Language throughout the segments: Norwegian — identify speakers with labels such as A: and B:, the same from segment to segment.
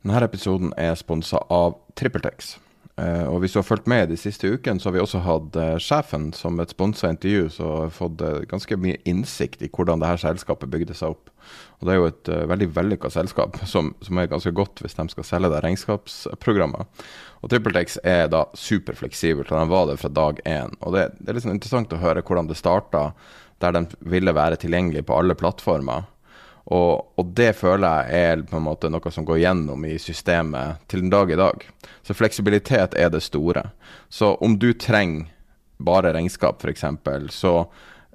A: Denne episoden er sponsa av TrippelTex. Eh, og hvis du har fulgt med de siste ukene, så har vi også hatt eh, sjefen som et sponsa intervju, så har fått eh, ganske mye innsikt i hvordan dette selskapet bygde seg opp. Og Det er jo et veldig vellykka selskap, som, som, er ganske godt hvis de skal selge det regnskapsprogrammet. Og TrippelTex er da superfleksibelt, og de var det fra dag én. Og det, det er sånn interessant å høre hvordan det starta, der de ville være tilgjengelig på alle plattformer. Og, og, det føler jeg er på en måte noe som går gjennom i systemet til den dag i dag. Så fleksibilitet er det store. Så om du trenger bare regnskap, f.eks., så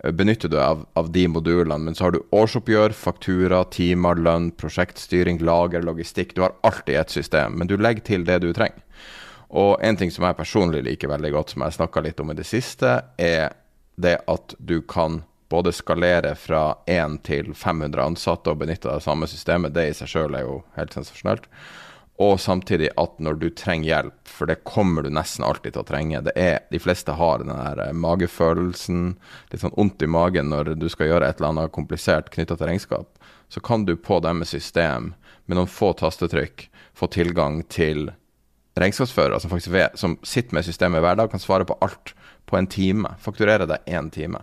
A: eh, benytter du av, av de modulene. Men så har du årsoppgjør, faktura, timer, lønn, prosjektstyring, lager, logistikk. Du har alt i ett system, men du legger til det du trenger. Og en ting som jeg personlig liker veldig godt, som jeg snakka litt om i det siste, er det at du kan både skalere fra 1 til 500 ansatte og benytte av det samme systemet, det i seg sjøl er jo helt sensasjonelt. Og samtidig at når du trenger hjelp, for det kommer du nesten alltid til å trenge det er, De fleste har den der eh, magefølelsen, litt sånn vondt i magen når du skal gjøre et eller annet komplisert knytta til regnskap. Så kan du på deres system, med noen få tastetrykk, få tilgang til regnskapsførere som faktisk som sitter med systemet hver dag, kan svare på alt på en time. Fakturere deg én time.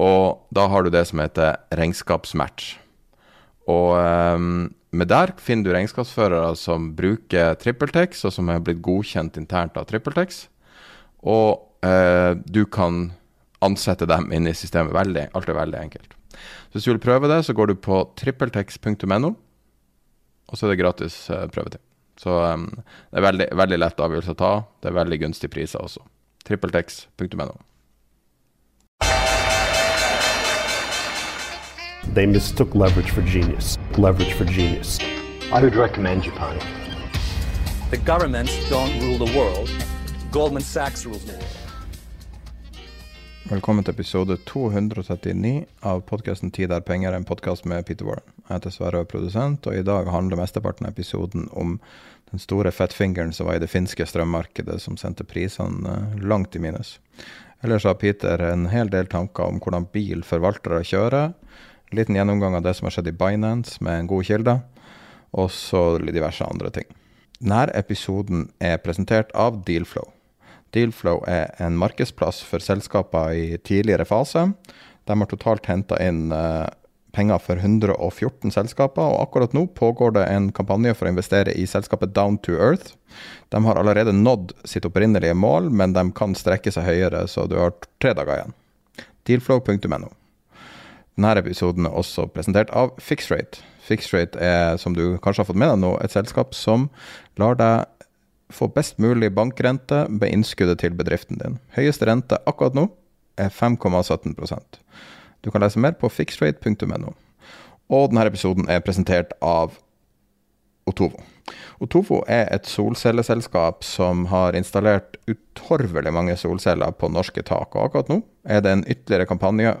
A: Og da har du det som heter regnskapsmatch. Og um, med der finner du regnskapsførere som bruker TrippelTex, og som er blitt godkjent internt av TrippelTex. Og uh, du kan ansette dem inn i systemet. Veldig, alt er veldig enkelt. Så hvis du vil prøve det, så går du på trippeltex.no, og så er det gratis uh, prøvetid. Så um, det er veldig, veldig lett avgjørelse å ta. Det er veldig gunstige priser også. trippeltex.no.
B: They mistook leverage for genius. Leverage for genius.
C: I would recommend Japan.
D: The governments don't rule the world. Goldman Sachs rules the world.
A: Velkommen til episode 239 av podkasten 'Tid er penger', en podkast med Peter Warren. Jeg heter Sverre og er produsent, og i dag handler mesteparten av episoden om den store fettfingeren som var i det finske strømmarkedet, som sendte prisene eh, langt i minus. Ellers har Peter en hel del tanker om hvordan bil kjører, liten gjennomgang av det som har skjedd i Binance med en god kilde, og så diverse andre ting. Denne episoden er presentert av Dealflow. Dealflow er en markedsplass for selskaper i tidligere fase. De har totalt henta inn uh, penger for 114 selskaper, og akkurat nå pågår det en kampanje for å investere i selskapet Down to Earth. De har allerede nådd sitt opprinnelige mål, men de kan strekke seg høyere, så du har tre dager igjen. Dealflow.no. Denne episoden er også presentert av Fixrate. Fixrate er, som du kanskje har fått med deg nå, et selskap som lar deg få best mulig bankrente med innskuddet til bedriften din. Høyeste rente akkurat nå er 5,17% Du kan lese mer på fixrate.no. Og denne episoden er presentert av Otovo. Otovo er et solcelleselskap som har installert utorvelig mange solceller på norske tak. Og akkurat nå er det en ytterligere kampanje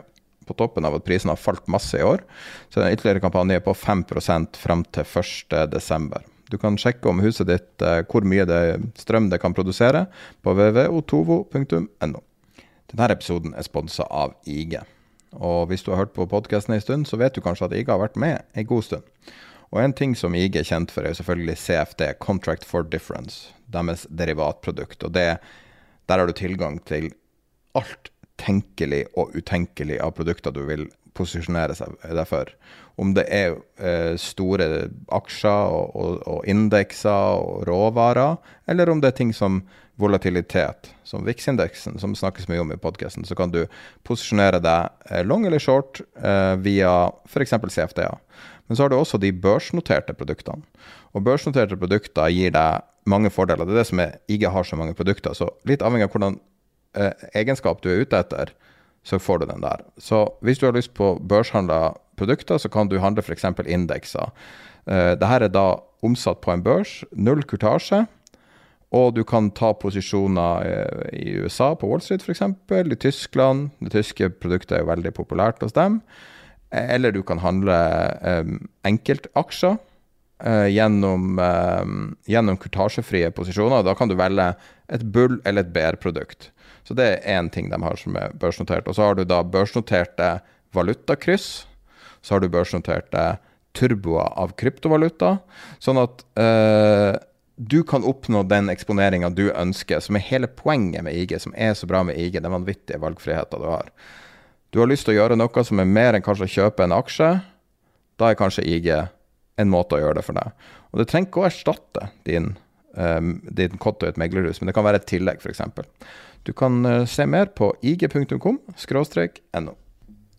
A: på toppen av at prisene har falt masse i år. Så en ytterligere kampanje på 5% fram til 1.12. Du kan sjekke om huset ditt eh, hvor mye det strøm det kan produsere på www.otovo.no. Denne episoden er sponsa av IG. Og hvis du har hørt på podkasten en stund, så vet du kanskje at IG har vært med en god stund. Og en ting som IG er kjent for, er selvfølgelig CFD, Contract for Difference, deres derivatprodukt. Og det, der har du tilgang til alt tenkelig og utenkelig av produkter du vil posisjonere deg for. Om det er eh, store aksjer og, og, og, indekser og råvarer, eller om det er ting som volatilitet, som VIX-indeksen, som snakkes mye om i podkasten, så kan du posisjonere deg eh, long eller short eh, via f.eks. CFDA. Men så har du også de børsnoterte produktene. Og børsnoterte produkter gir deg mange fordeler. Det er det som er ikke har så mange produkter. Så litt avhengig av hvordan eh, egenskap du er ute etter, så får du den der. Så hvis du har lyst på børshandla produkter, så kan du handle f.eks. indekser. Eh, Dette er da omsatt på en børs, null kurtasje. Og du kan ta posisjoner eh, i USA, på Wall Street f.eks., i Tyskland. Det tyske produktet er jo veldig populært hos dem. Eller du kan handle um, enkeltaksjer uh, gjennom, um, gjennom kurtasjefrie posisjoner. Da kan du velge et bull- eller et BR-produkt. Så det er én ting de har som er børsnotert. Og så har du da børsnoterte valutakryss. Så har du børsnoterte turboer av kryptovaluta. Sånn at eh, du kan oppnå den eksponeringa du ønsker, som er hele poenget med IG, som er så bra med IG, den vanvittige valgfriheten du har. Du har lyst til å gjøre noe som er mer enn kanskje å kjøpe en aksje, da er kanskje IG en måte å gjøre det for deg. Og det trenger ikke å erstatte din, um, din konto i et meglerhus, men det kan være et tillegg, f.eks. Du kan uh, se mer på ig.com no.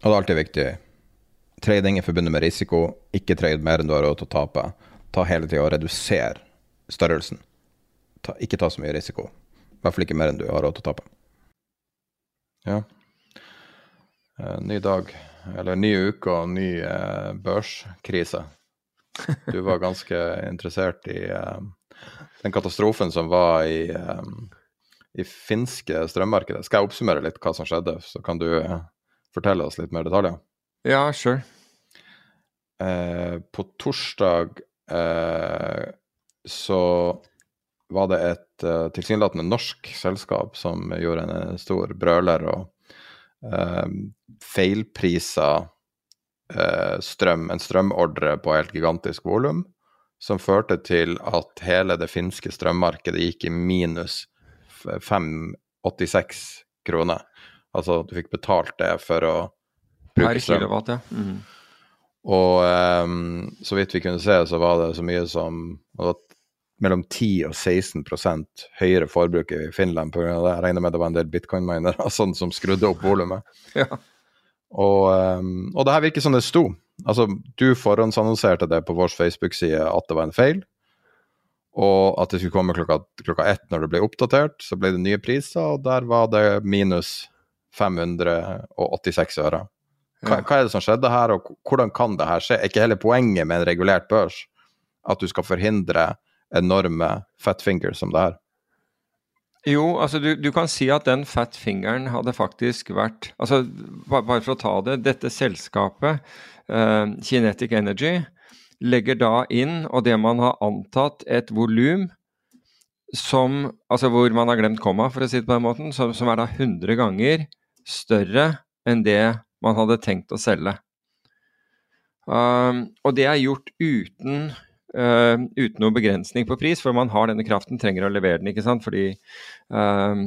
A: Og det er alltid viktig. Trading er forbundet med risiko. Ikke trade mer enn du har råd til å tape. Ta hele tida og redusere størrelsen. Ta, ikke ta så mye risiko. I hvert fall ikke mer enn du har råd til å tape. Ja. Eh, ny dag, eller ny uke og ny eh, børskrise. Du var ganske interessert i eh, den katastrofen som var i, eh, i finske strømmarkedet. Skal jeg oppsummere litt hva som skjedde, så kan du eh, fortelle oss litt mer detaljer?
E: Ja, sure.
A: Eh, på torsdag så var det et eh, tilsynelatende norsk selskap som gjorde en stor brøler og eh, feilprisa uh, strøm, en strømordre på helt gigantisk volum, som førte til at hele det finske strømmarkedet gikk i minus 586 kroner. Altså du fikk betalt det for å bruke strøm. Kilowatt, ja. Mm. Og um, så vidt vi kunne se, så var det så mye som mellom 10 og 16% høyere forbruk i Finland pga. det. Jeg regner med det var en del bitcoin-minere sånn, som skrudde opp volumet. Ja. Og, um, og det her virker som det sto. Altså, du forhåndsannonserte det på vår Facebook-side at det var en feil, og at det skulle komme klokka, klokka ett når det ble oppdatert. Så ble det nye priser, og der var det minus 586 øre. Hva, hva, er det som skjedde her, og hvordan kan det her skje? Er ikke hele poenget med en regulert børs at du skal forhindre enorme fat fingers som det her?
E: Jo, altså du, du, kan si at den fat fingeren hadde faktisk vært altså Bare for å ta det. Dette selskapet, uh, Kinetic Energy, legger da inn, og det man har antatt, et volum som Altså hvor man har glemt komma, for å si det på den måten, som, som er da 100 ganger større enn det man hadde tenkt å selge. Um, og det er gjort uten Uh, uten noen begrensning på pris, for man har denne kraften, trenger å levere den. ikke sant? Fordi uh,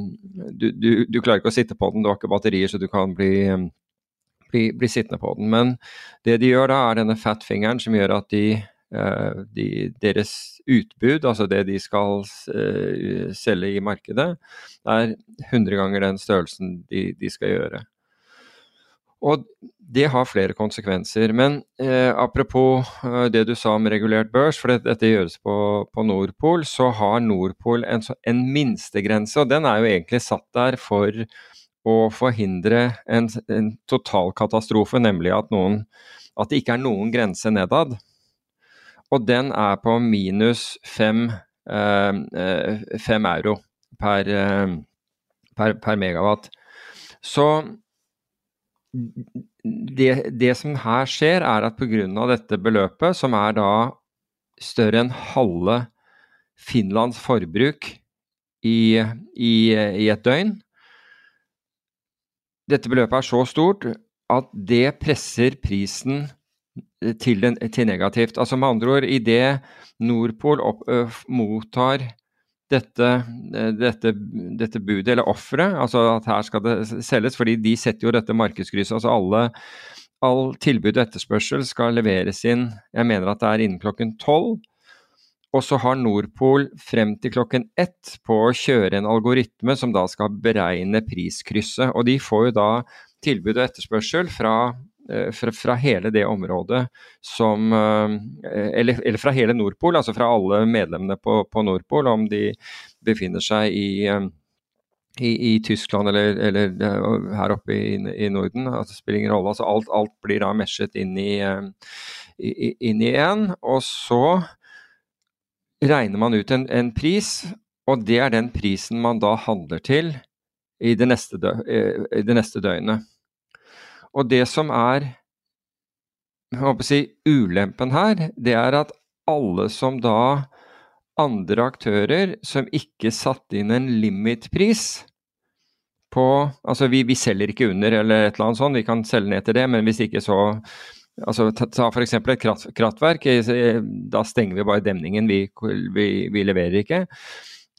E: du, du, du, klarer ikke å sitte på den, du har ikke batterier så du kan bli, um, bli, bli, sittende på den. Men det de gjør da, er denne fat-fingeren som gjør at de, uh, de, deres utbud, altså det de skal selge i markedet, er 100 ganger den størrelsen de, de skal gjøre. Og det har flere konsekvenser. Men eh, apropos eh, det du sa om regulert børs, for dette, dette gjøres på, på, Nordpol, så har Nordpol en, en minstegrense, og den er jo egentlig satt der for å forhindre en, en totalkatastrofe, nemlig at, noen, at, det ikke er noen grense nedad. Og den er på minus fem, eh, eh fem euro per, eh, per, per megawatt. Så det, det, som her skjer, er at pga. dette beløpet, som er da større enn halve Finlands forbruk i, i, i, et døgn Dette beløpet er så stort at det presser prisen til, den, til negativt. Altså med andre ord, idet Nordpol opp, ø, mottar dette, eh, dette, dette budet, eller offeret, altså at her skal det selges, fordi de setter jo dette markedskrysset. altså alle, all tilbud og etterspørsel skal leveres inn Jeg mener at det er innen klokken tolv. Og så har Nordpol frem til klokken ett på å kjøre en algoritme som da skal beregne priskrysset. Og de får jo da tilbud og etterspørsel fra, eh, fra, fra hele det området som eh, eller, eller, fra hele Nordpol, altså fra alle medlemmene på, på Nordpol, om de befinner seg i eh, i, i, Tyskland eller, eller, her oppe i, i Norden. Altså, det spiller ingen rolle. Altså, alt, alt, blir da meshet inn i, en. Og så regner man ut en, en, pris, og det er den prisen man da handler til i det neste, dø, eh, i det neste døgnet. Og det som er si, ulempen her, det er at alle som da andre aktører som ikke satte inn en limitpris på Altså vi, vi selger ikke under eller et eller annet sånt, vi kan selge ned til det, men hvis ikke så Altså, ta f.eks. et kraft, kraftverk. Da stenger vi bare demningen, vi, vi, vi leverer ikke.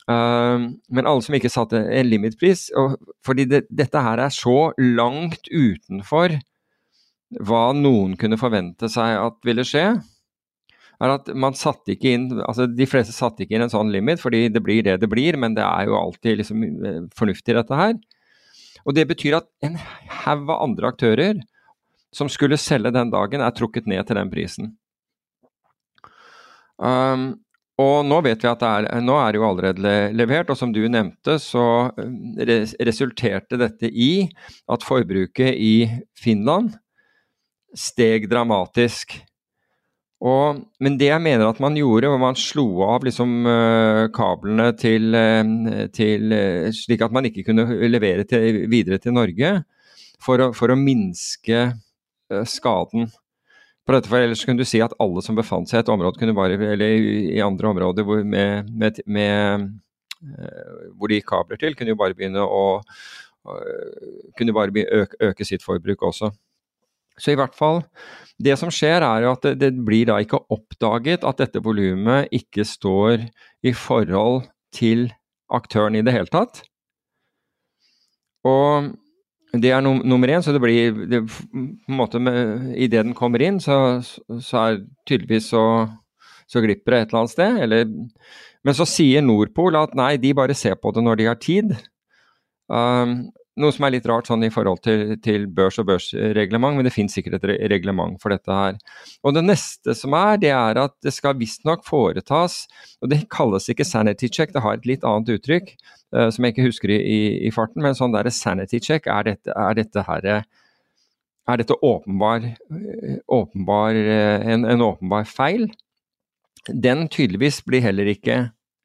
E: Uh, men alle som ikke satte en limitpris Fordi det, dette her er så langt utenfor hva noen kunne forvente seg at ville skje, er at man satte ikke inn altså De fleste satte ikke inn en sånn limit, fordi det blir det det blir, men det er jo alltid liksom eh, fornuftig, dette her. Og det betyr at en haug av andre aktører som skulle selge den dagen, er trukket ned til den prisen. Um, og nå vet vi at det er, nå er det jo allerede levert, og som du nevnte, så eh, resulterte dette i at forbruket i Finland steg dramatisk. Og, men det jeg mener at man gjorde, var man slo av liksom, uh, kablene til, uh, til uh, Slik at man ikke kunne levere til, videre til Norge, for å, for å minske skaden på dette. For ellers kunne du si at alle som befant seg i et område, kunne bare, eller i andre områder hvor, med, med, med, eh, hvor de gikk kabler til, kunne jo bare begynne å kunne bare øke, øke, sitt forbruk også. Så i hvert fall, det som skjer er jo at det, det blir da ikke oppdaget at dette volumet ikke står i forhold til aktøren i det hele tatt. Og det er num nummer én, så det blir det, på en måte Idet den kommer inn, så, så er tydeligvis så, så glipper det et eller annet sted. Eller, men så sier Nordpol at nei, de bare ser på det når de har tid. Um, noe som er litt rart sånn i forhold til, til børs og børsreglement, men det finnes sikkert et reglement for dette her. Og Det neste som er, det er at det skal visstnok foretas, og det kalles ikke sanity check, det har et litt annet uttrykk uh, som jeg ikke husker i, i, i farten, men sånn der sanity check, er dette, er dette her er dette åpenbar, åpenbar en, en, åpenbar feil? Den tydeligvis blir heller ikke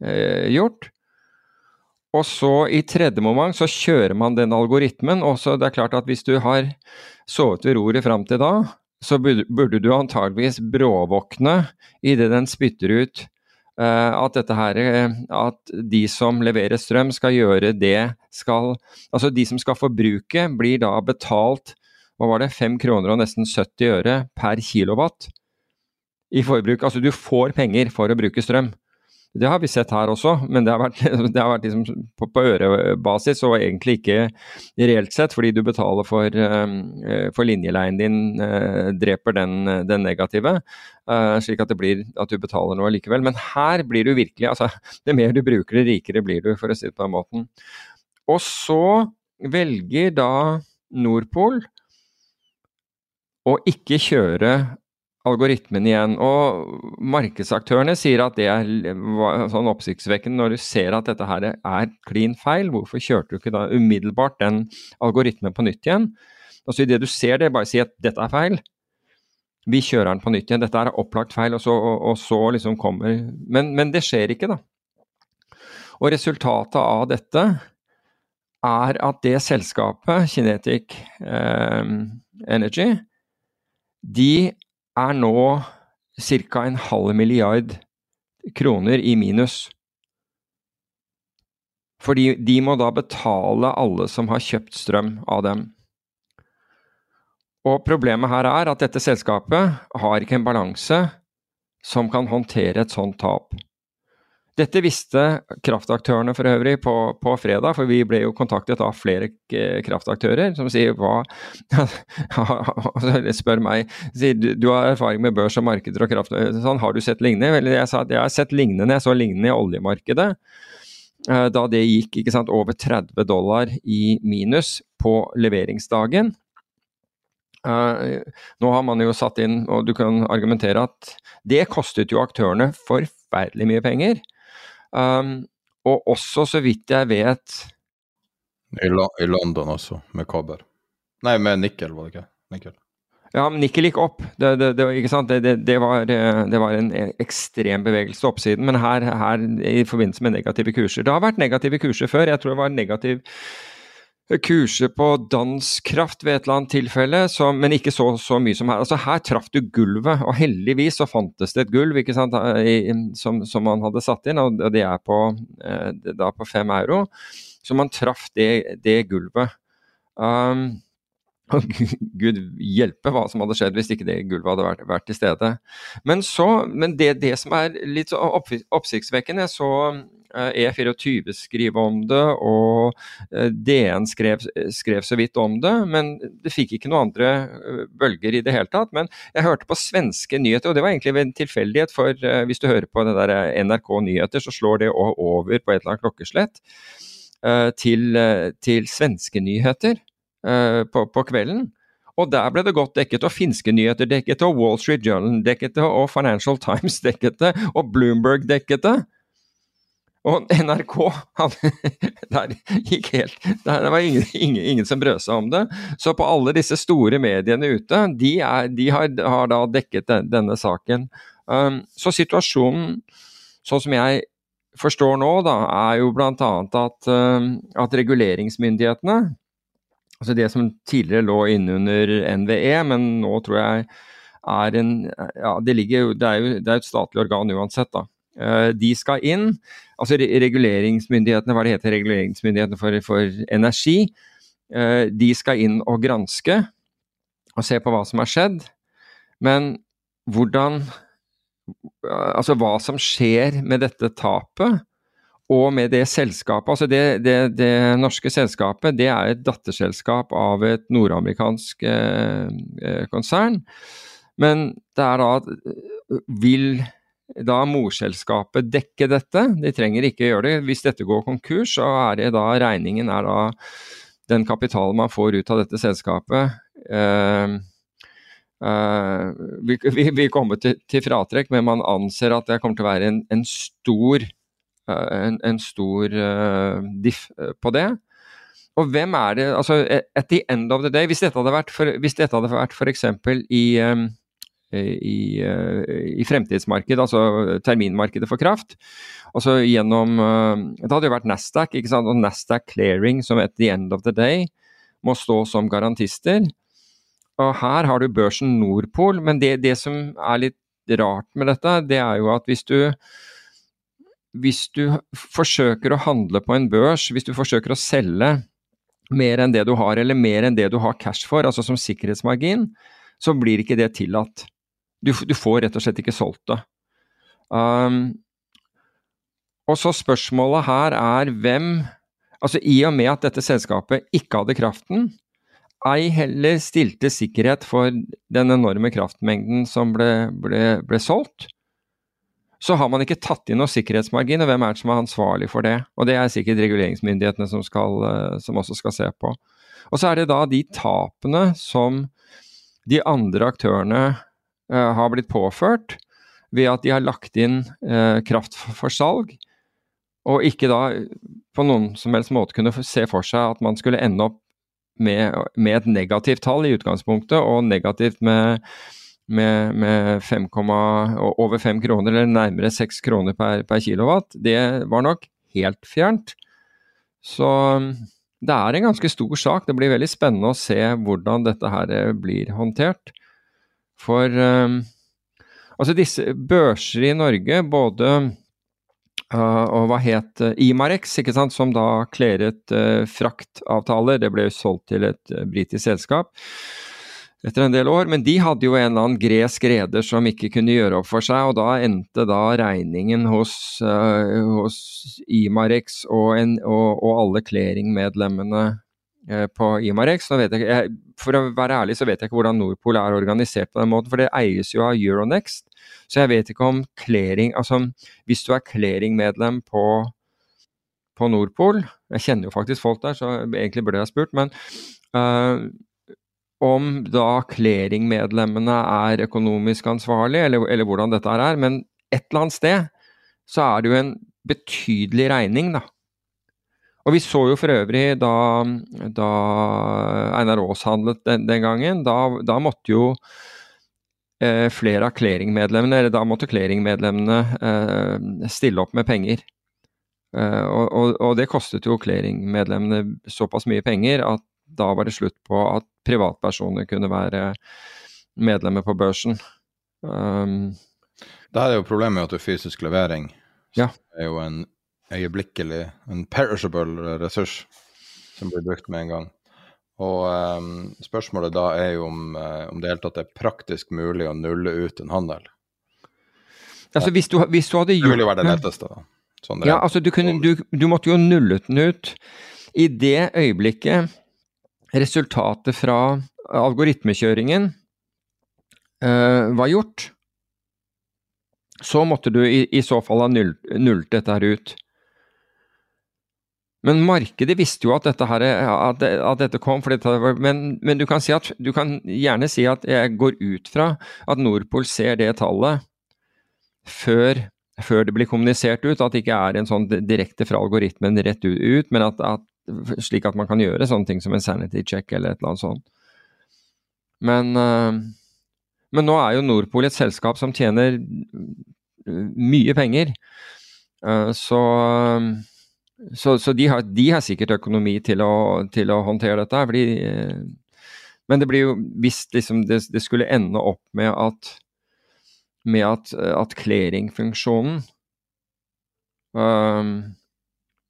E: eh, gjort. Og så i tredje moment så kjører man den algoritmen. og så det er klart at hvis du har sovet ved roret fram til da, så burde du antageligvis bråvåkne idet den spytter ut uh, at dette her, at de som leverer strøm skal gjøre det skal Altså de som skal forbruke, blir da betalt hva var det, 5 kroner og nesten 70 øre per kilowatt i forbruk. Altså du får penger for å bruke strøm. Det har vi sett her også, men det har vært, det har vært liksom på, på, ørebasis og egentlig ikke reelt sett, fordi du betaler for, uh, for linjeleien din, uh, dreper den, den negative. Slik at det blir at du betaler noe likevel. Men her blir du virkelig altså, Det mer du bruker, det rikere blir du, for å si det på den måten. Og så velger da Nordpol å ikke kjøre algoritmen igjen. Og markedsaktørene sier at det er sånn oppsiktsvekkende når du ser at dette her er klin feil. Hvorfor kjørte du ikke da umiddelbart den algoritmen på nytt igjen? Altså Idet du ser det, bare si at dette er feil. Vi kjører den på nytt igjen. Dette er opplagt feil, og så, og, og så liksom kommer men, men, det skjer ikke, da. Og resultatet av dette er at det selskapet, Kinetic eh, Energy, de er nå ca. en halv milliard kroner i minus. Fordi de må da betale alle som har kjøpt strøm av dem. Og problemet her er at dette selskapet har ikke en balanse som kan håndtere et sånt tap. Dette visste kraftaktørene for øvrig på, på, fredag, for vi ble jo kontaktet av flere kraftaktører som sier hva Spør meg sier, du har erfaring med børs og markeder og kraft, sånn, har du sett lignende? Eller jeg sa at jeg har sett lignende, jeg så lignende i oljemarkedet. Eh, da det gikk sant, over 30 dollar i minus på leveringsdagen. Nå har man jo satt inn, og du kan argumentere at det kostet jo aktørene forferdelig mye penger. Um, og også, så vidt jeg vet
A: I, I, London også, med kobber. Nei, med nikkel, var det ikke? Nikkel.
E: Ja, men nikkel gikk opp. Det, det, det, det var, var, en ekstrem bevegelse oppsiden. Men her, her, i forbindelse med negative kurser Det har vært negative kurser før. Jeg tror det var negativ kurser på danskraft ved et eller annet tilfelle, så, men ikke så, så, mye som her. Altså Her traff du gulvet, og heldigvis så fantes det et gulv sant, I, som, som, man hadde satt inn, og det er på, eh, da på fem euro. Så man traff det, det gulvet. Um, og Gud hjelpe hva som hadde skjedd hvis ikke det gulvet hadde vært, vært til stede. Men, så, men det, det, som er litt oppsiktsvekkende, så E24 eh, e skrive om det, og eh, DN skrev, skrev, så vidt om det. Men det fikk ikke noen andre eh, bølger i det hele tatt. Men jeg hørte på svenske nyheter, og det var egentlig en tilfeldighet. For hvis du hører på det der NRK Nyheter, så slår det over på et eller annet klokkeslett til, til svenske nyheter på, på kvelden. Og der ble det godt dekket, og finske nyheter dekket, og Wall Street Journal dekket og Financial Times dekket og Bloomberg dekket det. Og NRK hadde, der gikk helt der var ingen, ingen, ingen, som brød seg om det. Så på alle disse store mediene ute, de, er, de har, har, da dekket den, denne saken. Um, så situasjonen, sånn som jeg forstår nå, da, er jo bl.a. At, um, at reguleringsmyndighetene, altså det som tidligere lå innunder NVE, men nå tror jeg er en Ja, det, ligger, det er jo det er et statlig organ uansett, da. Uh, de skal inn altså reguleringsmyndighetene, hva det heter, reguleringsmyndighetene for, for energi, eh, de skal inn og granske og se på hva som har skjedd. Men hvordan Altså hva som skjer med dette tapet og med det selskapet. Altså det, det, det norske selskapet det er et datterselskap av et nordamerikansk eh, eh konsern. Men det er da Vil da morselskapet dekke dette. De trenger ikke gjøre det. Hvis dette går konkurs, så er det da regningen er da den kapitalen man får ut av dette selskapet. Uh, uh, vi, vi, vi, kommer til, til, fratrekk, men man anser at det kommer til å være en, en stor, uh, en, en, stor diff på det. Og hvem er det altså At the end of the day, hvis dette hadde vært for, hvis dette hadde vært f.eks. i um, i, eh, i, fremtidsmarkedet, altså terminmarkedet for kraft. Altså gjennom, eh, Det hadde jo vært Nasdaq, og Nasdaq Clearing som at the end of the day må stå som garantister. Og Her har du børsen Nordpol, men det, det som er litt rart med dette, det er jo at hvis du hvis du forsøker å handle på en børs, hvis du forsøker å selge mer enn det du har, eller mer enn det du har cash for, altså som sikkerhetsmargin, så blir ikke det tillatt. Du, du, får rett og slett ikke solgt det. Um, og så spørsmålet her er hvem Altså i og med at dette selskapet ikke hadde kraften, ei heller stilte sikkerhet for den enorme kraftmengden som ble, ble, ble solgt, så har man ikke tatt inn noe sikkerhetsmargin, og hvem er det som er ansvarlig for det? Og det er sikkert reguleringsmyndighetene som, skal, eh, som også skal se på. Og så er det da de tapene som de andre aktørene har blitt påført ved at de har lagt inn eh, kraft for salg, og ikke da på noen som helst måte kunne se for seg at man skulle ende opp med, med et negativt tall i utgangspunktet, og negativt med, med, med 5, over 5 kroner, eller nærmere 6 kroner per, per kilowatt. Det var nok helt fjernt. Så det er en ganske stor sak. Det blir veldig spennende å se hvordan dette her blir håndtert. For um, altså disse børser i Norge, både uh, og hva het uh, Imarex, ikke sant, som da kleret uh, fraktavtaler, det ble jo solgt til et uh, britisk selskap. etter en del år. Men de hadde jo en eller annen gresk reder som ikke kunne gjøre opp for seg, og da endte da regningen hos, uh, hos Imarex og, en, og, og alle clearingmedlemmene på Imarex. Nå vet jeg, for å være ærlig så vet jeg ikke hvordan Nordpol er organisert på den måten, for det eies jo av Euronext. Så jeg vet ikke om clearing Altså hvis du er clearingmedlem på på Nordpol. Jeg kjenner jo faktisk folk der, så egentlig burde jeg spurt. Men uh, om da clearingmedlemmene er økonomisk ansvarlig, eller, eller, hvordan dette er. Men et eller annet sted så er det jo en betydelig regning, da. Og vi så jo for øvrig da, da Einar Aas handlet den, den gangen, da, da, måtte jo eh, flere av clearingmedlemmene, eller da måtte clearingmedlemmene eh, stille opp med penger. Eh, og, og, og, det kostet jo clearingmedlemmene såpass mye penger at da var det slutt på at privatpersoner kunne være medlemmer på børsen. Um,
A: det her er jo problemet med at det er fysisk levering.
E: Ja.
A: Det er jo en øyeblikkelig, en perishable ressurs som blir brukt med en gang. Og um, spørsmålet da er jo om, uh, om det hele tatt er praktisk mulig å nulle ut en handel.
E: Altså hvis du, hvis du hadde gjort
A: det ville jo være det letteste, da.
E: Sånn ja, altså du, kunne, du, du måtte jo nullet den ut. I det øyeblikket resultatet fra algoritmekjøringen uh, var gjort, så måtte du i, i så fall ha null, nullet dette her ut. Men markedet visste jo at dette, her, at, at dette kom, dette men, men, du, kan si at, du kan gjerne si at jeg går ut fra at Nordpol ser det tallet før, før det blir kommunisert ut. At det ikke er en sånn direkte fra algoritmen rett ut, men at, at slik at man kan gjøre sånne ting som en sanity check eller et eller annet sånt. Men, uh, men nå er jo Nordpol et selskap som tjener mye penger. Uh, så, så, så de, har, de, har, sikkert økonomi til å, til å håndtere dette. Fordi, uh, men det blir jo, hvis liksom det, det, skulle ende opp med at med at, at clearingfunksjonen um,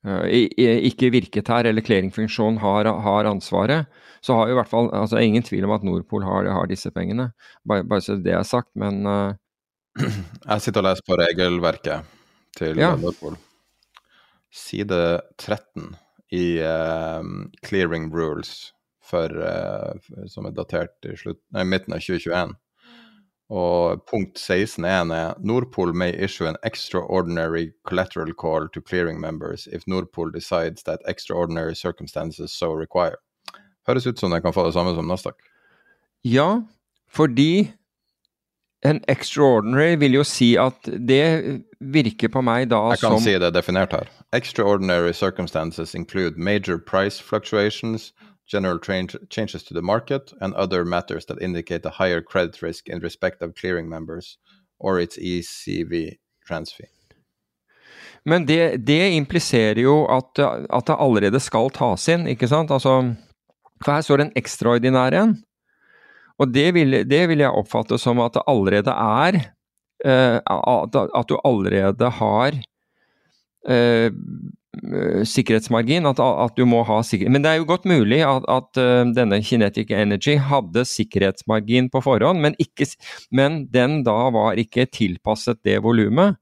E: Eh, ikke virket her, eller clearingfunksjonen har, har, ansvaret, så har jo i hvert fall altså ingen tvil om at Nordpol har, har disse pengene. Bare, bare, så det er sagt, men uh...
A: Jeg sitter og leser på regelverket til ja. Nordpol. Side 13 i uh, Clearing Rules for, uh, som er datert i slutt, nei, midten av 2021. Og punkt 16.1 er Nordpol may issue an extraordinary collateral call to clearing members if Nordpol decides that extraordinary circumstances so require. Høres ut som det kan få det samme som Nasdaq.
E: Ja, fordi en extraordinary vil jo si at det virker på meg da som
A: Jeg kan si det definert her. Extraordinary circumstances include major price fluctuations, general changes to the market, and other matters that indicate a higher credit risk in respect of clearing members or its ECV transfer.
E: Men det, det impliserer jo at, at, det allerede skal tas inn, ikke sant? Altså, for her står det en ekstraordinær en. Og det vil, det vil, jeg oppfatte som at det allerede er uh, at, du allerede har uh, Eh, sikkerhetsmargin, at, at, du må ha sikkerhet. Men det er jo godt mulig at, at denne Kinetic Energy hadde sikkerhetsmargin på forhånd, men, ikke, men den da var ikke tilpasset det volumet.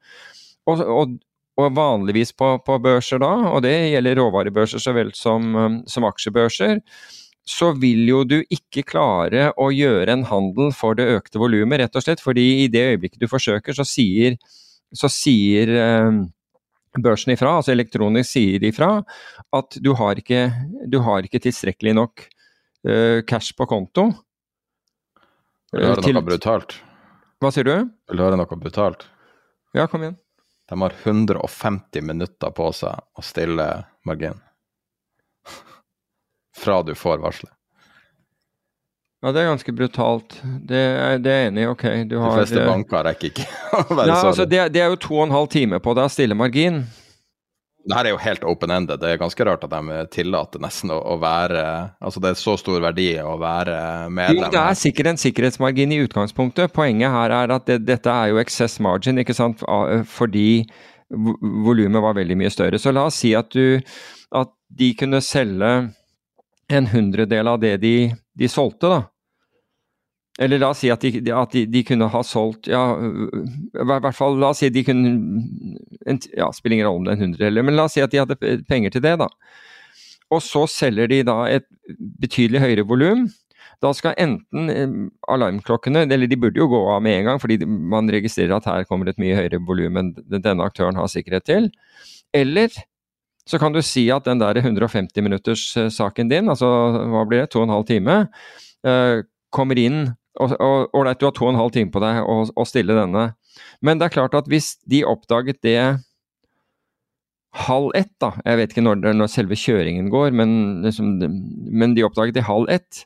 E: Og, og, og, vanligvis på, på, børser da, og det gjelder råvarebørser så vel som, som aksjebørser, så vil jo du ikke klare å gjøre en handel for det økte volumet, rett og slett fordi i det øyeblikket du forsøker, så sier, så sier um, børsen ifra, altså elektronisk sier ifra, at du har ikke, du har ikke tilstrekkelig nok uh, cash på konto.
A: Vil du høre til... noe brutalt?
E: Hva sier du?
A: Vil du høre noe brutalt?
E: Ja, kom igjen.
A: De har 150 minutter på seg å stille margin. Fra du får varselet.
E: Ja, det er ganske brutalt. Det er, det er enig. Ok,
A: du har De fleste banker rekker ikke
E: å være ja, altså det, det, er jo to og en halv time på deg stille margin.
A: Det her er jo helt open-ended. Det er ganske rart at de tillater nesten å, å, være Altså det er så stor verdi å være medlem.
E: Jo, det er sikkert en sikkerhetsmargin i utgangspunktet. Poenget her er at det, dette er jo excess margin, ikke sant, fordi volumet var veldig mye større. Så la oss si at du at de kunne selge en hundredel av det de, de solgte, da. Eller la oss si at de, at de, de kunne ha solgt ja, i hvert fall la oss si de kunne en, ja, Spiller ingen rolle om det er en hundre, men la oss si at de hadde penger til det, da. Og så selger de da et betydelig høyere volum. Da skal enten eh, alarmklokkene, eller de burde jo gå av med en gang, fordi man registrerer at her kommer et mye høyere volum enn denne aktøren har sikkerhet til. Eller så kan du si at den der 150 minutters saken din, altså hva blir det, to og en halv time, eh, kommer inn og Ålreit, du har to og en halv time på deg å, stille denne. Men det er klart at hvis de oppdaget det halv ett, da Jeg vet ikke når, når selve kjøringen går, men, liksom, men, de oppdaget det halv ett.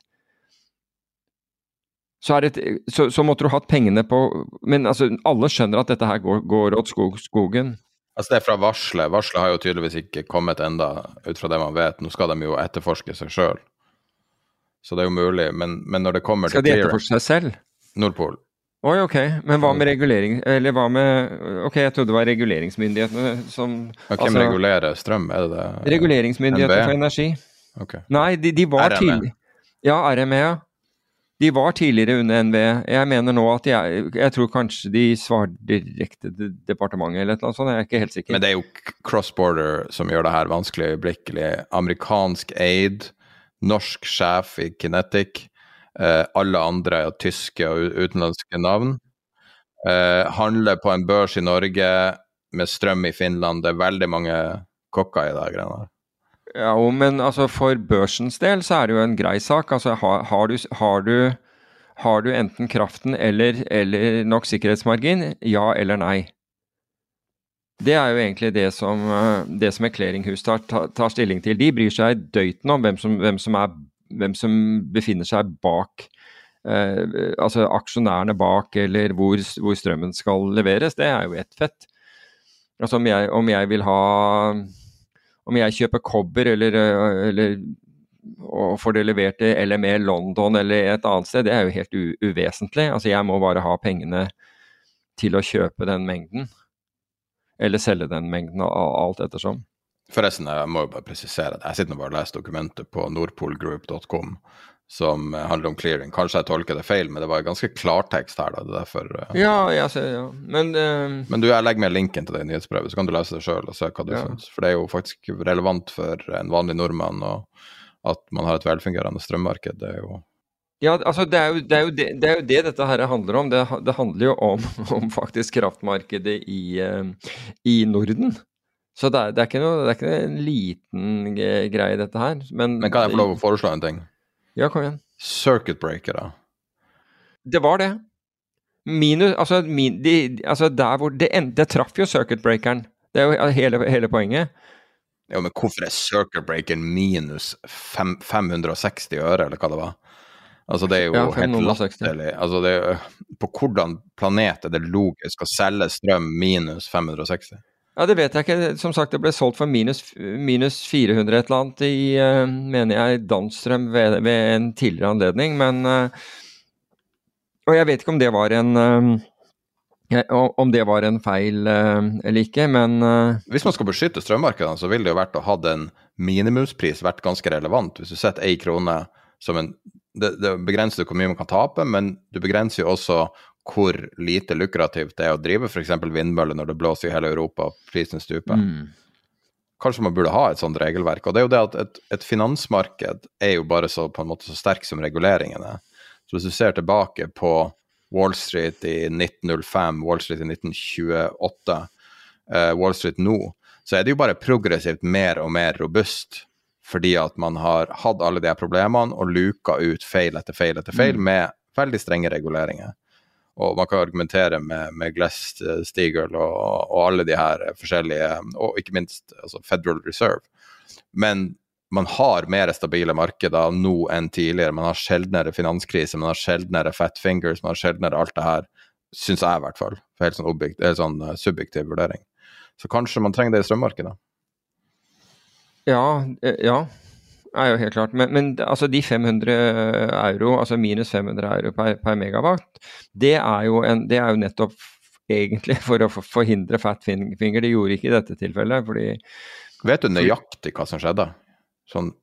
E: Så, det, så, så, måtte du hatt pengene på Men altså, alle skjønner at dette her går, går åt skog, skogen.
A: Altså Det er fra varselet. Varselet har jo tydeligvis ikke kommet enda, ut fra det man vet. Nå skal de jo etterforske seg sjøl. Så det er jo mulig. Men, men når det kommer
E: skal til Skal de etterforske seg selv?
A: Nordpol.
E: Oi, ok. Men hva med regulering Eller hva med Ok, jeg trodde det var reguleringsmyndighetene som
A: ja, Hvem altså, regulerer strøm, er det det?
E: Reguleringsmyndighetene for energi.
A: Okay.
E: Nei, de, de var tidlig Ja, RME, ja. De var tidligere under NVE. Jeg mener nå at jeg, jeg tror kanskje de svarer direkte til departementet eller noe sånt, jeg er ikke helt sikker.
A: Men det er jo cross-border som gjør det her vanskelig øyeblikkelig. Amerikansk aid, norsk sjef i Kinetic, eh, alle andre er tyske og utenlandske navn. Eh, handler på en børs i Norge med strøm i Finland. Det er veldig mange kokker i greiene her.
E: Ja, men altså for børsens del så er det jo en grei sak. Altså har, har, du, har, du, har du, enten kraften eller, eller, nok sikkerhetsmargin? Ja eller nei? Det er jo egentlig det som, det som et tar, tar, stilling til. De bryr seg døyten om hvem som, hvem som, er, hvem som befinner seg bak eh, altså aksjonærene bak, eller hvor, hvor, strømmen skal leveres. Det er jo ett fett. Altså om jeg, om jeg vil ha om jeg kjøper kobber eller, eh, eller og får det levert til LME London eller et annet sted, det er jo helt uvesentlig. Altså jeg må bare ha pengene til å kjøpe den mengden. Eller selge den mengden, alt ettersom.
A: Forresten, jeg må jo bare presisere det. Jeg sitter nå bare og leser dokumentet på nordpolgroup.com som handler om clearing. Kanskje jeg tolker det feil, men det var ganske klartekst her. da, det er derfor... Uh...
E: Ja, jeg ser, ja. Men, uh...
A: men du, jeg legger med linken til det nyhetsbrevet, så kan du lese det sjøl og se hva du ja. syns. For det er jo faktisk relevant for en vanlig nordmann og at man har et velfungerende strømmarked. Det er jo
E: ja, altså det er, jo, det, er det, det er, jo, det, dette her handler om. Det, handler jo om, om faktisk kraftmarkedet i, uh, i Norden. Så det er, ikke noe, det er ikke en liten greie, dette her. Men,
A: men kan jeg få lov å foreslå en ting?
E: Ja, kom igjen.
A: Circuit breaker, da?
E: Det var det. Minus Altså, min, de, altså der hvor det, det traff jo circuit breakeren. Det er jo hele, hele poenget.
A: Ja, men hvorfor er circuit breakeren minus fem, 560 øre, eller hva det var? Altså, det er jo ja, helt latterlig. Altså, det er, på hvordan planet er det logisk å selge strøm minus 560?
E: Ja, Det vet jeg ikke. Som sagt, det ble solgt for minus, minus 400 et eller annet i, uh, mener jeg, Danstrøm ved, ved, en tidligere anledning. Men uh, Og jeg vet ikke om det var en uh, om det var en feil eller ikke, men
A: Hvis man skal beskytte strømmarkedene, så ville det jo vært å ha en minimumspris vært ganske relevant. Hvis du setter én krone som en det, det begrenser hvor mye man kan tape, men du begrenser jo også hvor lite lukrativt det er å drive f.eks. vindmøller når det blåser i hele Europa og prisen stuper. Mm. Kanskje man burde ha et sånt regelverk. Og det er jo det at et, et finansmarked er jo bare så, på en måte, så sterk som reguleringene. Så hvis du ser tilbake på Wall Street i 1905, Wall Street i 1928, eh, Wall Street nå, så er det jo bare progressivt mer og mer robust. Fordi at man har hatt alle de her problemene og luka ut feil etter feil etter feil mm. med veldig strenge reguleringer. Og man kan argumentere med, med Glass-Steagall og, og, alle de her forskjellige, og ikke minst altså Federal Reserve. Men man har mer stabile markeder nå enn tidligere. Man har sjeldnere finanskrise, man har sjeldnere fat fingers, man har sjeldnere alt det her. Syns jeg, i hvert fall. For helt sånn, objekt, helt sånn uh, subjektiv vurdering. Så kanskje man trenger det i strømmarkedet.
E: Ja, eh, ja er jo helt klart. Men, men altså de 500 euro, altså minus 500 euro per, per megawatt, det er, en, det er, jo nettopp egentlig for å forhindre fat finger. Det gjorde ikke i dette tilfellet, fordi
A: Vet du nøyaktig hva som skjedde? Sånn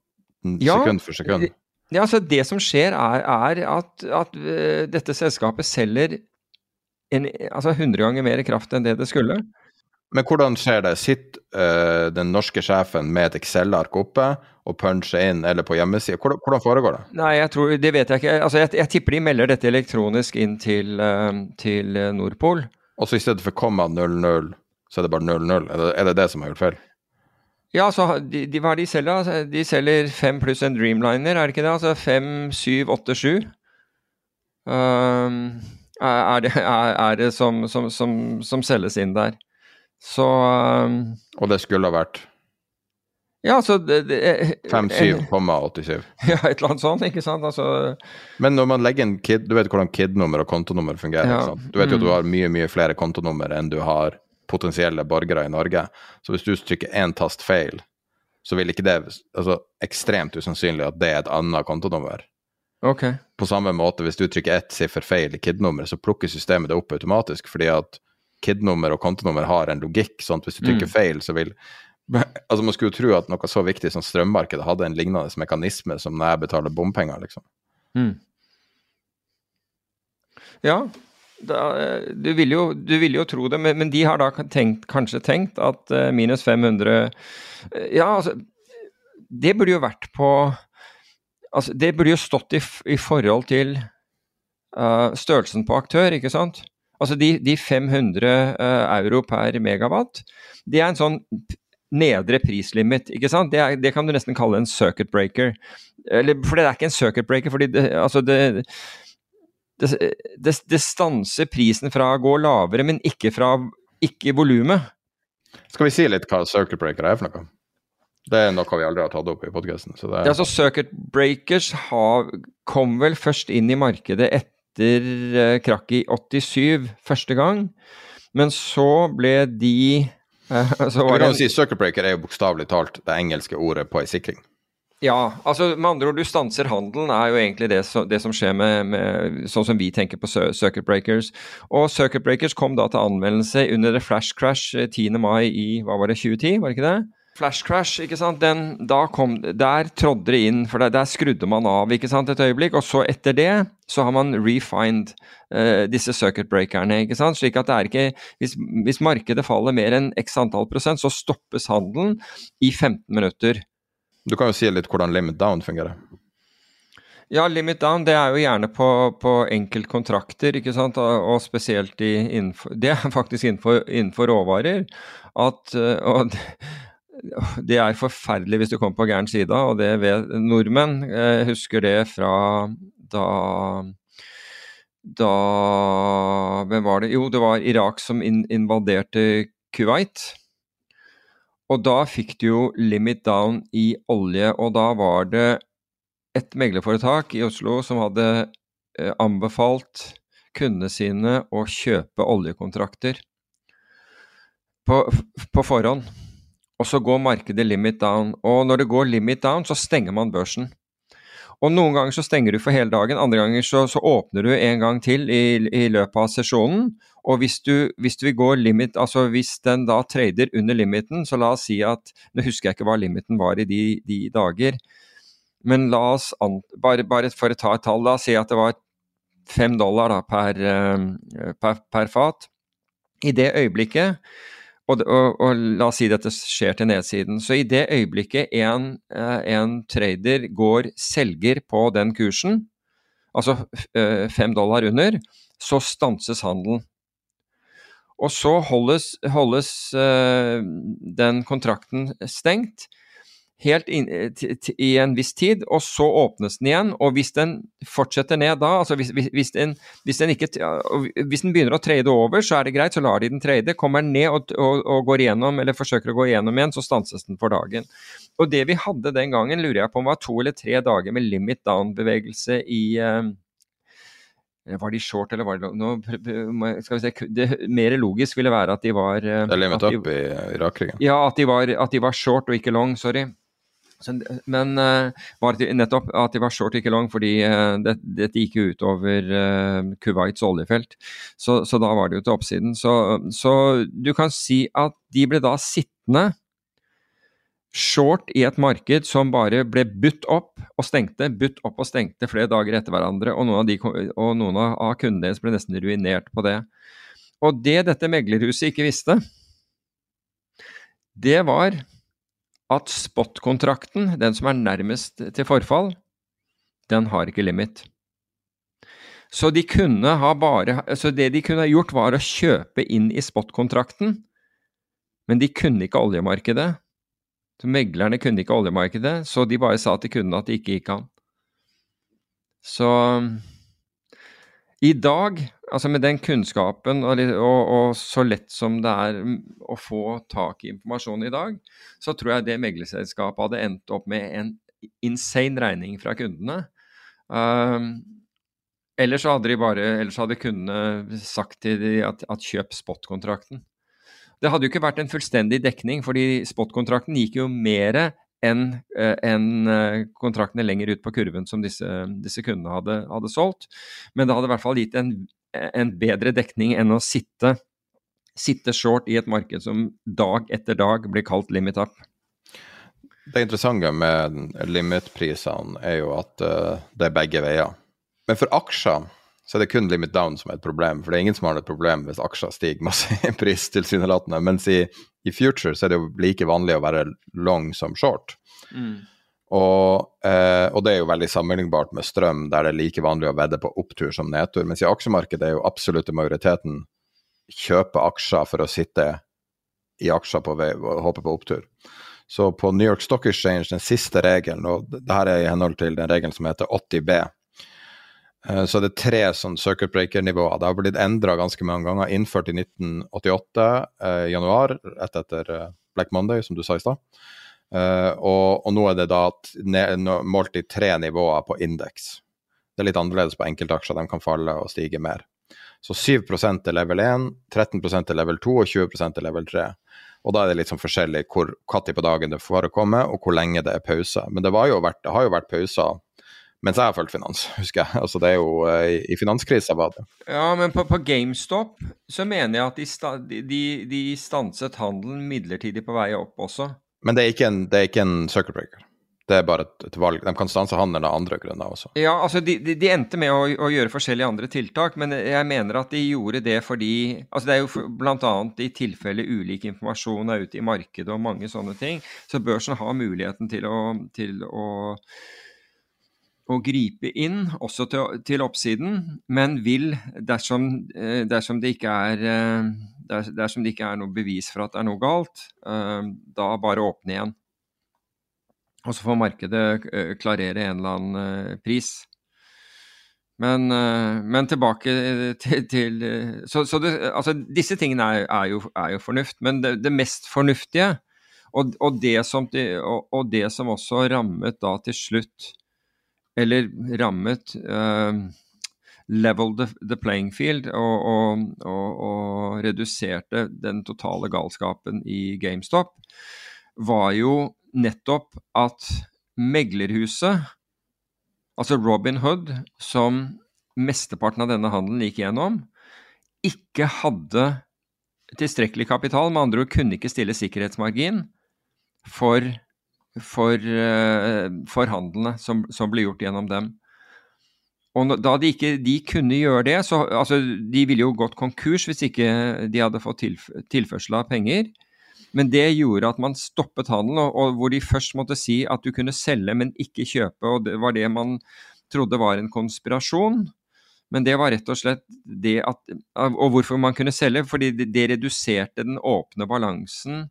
A: sekund for sekund?
E: Ja, altså Det som skjer, er, er at, at uh, dette selskapet selger en, altså 100 ganger mer kraft enn det det skulle.
A: Men hvordan skjer det? Sitter uh, den norske sjefen med et Excel-ark oppe og puncher inn, eller på hjemmesida? Hvordan, hvordan, foregår det?
E: Nei, tror, Det vet jeg ikke. Altså, jeg, jeg tipper de melder dette elektronisk inn til, uh, til Nordpol.
A: Og så i stedet for komma 00, så er det bare 00? Er det, er det det som har gjort feil?
E: Ja, så de, de, hva de selger? da? de selger 5 pluss en Dreamliner, er det ikke det? Altså 5, 7, 8, 7. Um, er, det, er, er det som, som, som, som, selges inn der. Så um,
A: Og det skulle ha vært?
E: Ja, altså
A: 57,87.
E: Ja, et eller annet sånt, ikke sant. Altså,
A: Men når man legger inn KID, du vet hvordan KID-nummer og kontonummer fungerer? Ja, Du vet jo at du mm. har mye mye flere kontonummer enn du har potensielle borgere i Norge. Så hvis du trykker én tast feil, så vil ikke det altså ekstremt usannsynlig at det er et annet kontonummer.
E: Okay.
A: På samme måte, hvis du trykker ett siffer feil i KID-nummeret, så plukker systemet det opp automatisk, fordi at KID-nummer og kontonummer har en logikk. sånn at Hvis du trykker mm. feil, så vil Altså Man skulle jo tro at noe så viktig som strømmarkedet hadde en lignende mekanisme som når jeg betaler bompenger, liksom.
E: Mm. Ja, da, du, vil jo, du, vil jo, tro det, men, men de har da tenkt, kanskje tenkt at uh, minus 500 uh, eh, Ja, altså Det burde jo vært på altså, Det burde jo stått i, i forhold til uh, størrelsen på aktør, ikke sant? Altså de, de 500 euro per megawatt, det er en sånn nedre prislimit, ikke sant? Det, er, det, kan du nesten kalle en circuit breaker. Eller, for det er ikke en circuit breaker, fordi det, altså det det, det, stanser prisen fra å gå lavere, men ikke fra ikke volumet.
A: Skal vi si litt hva circuit breaker er for noe? Det er noe vi aldri har tatt opp i podkasten.
E: Er... Ja, så circuit breakers har, kom vel først inn i markedet etter uh, krakket i 87 første gang, men så ble de uh,
A: så var det... si Circuit breaker er jo bokstavelig talt det engelske ordet på ei sikring.
E: Ja, altså med andre ord, du stanser handelen, er jo egentlig det, så, det som skjer med, med, sånn som vi tenker på circuit breakers. Og circuit breakers kom da til anvendelse under the flash crash 10. Eh, mai i hva var det, 2010, var det ikke det? Flash crash, ikke sant, Den, da kom, der trådde det inn, for der, der, skrudde man av ikke sant, et øyeblikk. Og så etter det så har man refined uh, disse circuit breakerne. ikke sant, slik at det er ikke, hvis, hvis markedet faller mer enn x antall prosent, så stoppes handelen i 15 minutter.
A: Du kan jo si litt hvordan limit down fungerer.
E: Ja, limit down det er jo gjerne på, på enkeltkontrakter, ikke sant, og spesielt i, innenfor Det er faktisk innenfor, innenfor råvarer. At, og det, er forferdelig hvis du kommer på gæren side, og det vet nordmenn. Jeg husker det fra da da Hvem var det? Jo, det var Irak som in, invaderte Kuwait. Og da fikk du jo limit down i olje, og da var det et meglerforetak i Oslo som hadde eh, anbefalt kundene sine å kjøpe oljekontrakter på, på forhånd. Og så går markedet limit down. Og når det går limit down, så stenger man børsen. Og Noen ganger så stenger du for hele dagen, andre ganger så, så åpner du en gang til i, i løpet av sesjonen. Og hvis du, hvis du går limit, altså hvis den da trader under limiten, så la oss si at Nå husker jeg ikke hva limiten var i de, de dager, men la oss an, bare, bare, for å ta et tall, da, si at det var fem dollar da, per, eh, per, per fat. I det øyeblikket og, og, og, la oss si dette skjer til nedsiden. Så i det øyeblikket en, eh, en trader går selger på den kursen, altså eh, fem dollar under, så stanses handelen. Og så holdes, holdes uh, den kontrakten stengt helt inn, i en viss tid, og så åpnes den igjen. Og hvis den fortsetter ned da, altså hvis, hvis, den, hvis, den, ikke, hvis den begynner å trade over, så er det greit, så lar de den trade. Kommer den ned og, og, og, går igjennom, eller forsøker å gå igjennom igjen, så stanses den for dagen. Og det vi hadde den gangen, lurer jeg på om var to eller tre dager med limit down-bevegelse i uh, var de short, eller var de nå, skal vi se, Det mer logisk ville være at de var
A: eh, Det er limit up i Irak-krigen?
E: Ja, at de, var, at de var short og ikke long, sorry. Så, men var det nettopp at de var short, ikke long, fordi det, dette gikk jo utover uh, Kuwaits oljefelt. Så, så, da var det jo til oppsiden. Så, så, du kan si at de ble da sittende short i et marked som bare ble budt opp og stengte, budt opp og stengte flere dager etter hverandre, og noen av, de, og noen av kundene deres ble nesten ruinert på det. Og det dette meglerhuset ikke visste, det var at spot-kontrakten, den som er nærmest til forfall, den har ikke limit. Så de bare Så det de kunne ha gjort, var å kjøpe inn i spot-kontrakten, men de kunne ikke oljemarkedet. Så Meglerne kunne ikke oljemarkedet, så de bare sa til kundene at det ikke gikk an. Så i dag, altså med den kunnskapen og, og, og, så lett som det er å få tak i informasjon i dag, så tror jeg det meglerselskapet hadde endt opp med en insane regning fra kundene. Um, ellers hadde hadde kundene sagt til dem at, at kjøp spot-kontrakten. Det hadde jo ikke vært en fullstendig dekning, fordi spot-kontrakten gikk jo mer enn eh, en eh, kontraktene lenger ut på kurven som disse, disse kundene hadde, hadde, solgt. Men det hadde i hvert fall gitt en, en bedre dekning enn å sitte, sitte, short i et marked som dag etter dag blir kalt limit up.
A: Det interessante med limit-prisene er jo at uh, det er begge veier. Men for aksjer så er det kun limit down som er et problem. For det er ingen som har et problem hvis aksjer stiger masse i pris, tilsynelatende. Mens i, i, future så er det jo like vanlig å være long som short. Mm. Og, eh, og, det er jo veldig sammenlignbart med strøm, der det er like vanlig å vedde på opptur som nedtur. Mens i aksjemarkedet er jo absolutte majoriteten kjøper aksjer for å sitte i aksjer på vei og håpe på opptur. Så på New York Stock Exchange, den siste regelen, og det her er i henhold til den regelen som heter 80B, Eh, så det er tre sånn circuit breaker-nivåer. Det har blitt endra ganske mange ganger. Innført i 1988, eh, januar, rett etter eh, Black Monday, som du sa i stad. Uh, og, og, nå er det da målt i tre nivåer på indeks. Det er litt annerledes på enkeltaksjer, de kan falle og stige mer. Så 7% er level 1, 13% er level 2 og 20% er level 3. Og da er det litt sånn forskjellig hvor når på dagen det forekommer, og hvor lenge det er pause. Men det, vært, det har jo vært pauser mens jeg har fulgt finans, husker jeg. Altså, det er jo uh, I finanskrisa var det.
E: Ja, men på, på, GameStop så mener jeg at de, de, de stanset handelen midlertidig på vei opp også.
A: Men det er ikke en, det er ikke en circuit breaker? Det er bare et, et, valg. De kan stanse handelen av andre grunner også.
E: Ja, altså de, de, de endte med å, å, gjøre forskjellige andre tiltak, men jeg mener at de gjorde det fordi altså Det er jo bl.a. i tilfelle ulik informasjon er ute i markedet og mange sånne ting, så børsen har muligheten til å, til å å gripe inn, også til, til oppsiden, men vil, dersom, eh, dersom, det er, eh, dersom, det ikke er, noe bevis for at det er noe galt, eh, da bare åpne igjen. Og så får markedet klarere en eller annen pris. Men, men tilbake til, til Så, så det, altså, disse tingene er, er, jo, er, jo, fornuft. Men det, det mest fornuftige, og, og, det som, og, det som, også rammet da til slutt eller rammet uh, level the, the, playing field og, og, og, og, reduserte den totale galskapen i GameStop, var jo nettopp at meglerhuset, altså Robin Hood, som mesteparten av denne handelen gikk gjennom, ikke hadde tilstrekkelig kapital. Med andre ord kunne ikke stille sikkerhetsmargin for for, uh, for handlene som, som, ble gjort gjennom dem. Og da de ikke de kunne gjøre det, så altså, De ville jo gått konkurs hvis ikke de hadde fått tilf tilførsel av penger. Men det gjorde at man stoppet handelen, og, og, hvor de først måtte si at du kunne selge, men ikke kjøpe. og Det var det man trodde var en konspirasjon. Men det var rett og slett det at Og hvorfor man kunne selge? Fordi det, det reduserte den åpne balansen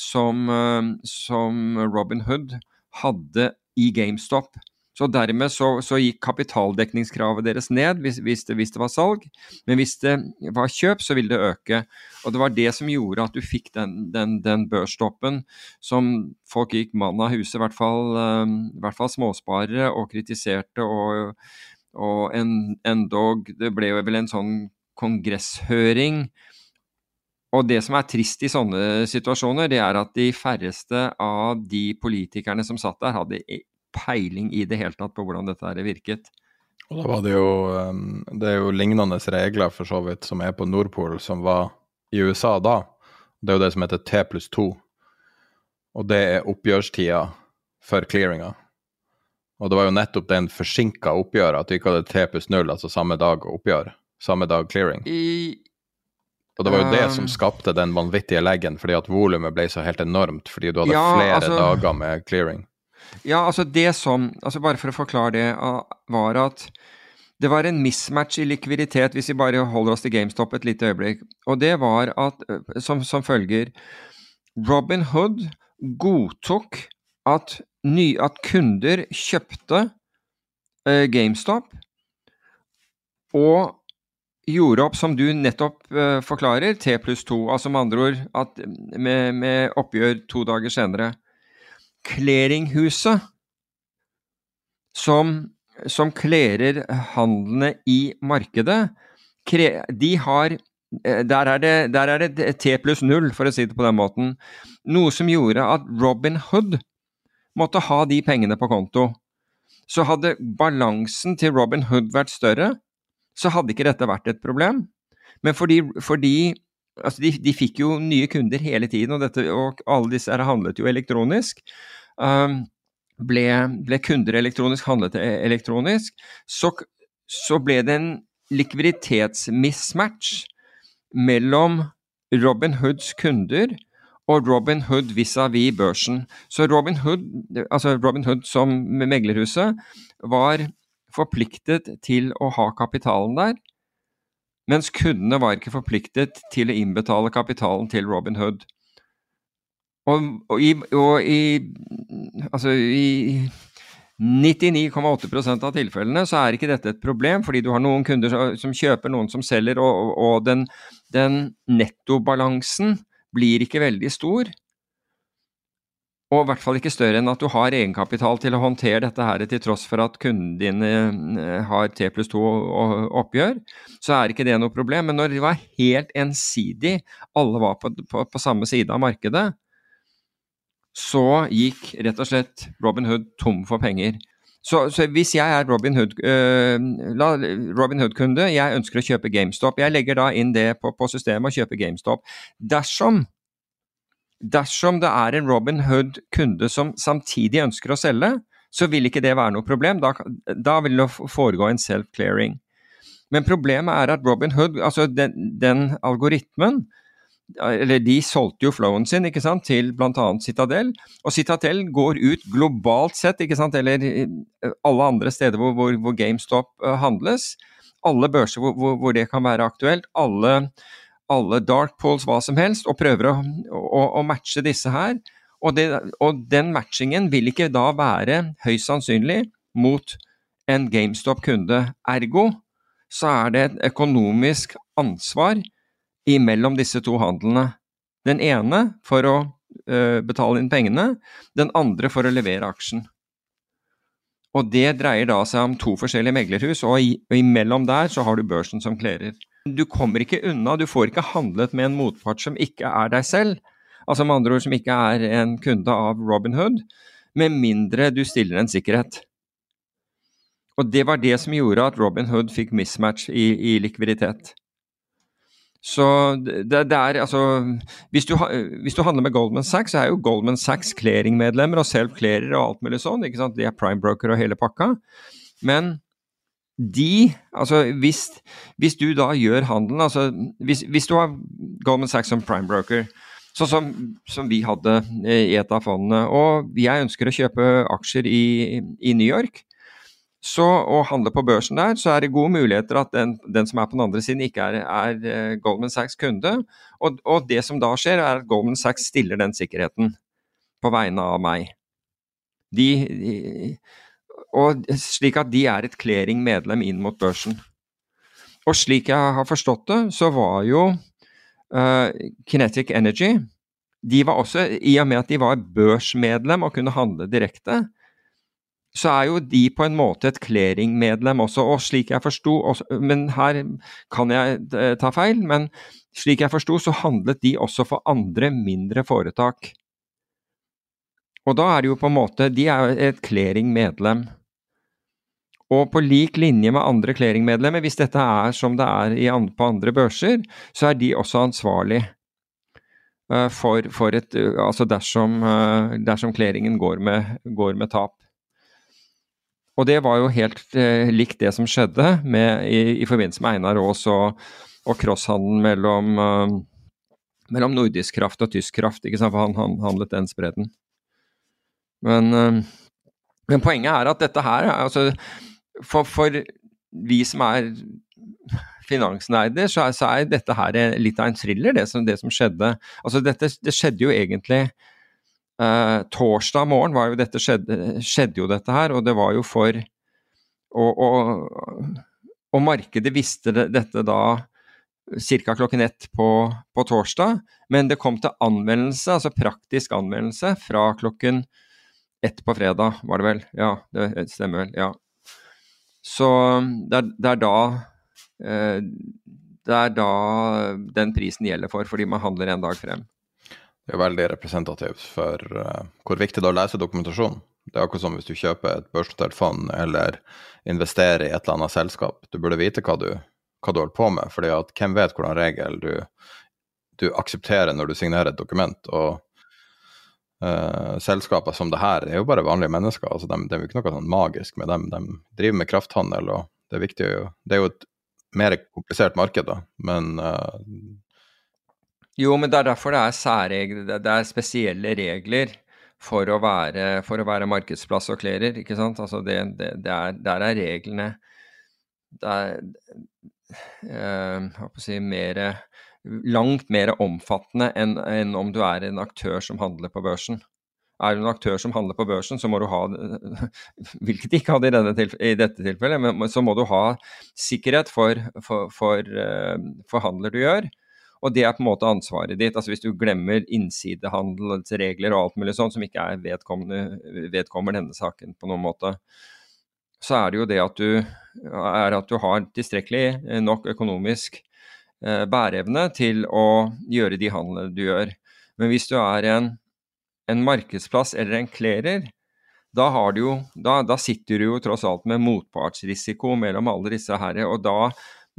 E: som, eh, som Robin Hood hadde i GameStop. Så dermed så, så, gikk kapitaldekningskravet deres ned hvis, hvis, det, hvis, det, var salg, men hvis det var kjøp, så ville det øke. Og det var det som gjorde at du fikk den, den, den børstoppen som folk gikk mann av huset, i hvert fall, um, i hvert fall småsparere, og kritiserte. Og, og endog Det ble jo vel en sånn kongresshøring og det som er trist i sånne situasjoner, det er at de færreste av de politikerne som satt der, hadde peiling i det hele tatt på hvordan dette her virket.
A: Og da var det jo um, Det er jo lignende regler for så vidt som er på Nordpol, som var i USA da. Det er jo det som heter T pluss 2. og det er oppgjørstida for clearinga. Og det var jo nettopp den forsinka oppgjøret, at du ikke hadde T pluss 0, altså samme dag oppgjør, samme dag clearing.
E: I,
A: Og det var jo det
E: Um,
A: som skapte den vanvittige leggen, fordi at volumet ble så helt enormt, fordi du hadde
E: Ja,
A: flere
E: altså-
A: dager med clearing.
E: Ja, altså det som altså Bare for å forklare det, var at det var en mismatch i likviditet, hvis vi bare holder oss til GameStop et lite øyeblikk. Og det var at, som, som følger Robin Hood godtok at, ny, at kunder kjøpte uh, GameStop og gjorde opp, som du nettopp uh, forklarer, T pluss to. Altså med andre ord at med, med oppgjør to dager senere. Clearinghuset som, som klerer handlene i markedet, de har eh, der er, det, der er det T pluss null, for å si det på den måten. Noe som gjorde at Robin Hood måtte ha de pengene på konto. Så hadde balansen til Robin Hood vært større, så hadde ikke dette vært et problem. Men fordi, fordi altså de, de fikk jo nye kunder hele tiden, og, dette, og alle disse her handlet jo elektronisk. Um, ble, ble, kunder elektronisk, handlet elektronisk, så, så ble det en likviditetsmismatch mellom Robin Hoods kunder og Robin Hood vis-à-vis børsen. Så Robin Hood, altså Robin Hood som meglerhuset var forpliktet til å ha kapitalen der, mens kundene var ikke forpliktet til å innbetale kapitalen til Robin Hood. Og, og, i, og i, altså i 99,8% av tilfellene så er ikke dette et problem, fordi du har noen kunder som kjøper, noen som selger, og, og den, den nettobalansen blir ikke veldig stor. Og i hvert fall ikke større enn at du har egenkapital til å håndtere dette her til tross for at kundene dine har T pluss 2 oppgjør, så er ikke det noe problem. Men når det var helt ensidig, alle var på, på, på samme side av markedet, så gikk rett og slett Robin Hood tom for penger. Så, så hvis jeg er Robin Hood-kunde, øh, Hood jeg ønsker å kjøpe GameStop, jeg legger da inn det på, på systemet og kjøper GameStop. Dersom Dersom det er en Robin Hood-kunde som samtidig ønsker å selge, så vil ikke det være noe problem. Da, da vil det foregå en self-clearing. Men problemet er at Robin Hood, altså den, den, algoritmen eller De solgte jo flowen sin ikke sant, til bl.a. Citadel, og Citadel går ut globalt sett, ikke sant, eller alle andre steder hvor, hvor, hvor GameStop uh, handles. Alle børser hvor, hvor, det kan være aktuelt. alle alle dark pools, hva som helst, og prøver å, å, å matche disse her. Og, det, og, den matchingen vil ikke da være høyst sannsynlig mot en GameStop-kunde. Ergo så er det et økonomisk ansvar imellom disse to handlene. Den ene for å ø, betale inn pengene, den andre for å levere aksjen. Og det dreier da seg om to forskjellige meglerhus, og, i, og imellom der så har du børsen som klerer. Du kommer ikke unna, du får ikke handlet med en motpart som ikke er deg selv. Altså med andre ord som ikke er en kunde av Robin Hood, med mindre du stiller en sikkerhet. Og det var det som gjorde at Robin Hood fikk mismatch i, i likviditet. Så det, det, er altså hvis du, hvis du, handler med Goldman Sachs, så er jo Goldman Sachs clearingmedlemmer og self-clearer og alt mulig sånn. ikke sant? De er prime broker og hele pakka. Men de Altså hvis, hvis du da gjør handelen altså hvis, hvis, du har Goldman Sachs som prime broker, sånn som, som, vi hadde i et av fondene, og jeg ønsker å kjøpe aksjer i, i New York, så å handle på børsen der, så er det gode muligheter at den, den som er på den andre siden, ikke er, er Goldman Sachs kunde. Og, og, det som da skjer, er at Goldman Sachs stiller den sikkerheten på vegne av meg. De, de og slik at de er et clearing-medlem inn mot børsen. Og slik jeg har forstått det, så var jo uh, Kinetic Energy de var også, I og med at de var børsmedlem og kunne handle direkte, så er jo de på en måte et clearing-medlem også. Og slik jeg forsto, men her kan jeg ta feil, men slik jeg forsto, så handlet de også for andre mindre foretak. Og da er det jo på en måte De er et clearing-medlem. Og på lik linje med andre clearingmedlemmer, hvis dette er som det er på andre børser, så er de også ansvarlig. uh, for, for, et uh, Altså dersom, dersom clearingen går går med, tap. Og det var jo helt likt det som skjedde med, i, i, forbindelse med Einar Aas og, og crosshandelen mellom, mellom nordisk kraft og tysk kraft, ikke sant? for han, han handlet den spredden. Men, men, poenget er at dette her altså, for, for vi som er finansnerder, så, så, er dette her litt av en thriller, det som, det som skjedde. Altså dette, det skjedde jo egentlig uh, Torsdag morgen var jo dette skjedde, skjedde, jo dette her, og det var jo for Og, og, og markedet visste dette da ca. klokken ett på, på, torsdag, men det kom til anvendelse, altså praktisk anvendelse, fra klokken ett på fredag, var det vel? Ja, det stemmer vel. ja. Så det er, det er da Eh, det er da den prisen gjelder for, fordi man handler en dag frem.
A: Det er veldig representativt for uh, hvor viktig det er å lese dokumentasjon. Det er akkurat som hvis du kjøper et børsnotert fond eller investerer i et eller annet selskap. Du burde vite hva du, hva du holder på med, fordi hvem vet hvordan regel du, du aksepterer når du signerer et dokument. Og uh, selskaper som det her er jo bare vanlige mennesker. altså de, Det er jo ikke noe sånn magisk med dem. De driver med krafthandel, og det er viktig. Det er jo et mer komplisert marked, da, men uh...
E: Jo, men det er derfor det er særregler, det er spesielle regler for å være, for å være markedsplass og klerer, ikke sant. Altså det, det, det er, der er reglene Det er uh, si, mer, langt mer omfattende enn, en om du er en aktør som handler på børsen. Er du en aktør som handler på børsen, så må du ha Hvilket de ikke hadde i, tilf i, dette tilfellet, men så må du ha sikkerhet for, for, for, uh, for, handler du gjør. Og det er på en måte ansvaret ditt. altså Hvis du glemmer innsidehandelsregler og alt mulig sånt som ikke er vedkommer denne saken på noen måte, så er det jo det at du, at du har tilstrekkelig eh, nok økonomisk eh, bæreevne til å gjøre de handlene du gjør. Men hvis du er en en markedsplass eller en klerer, da, jo, da, da, sitter du jo tross alt med motpartsrisiko mellom alle disse her. Og da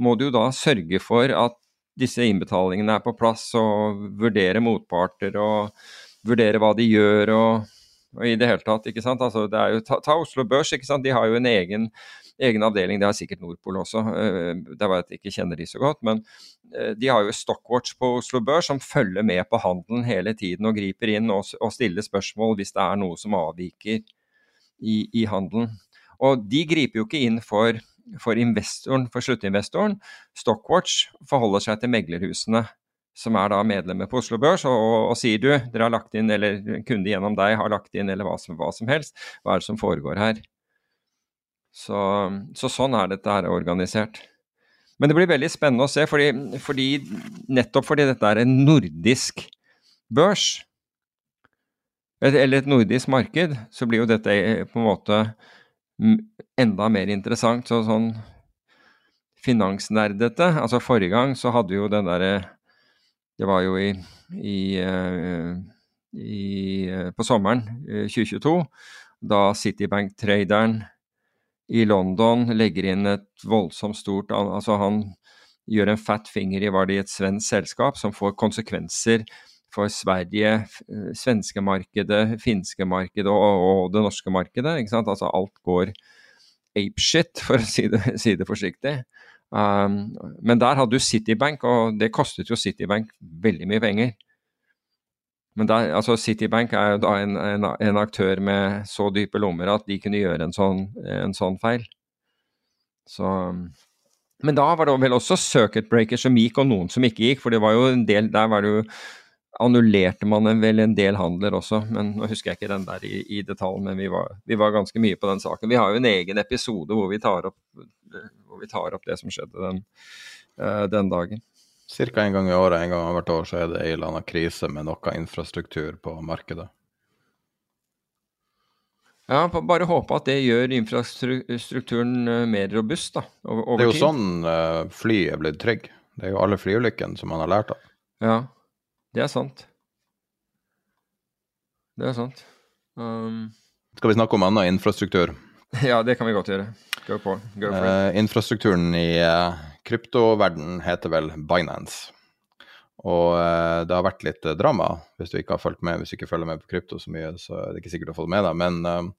E: må du jo da sørge for at disse innbetalingene er på plass, og vurdere motparter og vurdere hva de gjør og, og i det hele tatt. ikke sant? Altså, det er jo, ta, ta Oslo Børs, ikke sant? de har jo en egen egen avdeling. Det har sikkert Nordpol også, det er bare at jeg ikke kjenner de så godt. Men eh, de har jo Stockwatch på Oslo Børs som følger med på handelen hele tiden og griper inn og, og stiller spørsmål hvis det er noe som avviker i, i handelen. Og de griper jo ikke inn for, for investoren, for sluttinvestoren. Stockwatch forholder seg til meglerhusene som er da medlemmer på Oslo Børs, og, og, og, sier du, dere har lagt inn, eller kunde gjennom deg har lagt inn, eller hva som, hva som helst, hva er det som foregår her? Så, så, sånn er dette her organisert. Men det blir veldig spennende å se, fordi, fordi, nettopp fordi dette er en nordisk børs, eller et nordisk marked, så blir jo dette på en måte enda mer interessant. Så sånn finansnerdete Altså forrige gang så hadde vi jo den derre Det var jo i, i, eh, i, eh, på sommeren 2022, eh, da Citibank-traderen i London legger inn et voldsomt stort Altså han gjør en fat finger i var det i et svensk selskap som får konsekvenser for Sverige, svenske markedet, finske markedet og, og, det norske markedet. ikke sant? Altså alt går apeshit, for å si det, si det forsiktig. Um, men der hadde du Citibank, og det kostet jo Citibank veldig mye penger. Men der, altså Citibank er jo da en, en, en, aktør med så dype lommer at de kunne gjøre en sånn, en sånn feil. Så, men da var det vel også circuit breakers som gikk, og noen som ikke gikk. For det var jo en del Der var det jo annullerte man vel en del handler også. men Nå husker jeg ikke den der i, i detalj, men vi var, vi var, ganske mye på den saken. Vi har jo en egen episode hvor vi tar opp, vi tar opp det som skjedde den, uh, den dagen.
A: Ca. en gang i året, en gang hvert år, så er det en eller annen krise med noe infrastruktur på markedet.
E: Ja, bare håpe at det gjør infrastrukturen eh, mer robust da, over,
A: over Det er jo tid. sånn uh, fly er blitt trygg. Det er jo alle flyulykkene som man har lært av.
E: Ja, det er sant. Det er sant. Um...
A: Skal vi snakke om annen infrastruktur?
E: Ja, det kan vi godt gjøre. Go for, go for
A: uh, infrastrukturen i uh, kryptoverden heter vel Binance. Og uh, det har vært litt drama, hvis du ikke har fulgt med. Hvis du ikke følger med på krypto så mye, så er det ikke sikkert du har fått med deg. Men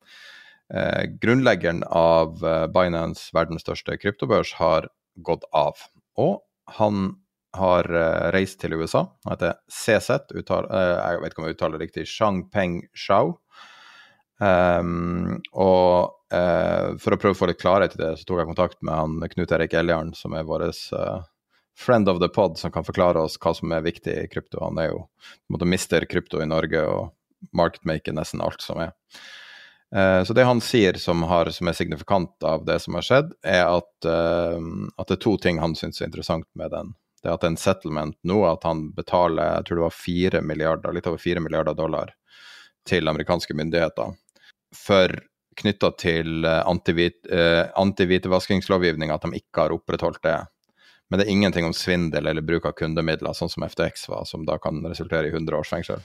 A: grunnleggeren av Binance, verdens største kryptobørs, har gått av. Og han har eh, reist til USA. Han heter CZ, uttal, jeg vet ikke om jeg uttaler det riktig, Shangpeng Shao. Um, og for å prøve å få litt klarhet i det, så tok jeg kontakt med han Knut Erik Eljarn, som er vår friend of the pod som kan forklare oss hva som er viktig i krypto. Han er jo på en måte mister krypto i Norge og marketmaker nesten alt som er. Uh, så det han sier som, har, som, er signifikant av det som har skjedd, er at, uh, at det er to ting han syns er interessant med den. Det at en settlement nå, at han betaler jeg tror det var 4 milliarder, litt over 4 milliarder dollar til amerikanske myndigheter for knytta til uh, antihvitevaskingslovgivninga, at de ikke har opprettholdt det men det er ingenting om svindel eller bruk av kundemidler, sånn som FTX var, som da kan resultere i 100 års fengsel.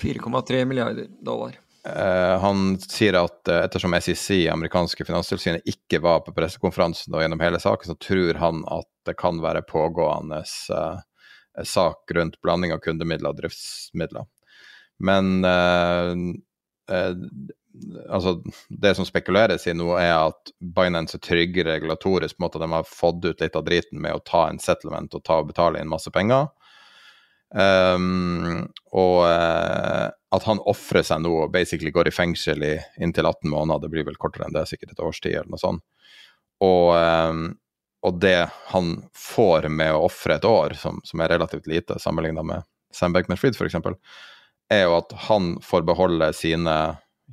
E: 4,3 milliarder dollar.
A: Uh, han sier at uh, ettersom SEC, amerikanske finanstilsynet, ikke var på pressekonferansen og gjennom hele saken, så tror han at det kan være pågående uh, sak rundt blanding av kundemidler og driftsmidler. Men altså, det som spekuleres i nå, er at Binance er trygge regulatorisk på en måte. De har fått ut litt av driten med å ta en settlement og ta og betale inn masse penger. Um, og uh, at han ofrer seg nå og basically går i fengsel i inntil 18 måneder. Det blir vel kortere enn det, sikkert et års tid eller noe sånt. Og, um, og det han får med å ofre et år, som, som er relativt lite sammenlignet med Sam Beckman-Fried f.eks., er jo at han får beholde sine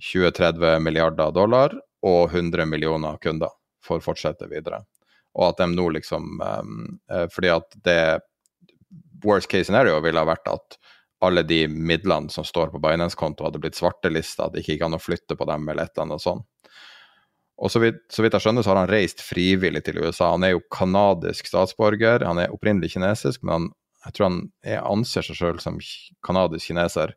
A: 20-30 milliarder dollar og 100 millioner kunder for å fortsette videre. Og at de nå liksom um, Fordi at det Worst case scenario ville ha vært at alle de midlene som står på Binance-konto, hadde blitt svartelista, at det ikke gikk an å flytte på dem eller et eller annet sånt. Og så vidt, så vidt, jeg skjønner, så har han reist frivillig til USA. Han er jo kanadisk statsborger. Han er opprinnelig kinesisk, men han, jeg tror han er, anser seg sjøl som kanadisk kineser.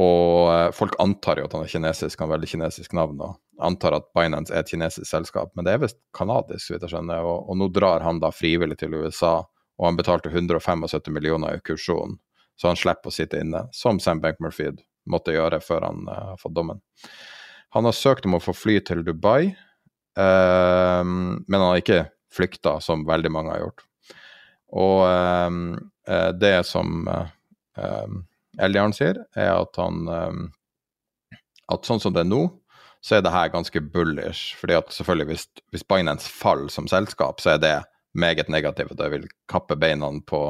A: Og eh, folk antar jo at han er kinesisk, han har veldig kinesisk navn, og antar at Binance er et kinesisk selskap, men det er visst kanadisk, så vidt jeg skjønner. Og, og, nå drar han da frivillig til USA, og han betalte 175 millioner i kursjon, så han slipper å sitte inne, som Sam Bankmurphy måtte gjøre før han uh, fått dommen. Han har søkt om å få fly til Dubai, uh, men han har ikke flykta, som veldig mange har gjort. Og uh, det som Eljarn sier, er at han At sånn som det er nå, så er det her ganske bullish. fordi at selvfølgelig hvis, hvis Binance faller som selskap, så er det meget negativt. Det vil kappe beina på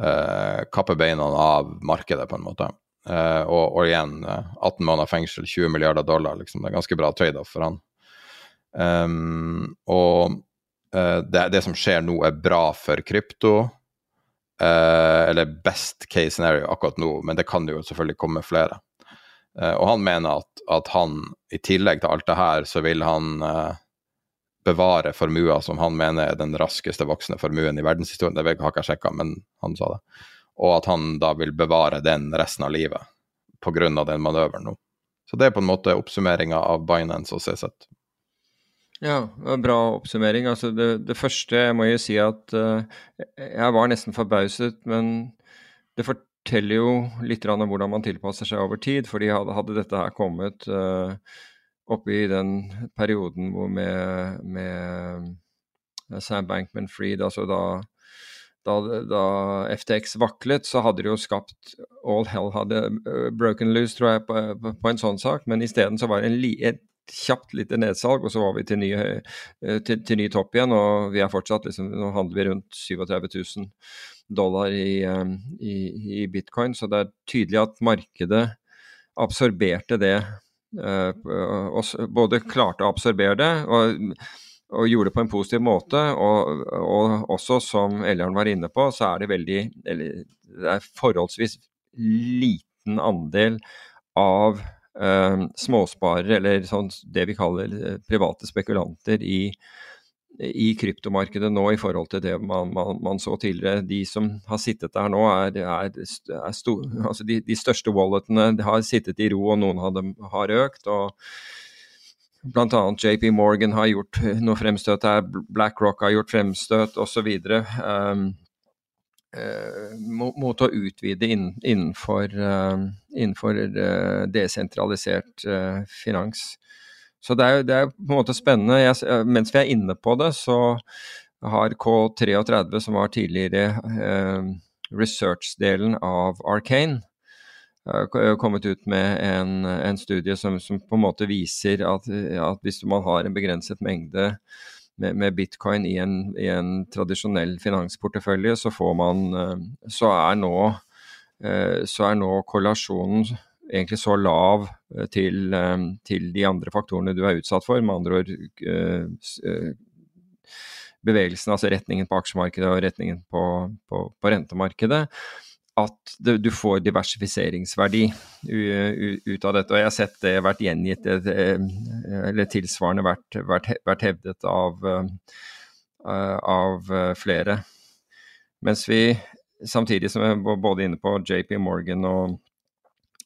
A: uh, kappe beina av markedet, på en måte. Uh, og, og, igjen, uh, eh, 18 måneder fengsel, 20 milliarder dollar, liksom, det er ganske bra trade-off for han. Um, og det, det, som skjer nå, er bra for krypto. Uh, eller best case scenario akkurat nå, men det kan jo selvfølgelig komme flere. Uh, og han mener at, at, han, i tillegg til alt det her, så vil han uh, bevare formua som han mener er den raskeste voksende formuen i verdenshistorien. Det har ikke jeg sjekka, men han sa det. Og at han da vil bevare den resten av livet pga. den manøveren nå. Så det er på en måte oppsummeringa av Binance og CZ.
E: Ja, det var bra oppsummering. Altså det, det, første jeg må jo si at uh, jeg var nesten forbauset, men det forteller jo litt om hvordan man tilpasser seg over tid. fordi hadde, hadde dette her kommet uh, oppe i den perioden hvor med, med Sam Bankman-Fried, altså da, da, da, FTX vaklet, så hadde det jo skapt All hell hadde broken loose, tror jeg, på, på, på en sånn sak. Men isteden så var det en, et kjapt lite nedsalg, og så var vi til ny, eh, til, til ny topp igjen. Og vi er fortsatt liksom, Nå handler vi rundt 37 000 dollar i, eh, i, i bitcoin, så det er tydelig at markedet absorberte det. Eh, både klarte å absorbere det og, og gjorde det på en positiv måte. Og, og også, som Ellern var inne på, så er det veldig eller, Det er forholdsvis liten andel av eh, småsparere, eller sånn, det vi kaller eh, private spekulanter i, i kryptomarkedet nå i forhold til det man, man, man, så tidligere. De som har sittet der nå, er, er, er stor, altså de, de, største walletene har sittet i ro, og noen av dem har økt. og Bl.a. JP Morgan har gjort noe fremstøt her, BlackRock har gjort fremstøt osv. Um, mot, mot, å utvide inn, innenfor, innenfor desentralisert finans. Så det er, det er, på en måte spennende. Jeg, mens vi er inne på det, så har K33, som var tidligere eh, research-delen av Arcane, eh, kommet ut med en, en studie som, som, på en måte viser at, at, hvis man har en begrenset mengde med, med bitcoin i en, i en, tradisjonell finansportefølje, så, man, eh, så, er nå, eh, så er nå korrelasjonen egentlig så lav eh, til, eh, til, de andre faktorene du er utsatt for. Med andre ord eh, bevegelsen, altså retningen på aksjemarkedet og retningen på, på, på rentemarkedet. At du får diversifiseringsverdi ut av dette. Og jeg har sett det vært gjengitt, eller tilsvarende vært, vært, vært hevdet av, av flere. Mens vi samtidig som vi er både inne på JP Morgan og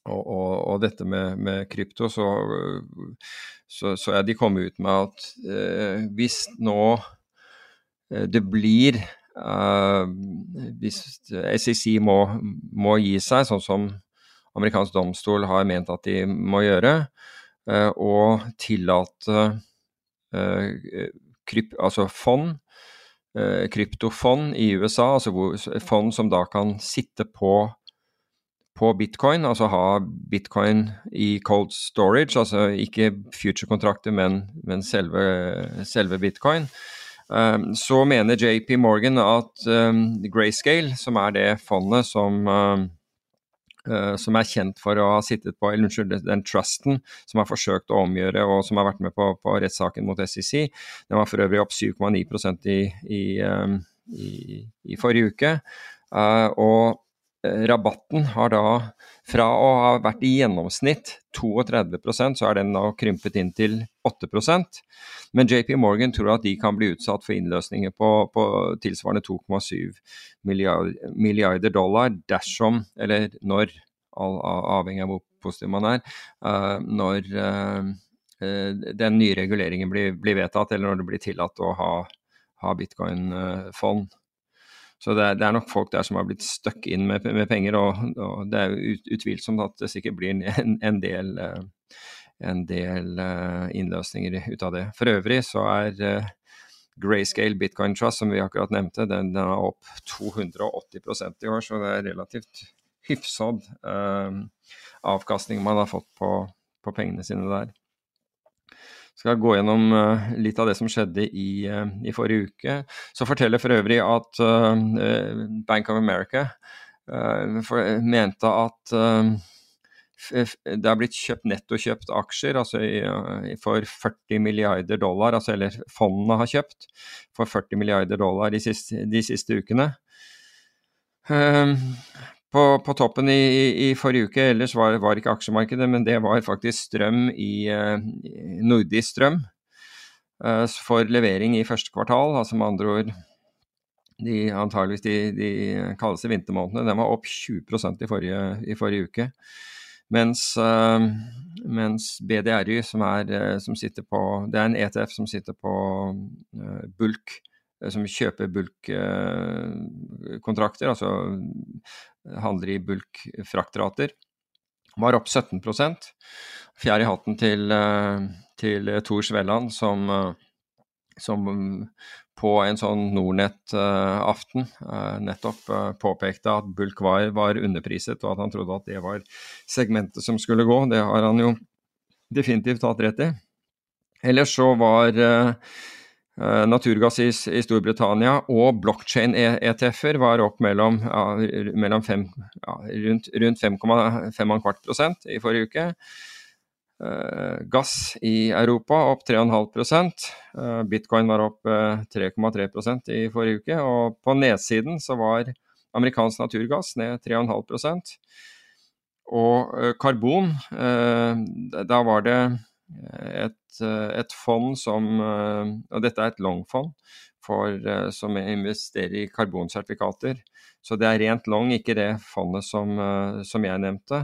E: og, og, og, dette med, med krypto, så, så, så, er de kommet ut med at eh, hvis nå eh, det blir eh, Hvis SEC må, må, gi seg, sånn som amerikansk domstol har ment at de må gjøre, eh, og tillate eh, kryp, altså fond eh, kryptofond i USA, altså fond som da kan sitte på på bitcoin, altså ha bitcoin i cold storage, altså ikke future-kontrakter, men, men selve, selve, bitcoin. Um, så mener JP Morgan at um, Grayscale, som er det fondet som, um, uh, som er kjent for å ha sittet på eller unnskyld, den trusten som har forsøkt å omgjøre og som har vært med på, på rettssaken mot SEC, den var for øvrig opp 7,9 i, i, i, i, forrige uke. Uh, og rabatten har da fra å ha vært i gjennomsnitt 32% så er den nå krympet inn til 8% Men JP Morgan tror at de kan bli utsatt for innløsninger på, på tilsvarende 2,7 milliarder, milliarder dollar dersom, eller når, avhengig av hvor positiv man er, uh, når uh, den nye reguleringen blir, blir, vedtatt, eller når det blir tillatt å ha, ha bitcoin-fond. Så det er, det er, nok folk der som har blitt stuck inn med, med penger, og, og, det er ut, utvilsomt at det sikkert blir en, en del, en del uh, innløsninger ut av det. For øvrig så er uh, Grayscale Bitcoin Trust, som vi akkurat nevnte, den, den er opp 280% i år, så det er relativt hyfsad avkastning man har fått på, på pengene sine der skal gå gjennom uh, litt av det som skjedde i, uh, i, forrige uke. Så forteller for øvrig at uh, Bank of America mente at det er blitt kjøpt nettokjøpt aksjer altså for 40 milliarder dollar, altså, eller fondene har kjøpt for 40 milliarder dollar de siste, de siste ukene. På, på, toppen i, i, i, forrige uke ellers var, var, ikke aksjemarkedet, men det var faktisk strøm i eh, nordisk strøm eh, for levering i første kvartal. Altså med andre ord de, antageligvis de, de kaldeste vintermånedene. Den var opp 20 i forrige, i forrige uke. Mens, eh, mens BDRY, som, er, som sitter på Det er en ETF som sitter på bulk som kjøper bulkkontrakter, altså handler i bulk-fraktrater, var opp 17 Fjær i hatten til, eh, til Tor Svelland, som, eh, som på en sånn Nordnett-aften nettopp påpekte at bulk var, var, underpriset, og at han trodde at det var segmentet som skulle gå. Det har han jo definitivt hatt rett i. Ellers så var Eh, naturgass i, i, Storbritannia og blockchain-ETF-er var opp mellom, ja, mellom fem, ja, rundt, rundt 5,5 i forrige uke. Uh, gass i Europa opp 3,5 uh, Bitcoin var opp uh, 3,3% i forrige uke. Og på nedsiden så var amerikansk naturgass ned 3,5% Og karbon, da var det et, eh, et, fond som eh, Og dette er et long-fond eh, som investerer i karbonsertifikater. Så det er rent long, ikke det fondet som, som jeg nevnte,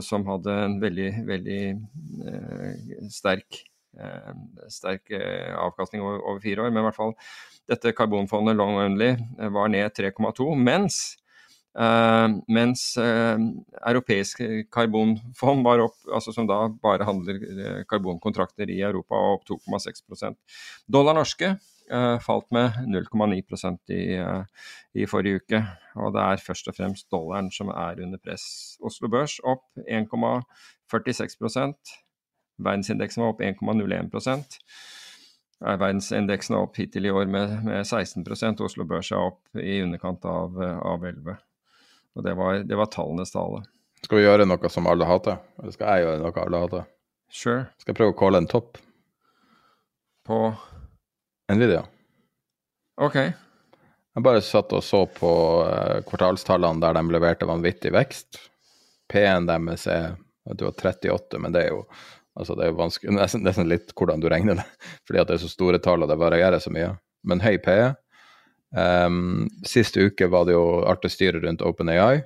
E: som hadde en veldig, veldig sterk sterk avkastning over, over, fire år. Men i hvert fall dette karbonfondet long only var ned 3,2, mens Uh, mens uh, europeisk karbonfond var opp, altså som da bare handler uh, karbonkontrakter i Europa, opp 2,6 Dollar norske falt med 0,9% i, i forrige uke. Og det er først og fremst dollaren som er under press. Oslo Børs opp 1,46% Verdensindeksen var opp 1,01 Verdensindeksen er opp hittil i år med, med 16% Oslo Børs er opp i underkant av, av 11 og det var, det var tallenes tale.
A: Skal vi gjøre noe som alle hater? Eller skal jeg gjøre noe alle hater?
E: Sure.
A: Skal jeg prøve å calle en topp?
E: På
A: Nvidia.
E: Ok.
A: Jeg bare satt og så på uh, kvartalstallene der de leverte vanvittig vekst. P-en deres er du, 38, men det er jo altså det er vanskelig, nesten, nesten litt hvordan du regner det. Fordi at det er så store tall og det varierer så mye. Men høy PE. Um, sist uke var det jo artig styre rundt OpenAI,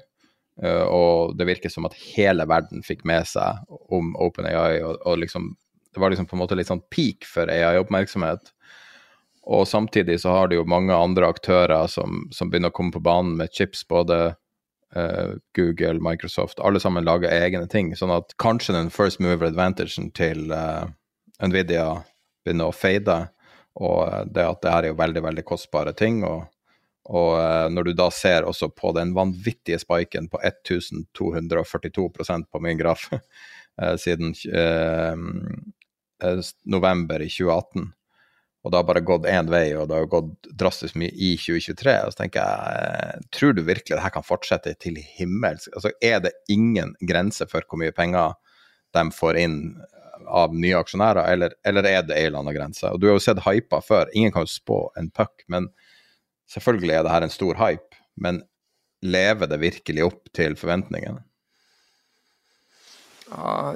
A: uh, og det virker som at hele verden fikk med seg om OpenAI, og, og liksom, det var liksom på en måte litt sånn peak for AI-oppmerksomhet. Og samtidig så har det jo mange andre aktører som, som begynner å komme på banen med chips, både uh, Google, Microsoft, alle sammen lager egne ting. Sånn at kanskje den first mover advantagen til uh, Nvidia begynner å fade. Og eh, det at det her er jo veldig, veldig kostbare ting. Og, og eh, når du da ser også på den vanvittige spiken på 1242% på min graf eh, siden eh, november i 2018, og det har bare gått én vei, og det har gått drastisk mye i 2023. Og så tenker jeg, tror du virkelig det her kan fortsette til himmels? Altså, er det ingen grense for hvor mye penger de får inn av nye aksjonærer, eller, eller er det ei eller annen grense? Og Du har jo sett hyper før. Ingen kan jo spå en puck, men selvfølgelig er det her en stor hype. Men lever det virkelig opp til forventningene?
E: Ja,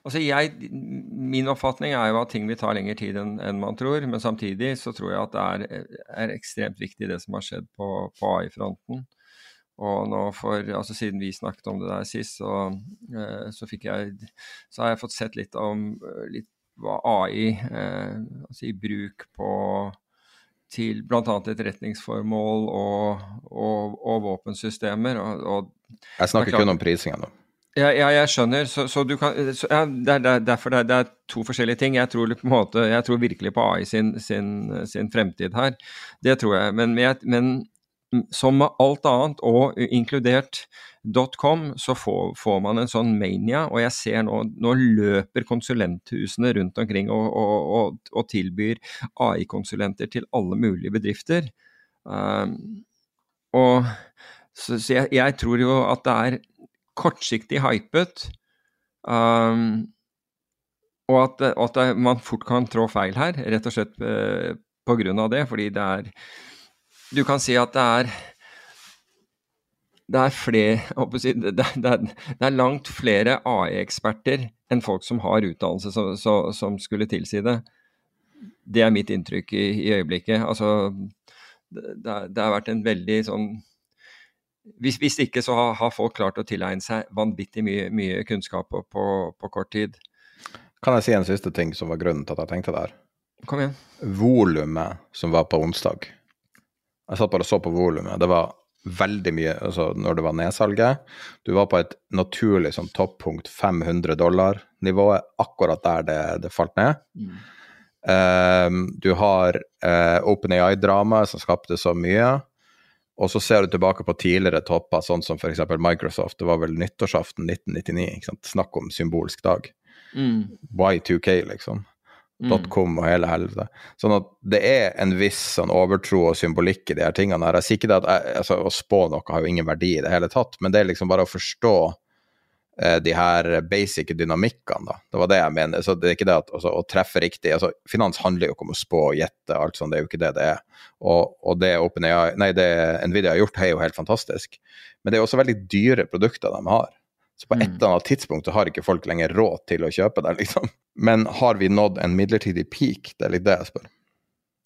E: altså jeg, Min oppfatning er jo at ting vil ta lengre tid enn, en man tror. Men samtidig så tror jeg at det er, er ekstremt viktig det som har skjedd på, på AI-fronten. Og nå for, altså Siden vi snakket om det der sist, så, eh, så, jeg, så har jeg fått sett litt om eh, litt hva AI eh, altså i bruk på til bl.a. etterretningsformål og, og, og våpensystemer. Og,
A: jeg snakker kun om prisinga nå.
E: Ja, ja, jeg skjønner. Så, så du kan, så, ja, det er, derfor det er, det er, to forskjellige ting. Jeg tror, på en måte, jeg tror virkelig på AI sin, sin, sin fremtid her. Det tror jeg. Men, jeg, men som med alt annet, og inkludert .com, så får, får, man en sånn mania. Og jeg ser nå, nå løper konsulenthusene rundt omkring og, og, og, og tilbyr AI-konsulenter til alle mulige bedrifter. Um, og så, så jeg, jeg, tror jo at det er kortsiktig hypet. Um, og at, at, man fort kan trå feil her, rett og slett uh, av det. Fordi det er du kan si at det er det er, flere, det, det, er, det er langt flere AI-eksperter enn folk som har utdannelse som, som, skulle tilsi det. Det er mitt inntrykk i, i øyeblikket. Altså, det, det, har vært en veldig sånn Hvis, hvis ikke så har, har, folk klart å tilegne seg vanvittig mye, mye kunnskap på, på, på, kort tid.
A: Kan jeg si en siste ting som var grunnen til at jeg tenkte der?
E: Kom igjen.
A: Volumet som var på onsdag jeg satt bare og så på volumet. Det var veldig mye altså når det var nedsalget. Du var på et naturlig sånn toppunkt 500 dollar-nivået, akkurat der det, det falt ned. Mm. Um, du har uh, OpenAI-dramaet som skapte så mye. Og så ser du tilbake på tidligere topper, sånn som f.eks. Microsoft. Det var vel nyttårsaften 1999. Snakk om symbolsk dag. Mm. Y2K, liksom. .com og hele helvete. Sånn at det er en viss sånn overtro og symbolikk i de her tingene. Jeg sier ikke at jeg, altså, Å spå noe har jo ingen verdi i det hele tatt, men det er liksom bare å forstå eh, de her basic dynamikkene, da. Det var det jeg mener. Så det er ikke det at altså, å treffe riktig altså, Finans handler jo ikke om å spå og gjette, alt sånt, det er jo ikke det det er. Og, og det OpenAI, nei, det Nvidia har gjort, er jo helt fantastisk. Men det er også veldig dyre produkter de har. Så på et mm. eller annet tidspunkt har ikke folk lenger råd til å kjøpe det, liksom. Men har vi nådd en midlertidig peak? Det er litt det jeg spør.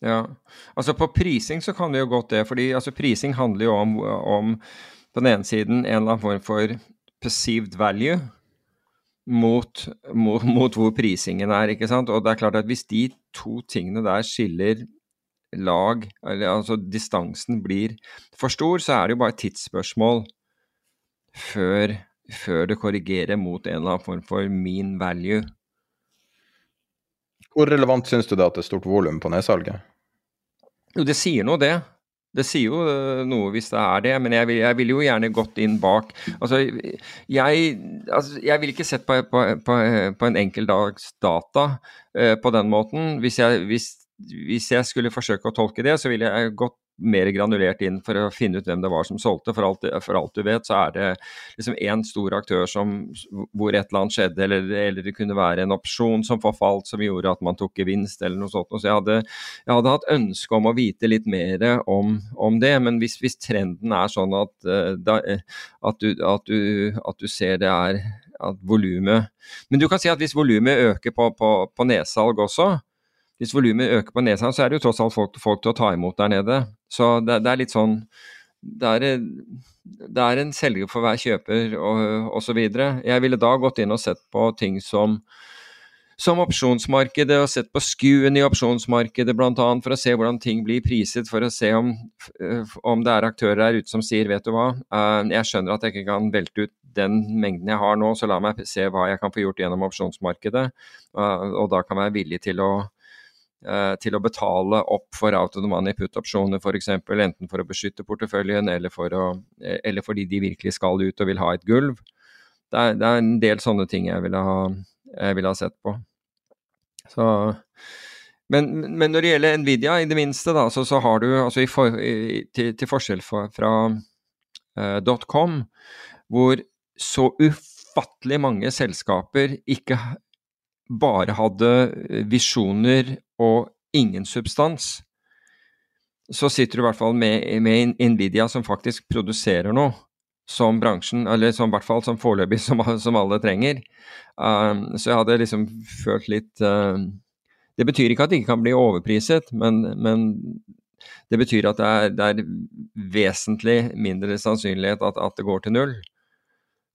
E: Ja, altså på prising så kan det jo godt det. fordi altså prising handler jo om, om på den ene siden en eller annen form for perceived value. mot, mot, mot, hvor prisingen er. ikke sant? Og det er klart at hvis de to tingene der skiller lag, eller altså distansen blir for stor, så er det jo bare et tidsspørsmål før, før det korrigerer mot en eller annen form for mean value.
A: Hvor relevant syns du det at det er stort volum på nedsalget?
E: Jo, det sier nå det. Det sier jo eh, noe hvis det er det, men jeg vil, vil jo gjerne gått inn bak. Altså, jeg, altså, jeg vil ikke sett på, på, på, på en enkeltdags data uh, på den måten. Hvis jeg, hvis, hvis jeg skulle forsøke å tolke det, så ville jeg gått mer granulert inn for å finne ut hvem det var som solgte. For alt, for alt du vet, så er det liksom én stor aktør som, hvor et eller annet skjedde, eller, eller, det kunne være en opsjon som forfalt som gjorde at man tok gevinst, eller noe sånt. Så jeg hadde, jeg hadde hatt ønske om å vite litt mer om, om det. Men hvis, hvis, trenden er sånn at, uh, da, at, du, at, du, at, du, ser det er at volumet Men du kan si at hvis volumet øker på, på, på nedsalg også, hvis volumet øker på Nesheim, så er det jo tross alt folk, folk, til å ta imot der nede. Så det, det er litt sånn det er, det er, en selger for hver kjøper og osv. Jeg ville da gått inn og sett på ting som, som opsjonsmarkedet, og sett på skuen i opsjonsmarkedet bl.a. for å se hvordan ting blir priset, for å se om, om det er aktører der ute som sier vet du hva, eh, jeg skjønner at jeg ikke kan velte ut den mengden jeg har nå, så la meg se hva jeg kan få gjort gjennom opsjonsmarkedet. Eh, og da kan jeg være villig til å til å betale opp for out of the money put-opsjoner f.eks., enten for å beskytte porteføljen eller, for å, eh, eller, fordi de virkelig skal ut og vil ha et gulv. Det er, det er en del sånne ting jeg ville ha, jeg ville ha sett på. Så, men, men, når det gjelder Nvidia, i det minste, da, så, så har du altså for, i, til, til, forskjell fra, fra uh, .com, hvor så ufattelig mange selskaper ikke bare hadde visjoner og ingen substans, så sitter du i hvert fall med, med Nvidia som faktisk produserer noe som bransjen, eller som i hvert fall som foreløpig som, som, alle trenger. Um, så jeg hadde liksom følt litt uh, Det betyr ikke at det ikke kan bli overpriset, men, men det betyr at det er, det er vesentlig mindre sannsynlighet at, at det går til null.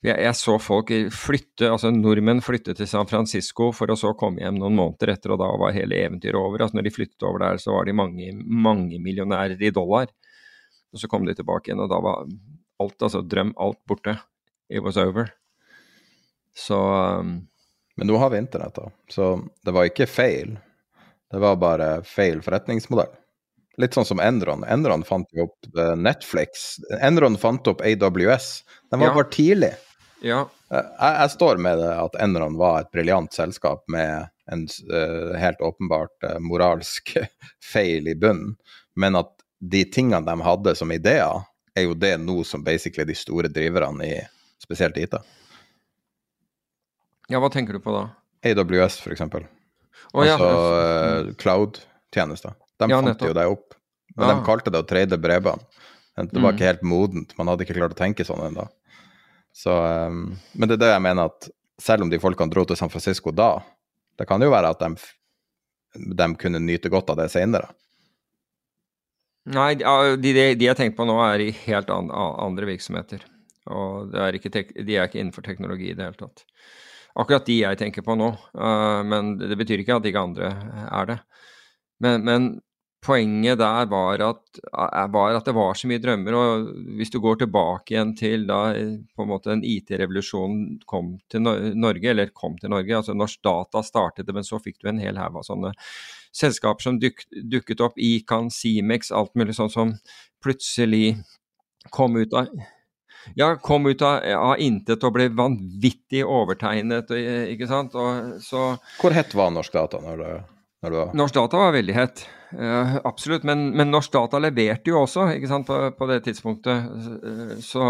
E: Jeg, jeg, så folk flytte, altså nordmenn flytte til San Francisco for å så komme hjem noen måneder etter, og da var hele eventyret over. Altså når de flyttet over der, så var de mange, mange millionærer i dollar. Og så kom de tilbake igjen, og da var alt, altså drøm, alt borte. It was over. Så um,
A: Men nå har vi internett, da, så det var ikke feil. Det var bare feil forretningsmodell. Litt sånn som Enron. Enron fant jo opp eh, Netflix. Enron fant opp AWS. Den var ja. bare tidlig.
E: Ja.
A: Jeg, jeg, står med det at Enron var et briljant selskap med en uh, helt åpenbart uh, moralsk feil i bunnen, men at de tingene de hadde som ideer, er jo det nå som basically de store driverne i spesielt IT.
E: Ja, hva tenker du på da?
A: AWS, for eksempel.
E: Oh,
A: altså uh, cloud-tjenester. De ja, fant jo det opp. Men ja. de kalte det å trade bredbånd. Det var mm. ikke helt modent. Man hadde ikke klart å tenke sånn ennå. Så, um, men det er det jeg mener at selv om de folkene dro til San Francisco da, det kan jo være at de, de kunne nyte godt av det senere.
E: Nei, de, de, de jeg tenker på nå, er i helt an, andre virksomheter. Og er ikke, de er ikke innenfor teknologi i det hele tatt. Akkurat de jeg tenker på nå. Uh, men det betyr ikke at ikke andre er det. Men, men poenget der var at, var at, det var så mye drømmer. og Hvis du går tilbake igjen til da på en måte den IT-revolusjonen kom til Norge, eller kom til Norge, altså Norsk Data startet det, men så fikk du en hel haug av sånne selskaper som duk, dukket opp, Ican, Simex, alt mulig sånn som plutselig kom ut av ja, kom ut av, av intet og ble vanvittig overtegnet. ikke sant? Og så,
A: Hvor hett var Norsk Data når det var...
E: Norsk Data var veldig hett. Uh, absolutt. Men, men, Norsk Data leverte jo også sant, på, på det tidspunktet. Så,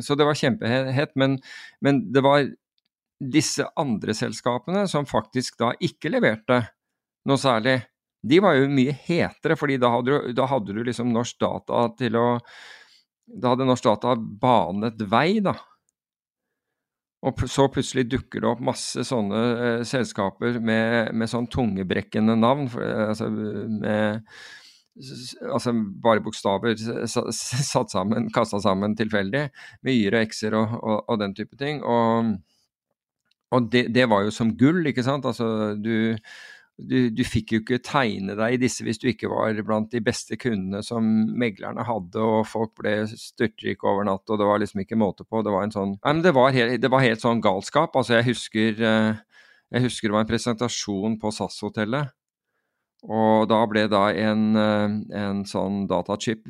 E: så, det var kjempehett. Men, men, det var disse andre selskapene som faktisk da ikke leverte noe særlig. De var jo mye hetere, fordi da hadde du, da hadde du liksom Norsk Data til å Da hadde Norsk Data banet vei, da. Og så plutselig dukker det opp masse sånne eh, selskaper med, med sånn tungebrekkende navn. For, eh, altså, med, altså bare bokstaver satt sammen, kasta sammen tilfeldig, med y-er og og, og, og, den type ting. Og, og det, det, var jo som gull, ikke sant. Altså, du, du, du, fikk jo ikke tegne deg i disse hvis du ikke var blant de beste kundene som meglerne hadde, og folk ble styrtrike over natt, og det var liksom ikke måte på. Det var en sånn Nei, men det var helt, det var helt sånn galskap. Altså, jeg husker, eh, jeg husker det var en presentasjon på SAS-hotellet. Og da ble da en, eh, en sånn datachip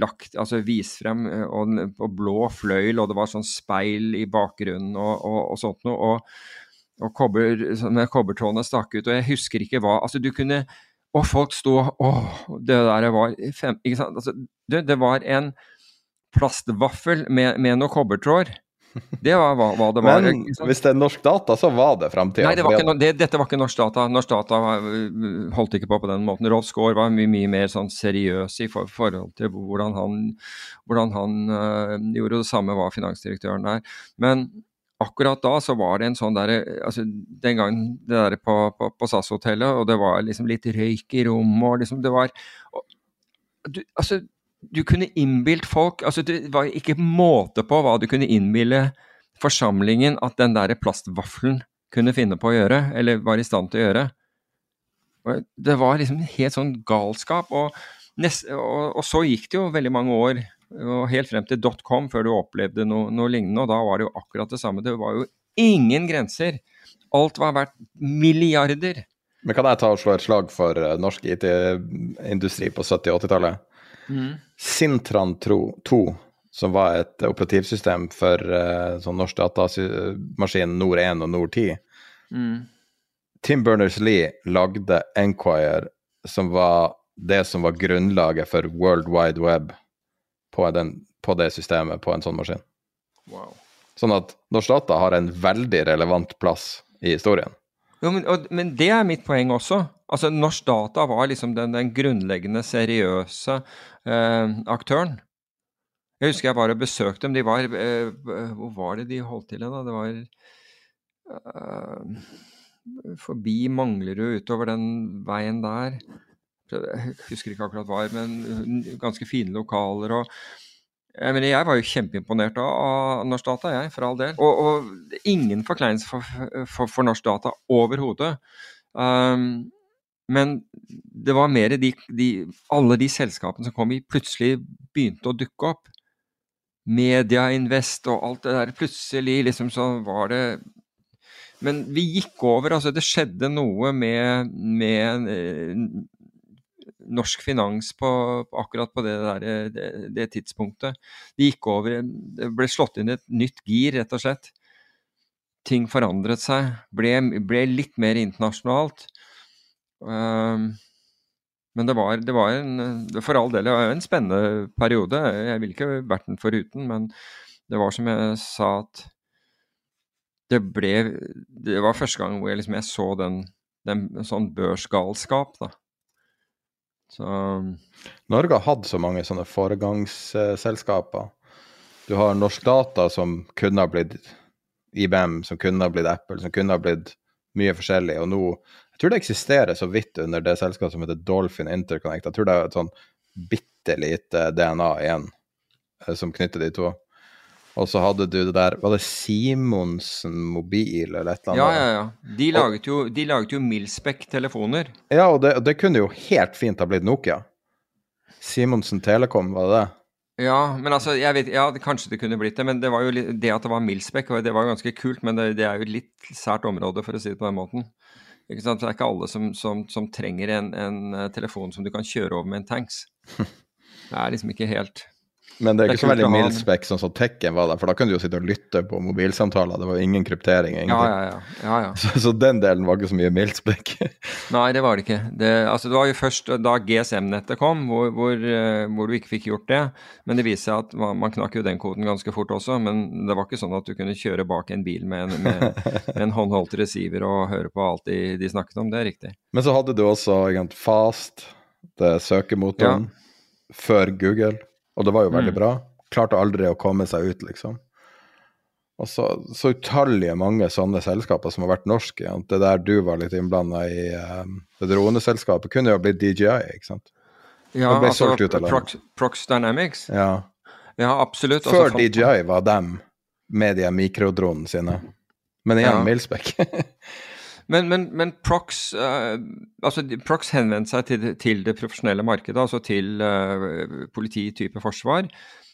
E: lagt, altså vist frem eh, og, på blå fløyel, og det var sånn speil i bakgrunnen og, og, og sånt noe. Og, og kobber, med kobbertrådene stakk ut, og jeg husker ikke hva Altså, du kunne Og folk sto Åh, det der var fem, Ikke sant. Altså, det, det var en plastvaffel med, med noen kobbertråder. Det var hva, hva det var.
A: Men hvis det er norsk data, så var det framtida?
E: Nei, det var ikke, det, dette var ikke norsk data. Norsk data holdt ikke på på den måten. Rolf Skaar var mye, mye mer sånn seriøs i for, forhold til hvordan han, hvordan han uh, gjorde. Det samme var finansdirektøren der. Men akkurat da så var det en sånn derre altså Den gangen det der på, på, på SAS-hotellet, og det var liksom litt røyk i rommet, og liksom Det var og, du, Altså, du kunne innbilt folk altså Det var ikke måte på hva du kunne innbille forsamlingen at den der plastvaffelen kunne finne på å gjøre, eller var i stand til å gjøre. Det var liksom helt sånn galskap. Og, nest, og, og så gikk det jo veldig mange år og helt frem til .com før du opplevde noe, noe, lignende. Og da var det jo akkurat det samme. Det var jo ingen grenser. Alt var verdt milliarder.
A: Men kan jeg ta og slå et slag for uh, norsk IT-industri på 70- og 80-tallet? Mm. Sintran 2, som var et operativsystem for uh, sånn norsk datamaskin Nord 1 og Nord 10. Mm. Tim Berners-Lee lagde Enquire, som var det som var grunnlaget for World Wide Web på, den, på, det systemet på en sånn maskin.
E: Wow.
A: Sånn at norsk data har en veldig relevant plass i historien.
E: Jo, men, og, men, det er mitt poeng også. Altså, Norsk Data var liksom den, den grunnleggende, seriøse eh, aktøren. Jeg husker jeg bare besøkte dem. De var eh, Hvor var det de holdt til da? Det var eh, forbi Manglerud, utover den veien der. Jeg husker ikke akkurat hva, men ganske fine lokaler. og jeg, mener, jeg var jo kjempeimponert av Norsk Data, jeg, for all del. Og, og ingen forkleinelse for, for, for, Norsk Data overhodet. Um, men det var mer de, de, alle de selskapene som kom i, plutselig begynte å dukke opp. Media Invest og alt det der. Plutselig liksom så var det Men vi gikk over. altså Det skjedde noe med, med eh, norsk finans på, akkurat på det, der, det, det, tidspunktet. Det gikk over Det ble slått inn et nytt gir, rett og slett. Ting forandret seg. Ble, ble litt mer internasjonalt. Um, men det var, det var en For all del, en spennende periode. Jeg ville ikke vært den foruten, men det var som jeg sa at det ble Det var første gang hvor jeg, liksom, jeg så den, den sånn børsgalskap, da. Så
A: Norge har hatt så mange sånne foregangsselskaper. Du har Norsk Data, som kunne ha blitt IBM, som kunne ha blitt Apple, som kunne ha blitt mye forskjellig. Og nå Jeg tror det eksisterer så vidt under det selskapet som heter Dolphin Interconnect. Jeg tror det er et sånn bitte lite DNA igjen eh, som knytter de to. Og så hadde du det der Var det Simonsen mobil eller et eller annet?
E: Ja, ja, ja. De laget jo, de laget jo Milspec-telefoner.
A: Ja, og det, det, kunne jo helt fint ha blitt Nokia. Simonsen Telekom, var det det?
E: Ja, men altså, jeg vet, ja, kanskje det kunne blitt det. Men det var jo det at det var Milspec, det var ganske kult. Men det, det er jo et litt sært område, for å si det på den måten. Ikke sant? Det er ikke alle som, som, som trenger en, en, eh, telefon som du kan kjøre over med en tanks. Det er liksom ikke helt
A: men det er ikke så veldig mildspekk sånn som Tekken var der, for da kunne du jo sitte og lytte på mobilsamtaler. Det var jo ingen kryptering.
E: Ja, ja, ja. ja, ja.
A: Så, så, den delen var ikke så mye mildspekk.
E: Nei, det var det ikke. Det, altså, det var jo først da GSM-nettet kom, hvor, hvor, eh, hvor, du ikke fikk gjort det. Men det viste seg at man, man, knakk jo den koden ganske fort også. Men det var ikke sånn at du kunne kjøre bak en bil med en, med, med en håndholdt receiver og høre på alt de, de, snakket om. Det er riktig.
A: Men så hadde du også egentlig, Fast, det søkemotoren, før Google. Og det var jo veldig mm. bra. Klarte aldri å komme seg ut, liksom. Og så, så utallige mange sånne selskaper som har vært norske. Ja. Det der du var litt innblanda i, um, det droneselskapet, kunne jo blitt DJI, ikke sant?
E: Ja, altså Prox, Prox, Dynamics?
A: Ja,
E: ja absolutt.
A: Før altså, DJI var dem med de mikrodronene sine. Men igjen,
E: Ja.
A: Milspec.
E: Men, men, men Prox, uh, altså, Prox henvendte seg til, til det profesjonelle markedet, altså til uh, politi type forsvar.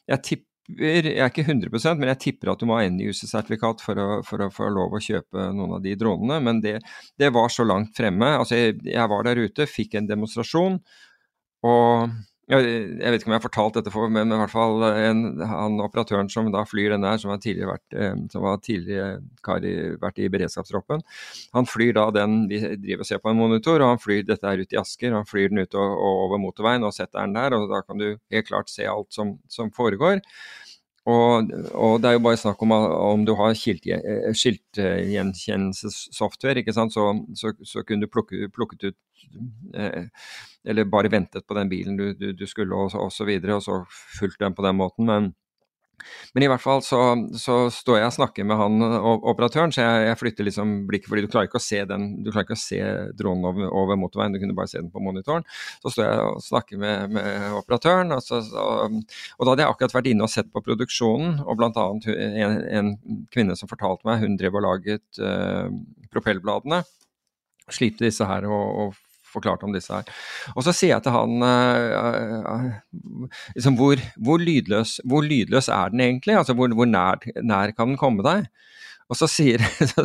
E: Jeg tipper, jeg er ikke 100% men jeg tipper at du må ha NIUS-sertifikat for, for å få lov å kjøpe noen av de dronene. Men det, det var så langt fremme. Altså, jeg, jeg var der ute, fikk en demonstrasjon, og jeg, vet ikke om jeg har fortalt dette for, men i hvert fall en, han operatøren som da flyr den der, som har tidligere vært, eh, som har tidligere i, vært i beredskapstroppen, han flyr da den Vi driver og ser på en monitor, og han flyr dette her ut i Asker. Han flyr den ut og, og over motorveien og setter den der, og da kan du helt klart se alt som, som foregår. Og, og det er jo bare snakk om om du har skilte- skiltgjenkjennelsessoftware, ikke sant, så, så, så kunne du plukke, plukket ut eh, Eller bare ventet på den bilen du, du, du skulle, og, og så videre, og så fulgt den på den måten. Men, men i hvert fall så, så står jeg og snakker med han o- operatøren, så jeg, jeg flytter liksom blikket, fordi du klarer ikke å se den, du klarer ikke å se dronen over, over motorveien, du kunne bare se den på monitoren. Så står jeg og snakker med, med operatøren, og, så, så, og da hadde jeg akkurat vært inne og sett på produksjonen, og annet en, en kvinne som fortalte meg, hun drev og laget uh, propellbladene, slipte disse her og, og forklarte om disse her. Og så sier jeg til han eh, eh, liksom, hvor, hvor, lydløs, hvor lydløs er den egentlig? Altså hvor, hvor nær, nær kan den komme deg? Og så, sier, så,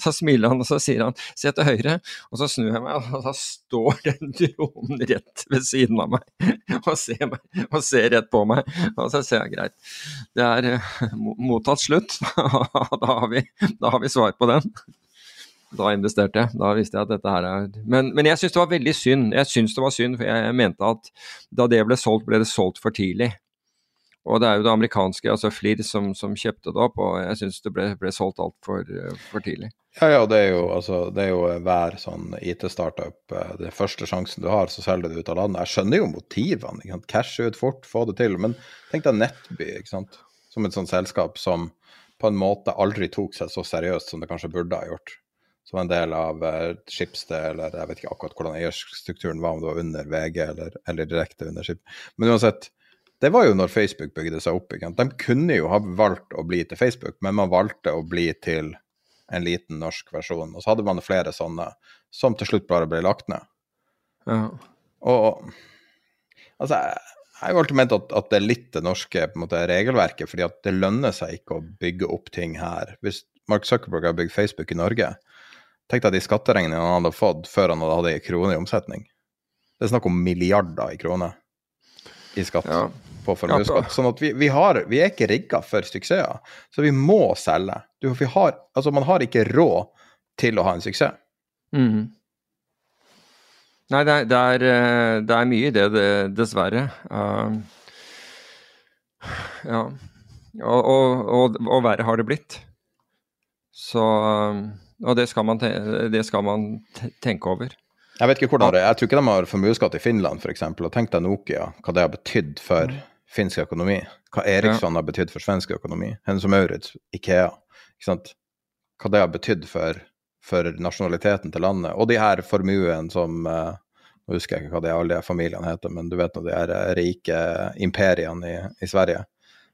E: så smiler han og så sier han se til høyre, og så snur jeg meg, og da står den dronen rett ved siden av meg og ser, meg, og ser rett på meg. Og så sier jeg greit, det er eh, mottatt slutt. Da har, vi, da har vi svar på den. Da investerte jeg. Da visste jeg at dette her er Men, men jeg syns det var veldig synd. Jeg syns det var synd, for jeg mente at da det ble solgt, ble det solgt for tidlig. Og det er jo det amerikanske, altså FLIR, som, som kjøpte det opp, og jeg syns det ble, ble solgt altfor for tidlig.
A: Ja, ja, det er jo, altså, det er jo hver sånn IT-startup. eh, Den første sjansen du har, så selger du det ut av landet. Jeg skjønner jo motivene. ikke sant? Cash ut fort, få det til. Men tenk deg Nettby, ikke sant? som et sånt selskap som på en måte aldri tok seg så seriøst som det kanskje burde ha gjort. Som en del av uh, Schibsted, eller jeg vet ikke akkurat hvordan eierstrukturen var, om det var under VG eller, eller direkte under Schib. Men uansett, det var jo når Facebook bygde seg opp. Ikke? De kunne jo ha valgt å bli til Facebook, men man valgte å bli til en liten norsk versjon. Og så hadde man flere sånne som til slutt bare ble lagt ned.
E: Ja.
A: Og altså, jeg har jo alltid ment at, at det er litt det norske måte, regelverket, fordi at det lønner seg ikke å bygge opp ting her. Hvis Mark Zuckerberg har bygd Facebook i Norge, tenk deg de skatteregningene han hadde fått før han hadde hatt en krone i omsetning. Det er snakk om milliarder i kroner i skatt
E: Ja.
A: på formuesskatt. Sånn at vi, vi, har, vi er ikke rigga for suksesser, så vi må selge. Du, vi har, altså man har ikke råd til å ha en suksess.
E: Mm. Nei, det er, det, er, eh, det er mye i det, det, dessverre. Uh, ja. Og, og, og, og verre har det blitt. Så um, Og det skal man, det skal man tenke over.
A: Jeg vet ikke hvordan det er. Jeg tror ikke de har formuesskatt i Finland, f.eks. Og tenk deg Nokia, hva det har betydd for finsk økonomi. Hva Eriksson har betydd for svensk økonomi. Hennes og Maurits, Ikea. Ikke sant? Hva det har betydd for, for nasjonaliteten til landet. Og de her formuen som eh, Nå husker jeg ikke hva de alle de familiene heter, men du vet nå de her eh, rike imperiene i, i Sverige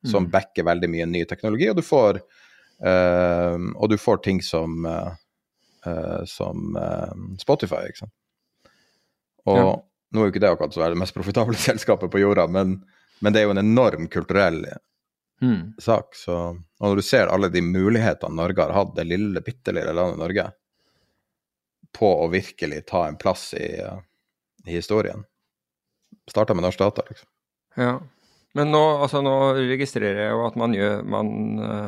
A: som backer veldig mye ny teknologi, og du får og du får ting som eh, eh, som eh, Spotify, ikke sant. Og
E: Ja.
A: nå er jo ikke det akkurat så det mest profitable selskapet på jorda, men, men det er jo en enorm kulturell
E: Mm.
A: sak. Så, og når du ser alle de mulighetene Norge har hatt, det lille, bitte lille landet Norge, på å virkelig ta en plass i, i historien Starta med norsk data, liksom.
E: Ja. Men nå, altså, nå registrerer jeg jo at man gjør, man, å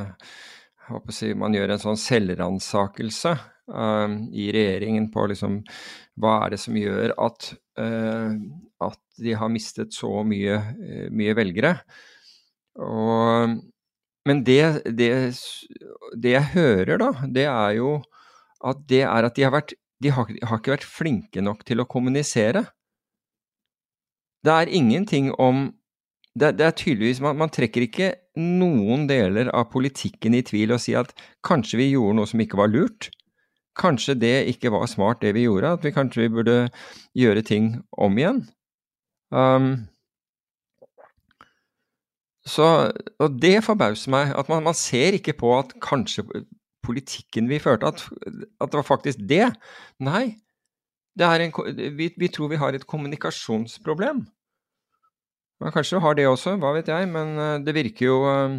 E: si, man gjør en sånn selvransakelse uh, i regjeringen på liksom hva er det som gjør at, uh, at de har mistet så mye, eh, mye velgere. Og, men det, det, det jeg hører, da, det er jo at det er at de har vært de har, har ikke vært flinke nok til å kommunisere. Det er ingenting om det, det er tydeligvis, man, man trekker ikke noen deler av politikken i tvil og sier at kanskje vi gjorde noe som ikke var lurt. Kanskje det ikke var smart det vi gjorde, at vi kanskje vi burde gjøre ting om igjen. Um, så, og det forbauser meg, at man, man ser ikke på at kanskje politikken vi førte, at, at det var faktisk det. Nei, det en, vi, vi tror vi har et kommunikasjonsproblem. Man kanskje har det også, hva vet jeg, men eh, det virker jo eh,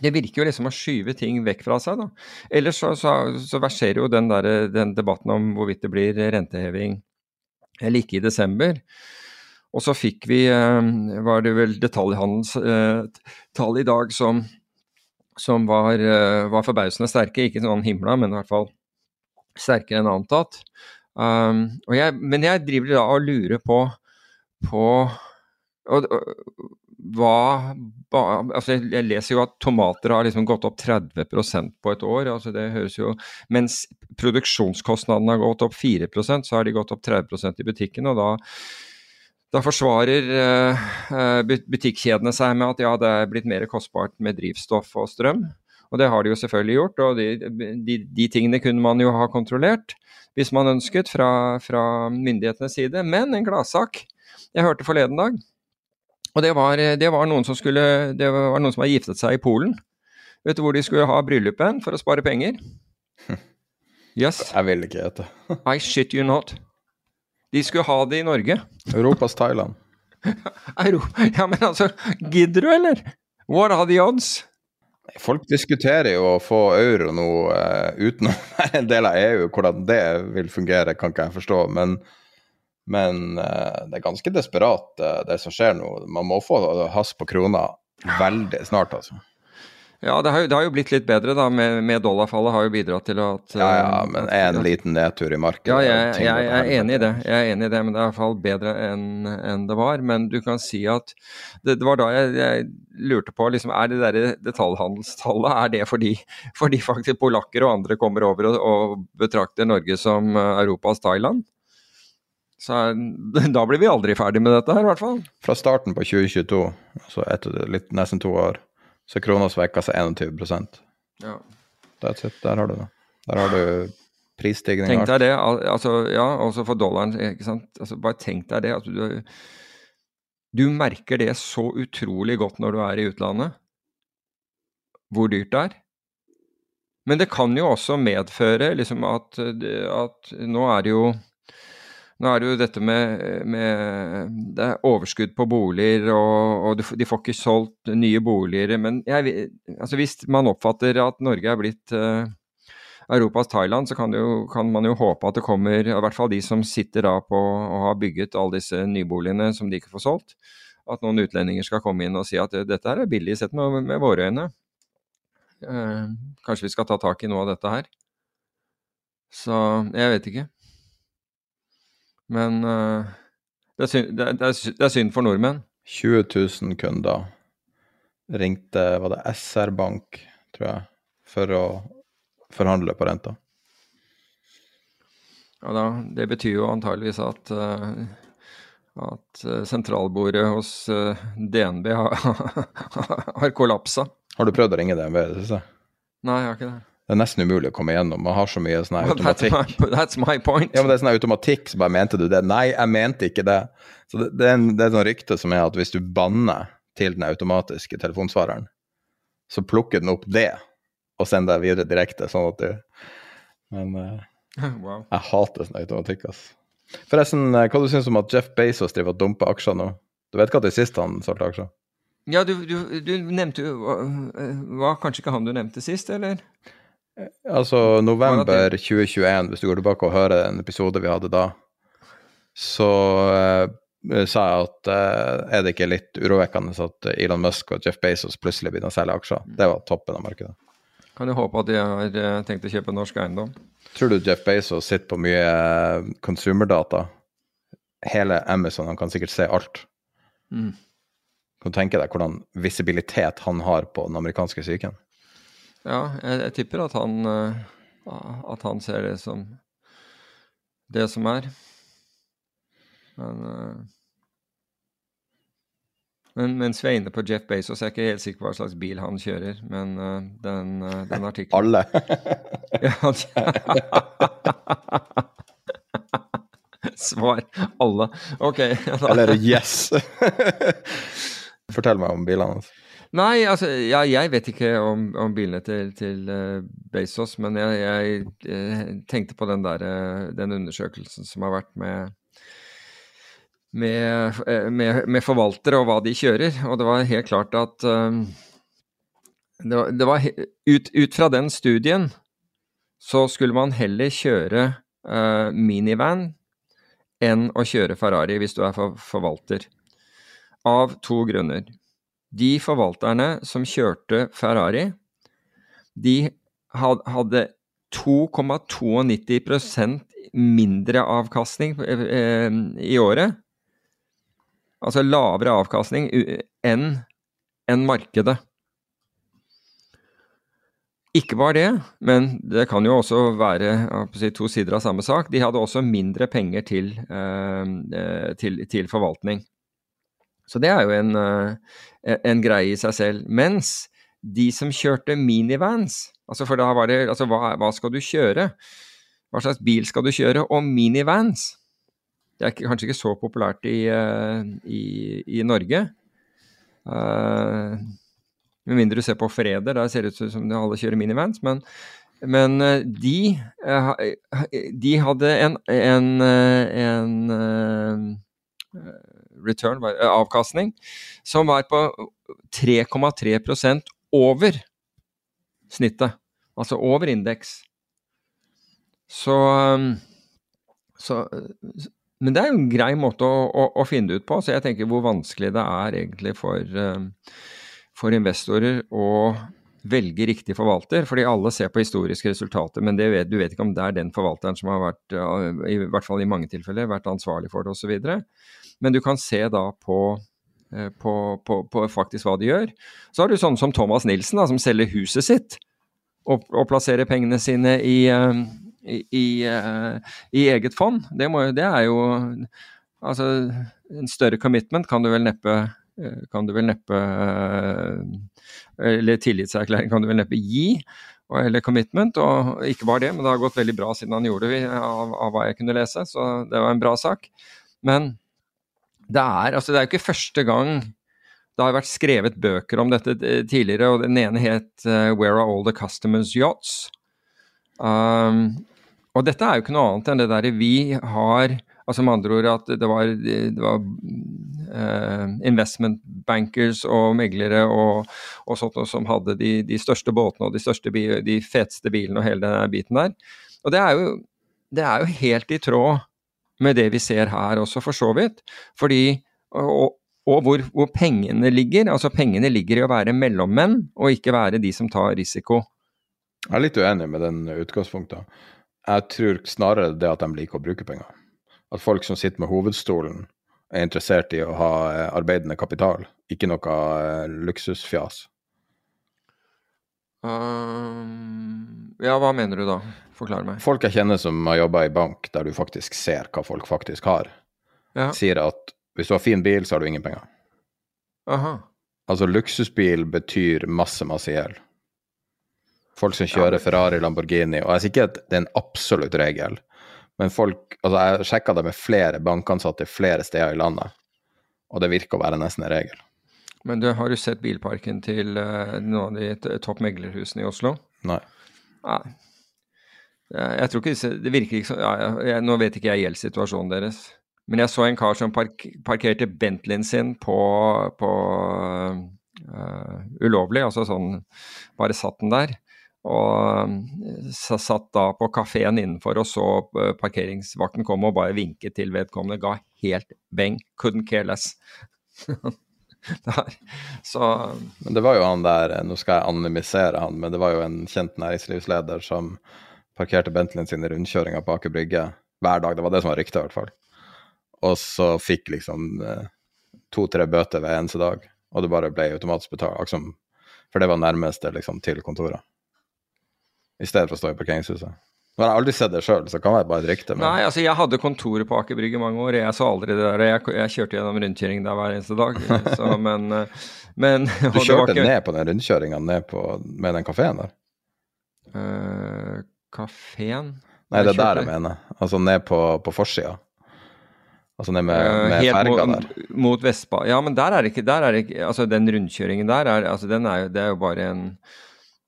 E: det virker jo liksom å skyve ting vekk fra seg, da. Ellers så, så, så verserer jo den, der, den debatten om hvorvidt det blir renteheving eller ikke i desember. Og så fikk vi, eh, var det vel detaljhandelstall i dag som, som var, var, forbausende sterke. Ikke sånn himla, men i hvert fall sterkere enn antatt. Um, jeg, men jeg driver da og lurer på, på og, og, hva ba, altså Jeg leser jo at tomater har liksom gått opp 30% på et år. altså det høres jo, Mens produksjonskostnadene har gått opp 4% så har de gått opp 30% i butikken. og da da forsvarer uh, butikkjedene seg med at ja, det er blitt mer kostbart med drivstoff og strøm. Og det har de jo selvfølgelig gjort, og de, de, de tingene kunne man jo ha kontrollert hvis man ønsket fra, fra myndighetenes side. Men en gladsak jeg hørte forleden dag, og det var, det var, noen som skulle Det var noen som hadde giftet seg i Polen. Vet du hvor de skulle ha bryllupet for å spare penger?
A: Yes. Jeg vil ikke gjette.
E: I shit you not. De skulle ha det i Norge.
A: Europas Thailand.
E: ja, men altså, gidder du, eller? What are the odds?
A: Folk diskuterer jo å få euro nå uh, uten å være en del av EU. Hvordan det vil fungere, kan ikke jeg forstå. Men men uh, det er ganske desperat, uh, det som skjer nå. Man må få has på krona veldig snart, altså.
E: Ja, det har, jo, det har jo blitt litt bedre, da. Med, med, dollarfallet har jo bidratt til at
A: uh, Ja, ja, eh, men en liten nedtur i markedet.
E: Ja, jeg, jeg, jeg, er enig i det. Jeg er enig i det, men det er i hvert fall bedre enn en det var. Men du kan si at det, det var da jeg, lurte på, liksom, er det der detaljhandelstallet er det fordi, fordi faktisk polakker og andre kommer over og, og betrakter Norge som Europas Thailand? Så da blir vi aldri ferdig med dette her, i hvert fall.
A: Fra starten på 2022, altså etter litt, nesten to år, så er krona svekka seg 21%
E: Ja.
A: That's it. Der har du det. Der har du prisstigning.
E: Tenk deg det, altså, ja, også for dollaren. ikke sant? Altså, bare tenk deg det. Altså, du, du merker det så utrolig godt når du er i utlandet, hvor dyrt det er. Men det kan jo også medføre liksom at, at nå er det jo nå er det jo dette med, med det overskudd på boliger, og, og, de får ikke solgt nye boliger. Men jeg, altså hvis man oppfatter at Norge er blitt uh, Europas Thailand, så kan, jo, kan, man jo håpe at det kommer, i hvert fall de som sitter da på og har bygget alle disse nyboligene som de ikke får solgt, at noen utlendinger skal komme inn og si at dette her er billig sett med, med våre øyne. Uh, kanskje vi skal ta tak i noe av dette her. Så jeg vet ikke. Men uh, det, er synd, det, er, det, er synd, for nordmenn.
A: 20 000 kunder ringte, var det SR Bank, tror jeg, for å forhandle på renta.
E: Ja da, det betyr jo antageligvis at uh, at uh, sentralbordet hos DNB har, har kollapsa.
A: Har du prøvd å ringe DNB? Synes jeg?
E: Nei, jeg har ikke det.
A: Det er nesten umulig å komme igjennom. Man har så mye sånn automatikk.
E: That's my, that's my, point.
A: Ja, men det er sånn automatikk så bare mente du det? Nei, jeg mente ikke det. Så det, det er, en, det er rykte som er at hvis du banner til den automatiske telefonsvareren, så plukker den opp det og sender deg videre direkte, sånn at du Men uh, wow. jeg hater sånn automatikk, ass. Forresten, uh, hva du syns om at Jeff Bezos driver og dumper aksjer nå? Du vet hva det sist han solgte aksjer?
E: Ja, du, du, du nevnte jo Var kanskje ikke han du nevnte sist, eller?
A: Altså november 2021, hvis du går tilbake og hører en episode vi hadde da, så uh, sa jeg at uh, er det ikke litt urovekkende at Elon Musk og Jeff Bezos plutselig begynner å selge aksjer? Det var toppen av markedet.
E: Kan jo håpe at de har uh, tenkt å kjøpe norsk eiendom.
A: Tror du Jeff Bezos sitter på mye konsumerdata? Hele Amazon, han kan sikkert se alt. Mm. Kan du tenke deg hvordan visibilitet han har på den amerikanske psyken?
E: Ja, jeg, jeg tipper at han, uh, at han ser det som det som er. Men, uh, men mens vi er inne på Jeff Bezos, jeg er ikke helt sikker på hva slags bil han kjører, men uh, den, den artikkelen
A: Alle.
E: Svar alle. Ok.
A: Eller yes. Fortell meg om bilene hans.
E: Nei, altså ja, jeg vet ikke om, om bilene til, til uh, Bezos, men jeg, jeg uh, tenkte på den der uh, den undersøkelsen som har vært med med, med, med, forvaltere og hva de kjører. Og det var helt klart at det var, det var ut, ut, fra den studien så skulle man heller kjøre minivan enn å kjøre Ferrari hvis du er for, forvalter. Av to grunner. De forvalterne som kjørte Ferrari, de hadde 2,92% mindre avkastning eh, eh, i året. Altså lavere avkastning enn en markedet. Ikke bare det, men det kan jo også være to sider av samme sak. De hadde også mindre penger til, eh, til, til forvaltning. Så det er jo en, eh, en greie i seg selv. Mens de som kjørte minivans, altså for da var det altså hva, hva, skal du kjøre? Hva slags bil skal du kjøre? Og minivans, det er kanskje ikke så populært i, eh, i, i Norge. Uh, med mindre du ser på Freder, der ser det ut som alle kjører minivans. Men, men de, de hadde en, en, en return, eh, avkastning, som var på 3,3% over snittet. Altså over indeks. Så, um, så, Men det er jo en grei måte å, å, å, finne det ut på. Så jeg tenker hvor vanskelig det er egentlig for, um, for investorer å velge riktig forvalter, fordi alle ser på historiske resultater, men vet, du vet ikke om det er den forvalteren som har vært, i hvert fall i mange tilfeller, vært ansvarlig for det osv. Men du kan se da på, eh, på, på, på, faktisk hva de gjør. Så har du sånne som Thomas Nilsen, da, som selger huset sitt og, og plasserer pengene sine i, eh, i, i, eh, i eget fond. Det, må, det, er jo Altså, en større commitment kan du vel neppe kan du vel neppe Eller tillitserklæring kan du vel neppe gi eller commitment. Og ikke bare det, men det har gått veldig bra siden han gjorde det, av, av, hva jeg kunne lese. Så det var en bra sak. Men det er, altså det er jo ikke første gang det har vært skrevet bøker om dette eh, tidligere, og den ene het uh, 'Where are all the customers' yachts'? Um, og dette er jo ikke noe annet enn det derre vi har Altså med andre ord at det var, det var investment bankers og meglere og, og sånt som hadde de, de, største båtene og de, største, de feteste bilene og hele den biten der. Og det er jo, det er jo helt i tråd med det vi ser her også, for så vidt. Fordi, og, og hvor, hvor, pengene ligger. Altså pengene ligger i å være mellommenn, og ikke være de som tar risiko.
A: Jeg er litt uenig med den utgangspunktet. Jeg tror snarere det at de liker å bruke penger. At folk som sitter med hovedstolen, er interessert i å ha eh, arbeidende kapital, ikke noe eh, luksusfjas.
E: Um, ja, hva mener du da? Forklar meg.
A: Folk jeg kjenner som har jobba i bank, der du faktisk ser hva folk faktisk har, ja. sier at hvis du har fin bil, så har du ingen penger.
E: Aha.
A: Altså, luksusbil betyr masse, masse gjeld. Folk som kjører. Ferrari, Lamborghini, og jeg sier ikke at det er en absolutt regel, men folk Altså, jeg sjekka det med flere bankansatte flere steder i landet, og det virker å være nesten en regel.
E: Men du, har du sett bilparken til uh, noen av de topp meglerhusene i Oslo?
A: Nei.
E: Nei. Jeg tror ikke disse Det virker ikke sånn ja, Nå vet ikke jeg gjeldssituasjonen deres. Men jeg så en kar som park, parkerte Bentleyen sin på, på uh, ulovlig, altså sånn Bare satt den der. Og uh, satt da på kafeen innenfor og så uh, parkeringsvakten komme og bare vinket til vedkommende. Ga helt beng. Couldn't care less.
A: Så Men det var jo han der, nå skal jeg anonymisere han, men det var jo en kjent næringslivsleder som parkerte Bentleyen sine rundkjøringer på Aker Brygge hver dag. Det var det som var ryktet, i hvert fall. Og så fikk liksom eh, to-tre bøter hver eneste dag, og det bare ble automatisk betalt. For det var nærmeste liksom, til kontoret. I stedet for å stå i parkeringshuset. Nå har jeg aldri sett det sjøl, så det kan være bare et rykte.
E: Men... Nei, altså jeg hadde kontoret på Aker Brygge mange år, jeg så aldri det der. Jeg, jeg kjørte gjennom rundkjøring der hver eneste dag. Så, men, eh, men
A: Du kjørte ikke... ned på den rundkjøringa med den kafeen der?
E: Uh, kafeen?
A: Nei, det er der jeg mener. Altså ned på, på forsida. Altså ned med,
E: Eh,
A: med
E: helt
A: ferga der.
E: mot Vestba. Ja, men der er det ikke, der er ikke Altså, den rundkjøringen der er, altså, den er jo, det er jo bare en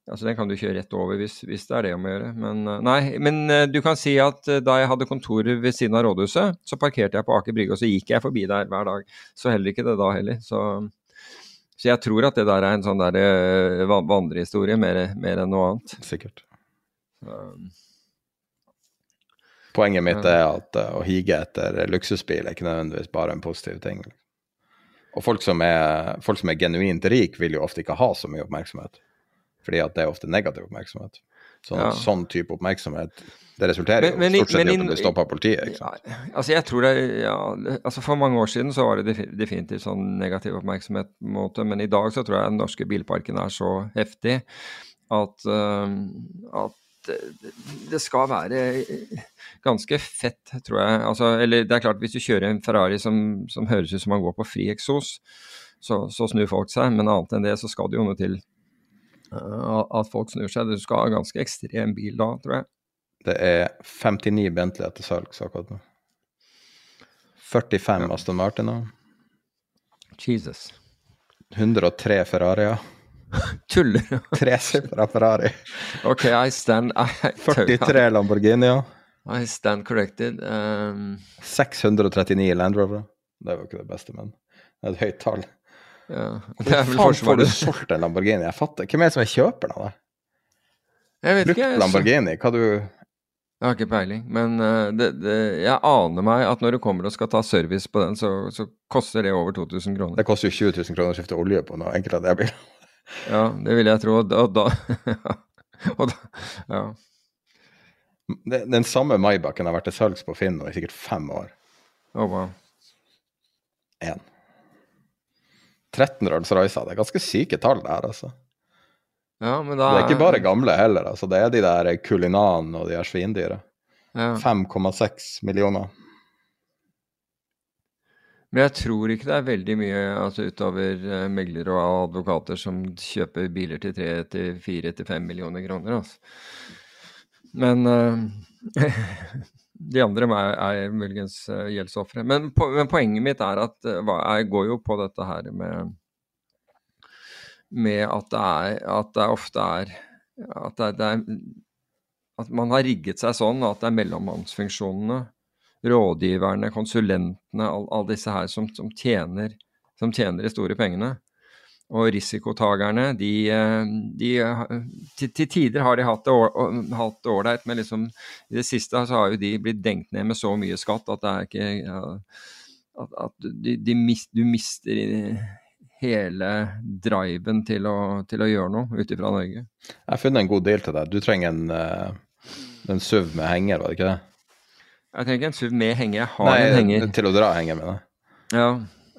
E: Altså, Den kan du kjøre rett over hvis, hvis det er det om å gjøre. Men eh, nei, men eh, du kan si at eh, da jeg hadde kontoret ved siden av rådhuset, så parkerte jeg på Aker Brygge, og så gikk jeg forbi der hver dag. Så heller ikke det da heller. Så, så jeg tror at det der er en sånn der eh, vandrehistorie mer, mer enn noe annet.
A: Sikkert.
E: Um,
A: Poenget mitt er at å hige etter luksusbil er ikke nødvendigvis bare en positiv ting. Og folk som er, folk som er genuint rik vil jo ofte ikke ha så mye oppmerksomhet. Fordi at det er ofte negativ oppmerksomhet. Sånn,
E: Ja.
A: sånn type oppmerksomhet det resulterer
E: Men- men
A: jo stort sett i at du blir stoppa av politiet. ikke sant?
E: Ja, altså jeg tror det, ja, altså For mange år siden så var det defi- definitivt sånn negativ oppmerksomhet, måte, men i dag så tror jeg den norske bilparken er så heftig at, uh, at det, skal være ganske fett, tror jeg. Altså, eller det er klart, hvis du kjører en Ferrari som, som høres ut som man går på fri eksos, så, så snur folk seg, men annet enn det så skal det jo noe til at folk snur seg. Du skal ha ganske ekstrem bil da, tror jeg.
A: Det er 59 Bentley til salgs akkurat nå. 45 Aston Martiner.
E: Jesus.
A: 103 Ferrarier.
E: Tuller du?
A: Tresifra Ferrari.
E: Ok, I stand I,
A: 43 Lamborghinier.
E: I stand corrected. Um,
A: 639 Land Rover. Det var ikke det beste, men det er et høyt tall.
E: Ja. Det er vel
A: faen får du
E: forsvaret.
A: solgt en Lamborghini? Jeg fatter. Hvem er det som er kjøperen av det?
E: Jeg vet
A: Brukt
E: ikke. Jeg,
A: Lamborghini, hva du
E: jeg har ikke peiling. Men uh, det, det, jeg aner meg at når du kommer og skal ta service på den, så, så koster det over 2000 kroner.
A: Det koster jo 20 000 kroner å skifte olje på noe enkelt av det bilen.
E: Ja, det vil jeg tro. Og da, og da, Ja.
A: Det- Den samme Maybachen har vært til salgs på Finn nå i sikkert fem år.
E: Oh, wow.
A: Én. 13 Rolls Roycer. Det er ganske syke tall, det her, altså.
E: Ja, men da
A: Det er ikke bare gamle heller. altså. Det er de der Kulinan og de her svindyra.
E: ja.
A: 5,6 millioner.
E: Men jeg tror ikke det er veldig mye altså utover uh, meglere og advokater som kjøper biler til 3-4-5 millioner kroner. Altså. Men eh, de andre er, er muligens uh, gjeldsofre. Men, po men poenget mitt er at eh, jeg går jo på dette her med med at det, er, at det ofte er at, det, det er at man har rigget seg sånn at det er mellommannsfunksjonene rådgiverne, konsulentene, alle all disse her som, som, tjener, som tjener de store pengene. Og risikotagerne, de, eh, de til, til, tider har de hatt det ålreit, men liksom i det siste så har jo de blitt dengt ned med så mye skatt at det er ikke ja, At, at de, de mis, du mister hele driven til å, til å gjøre noe ut ifra Norge.
A: Jeg har funnet en god deal til deg. Du trenger en, uh, en SUV med henger, var det ikke det?
E: Jeg trenger ikke en SUV med henger, jeg har
A: Nei,
E: en henger.
A: til å dra henger, mener jeg.
E: Ja.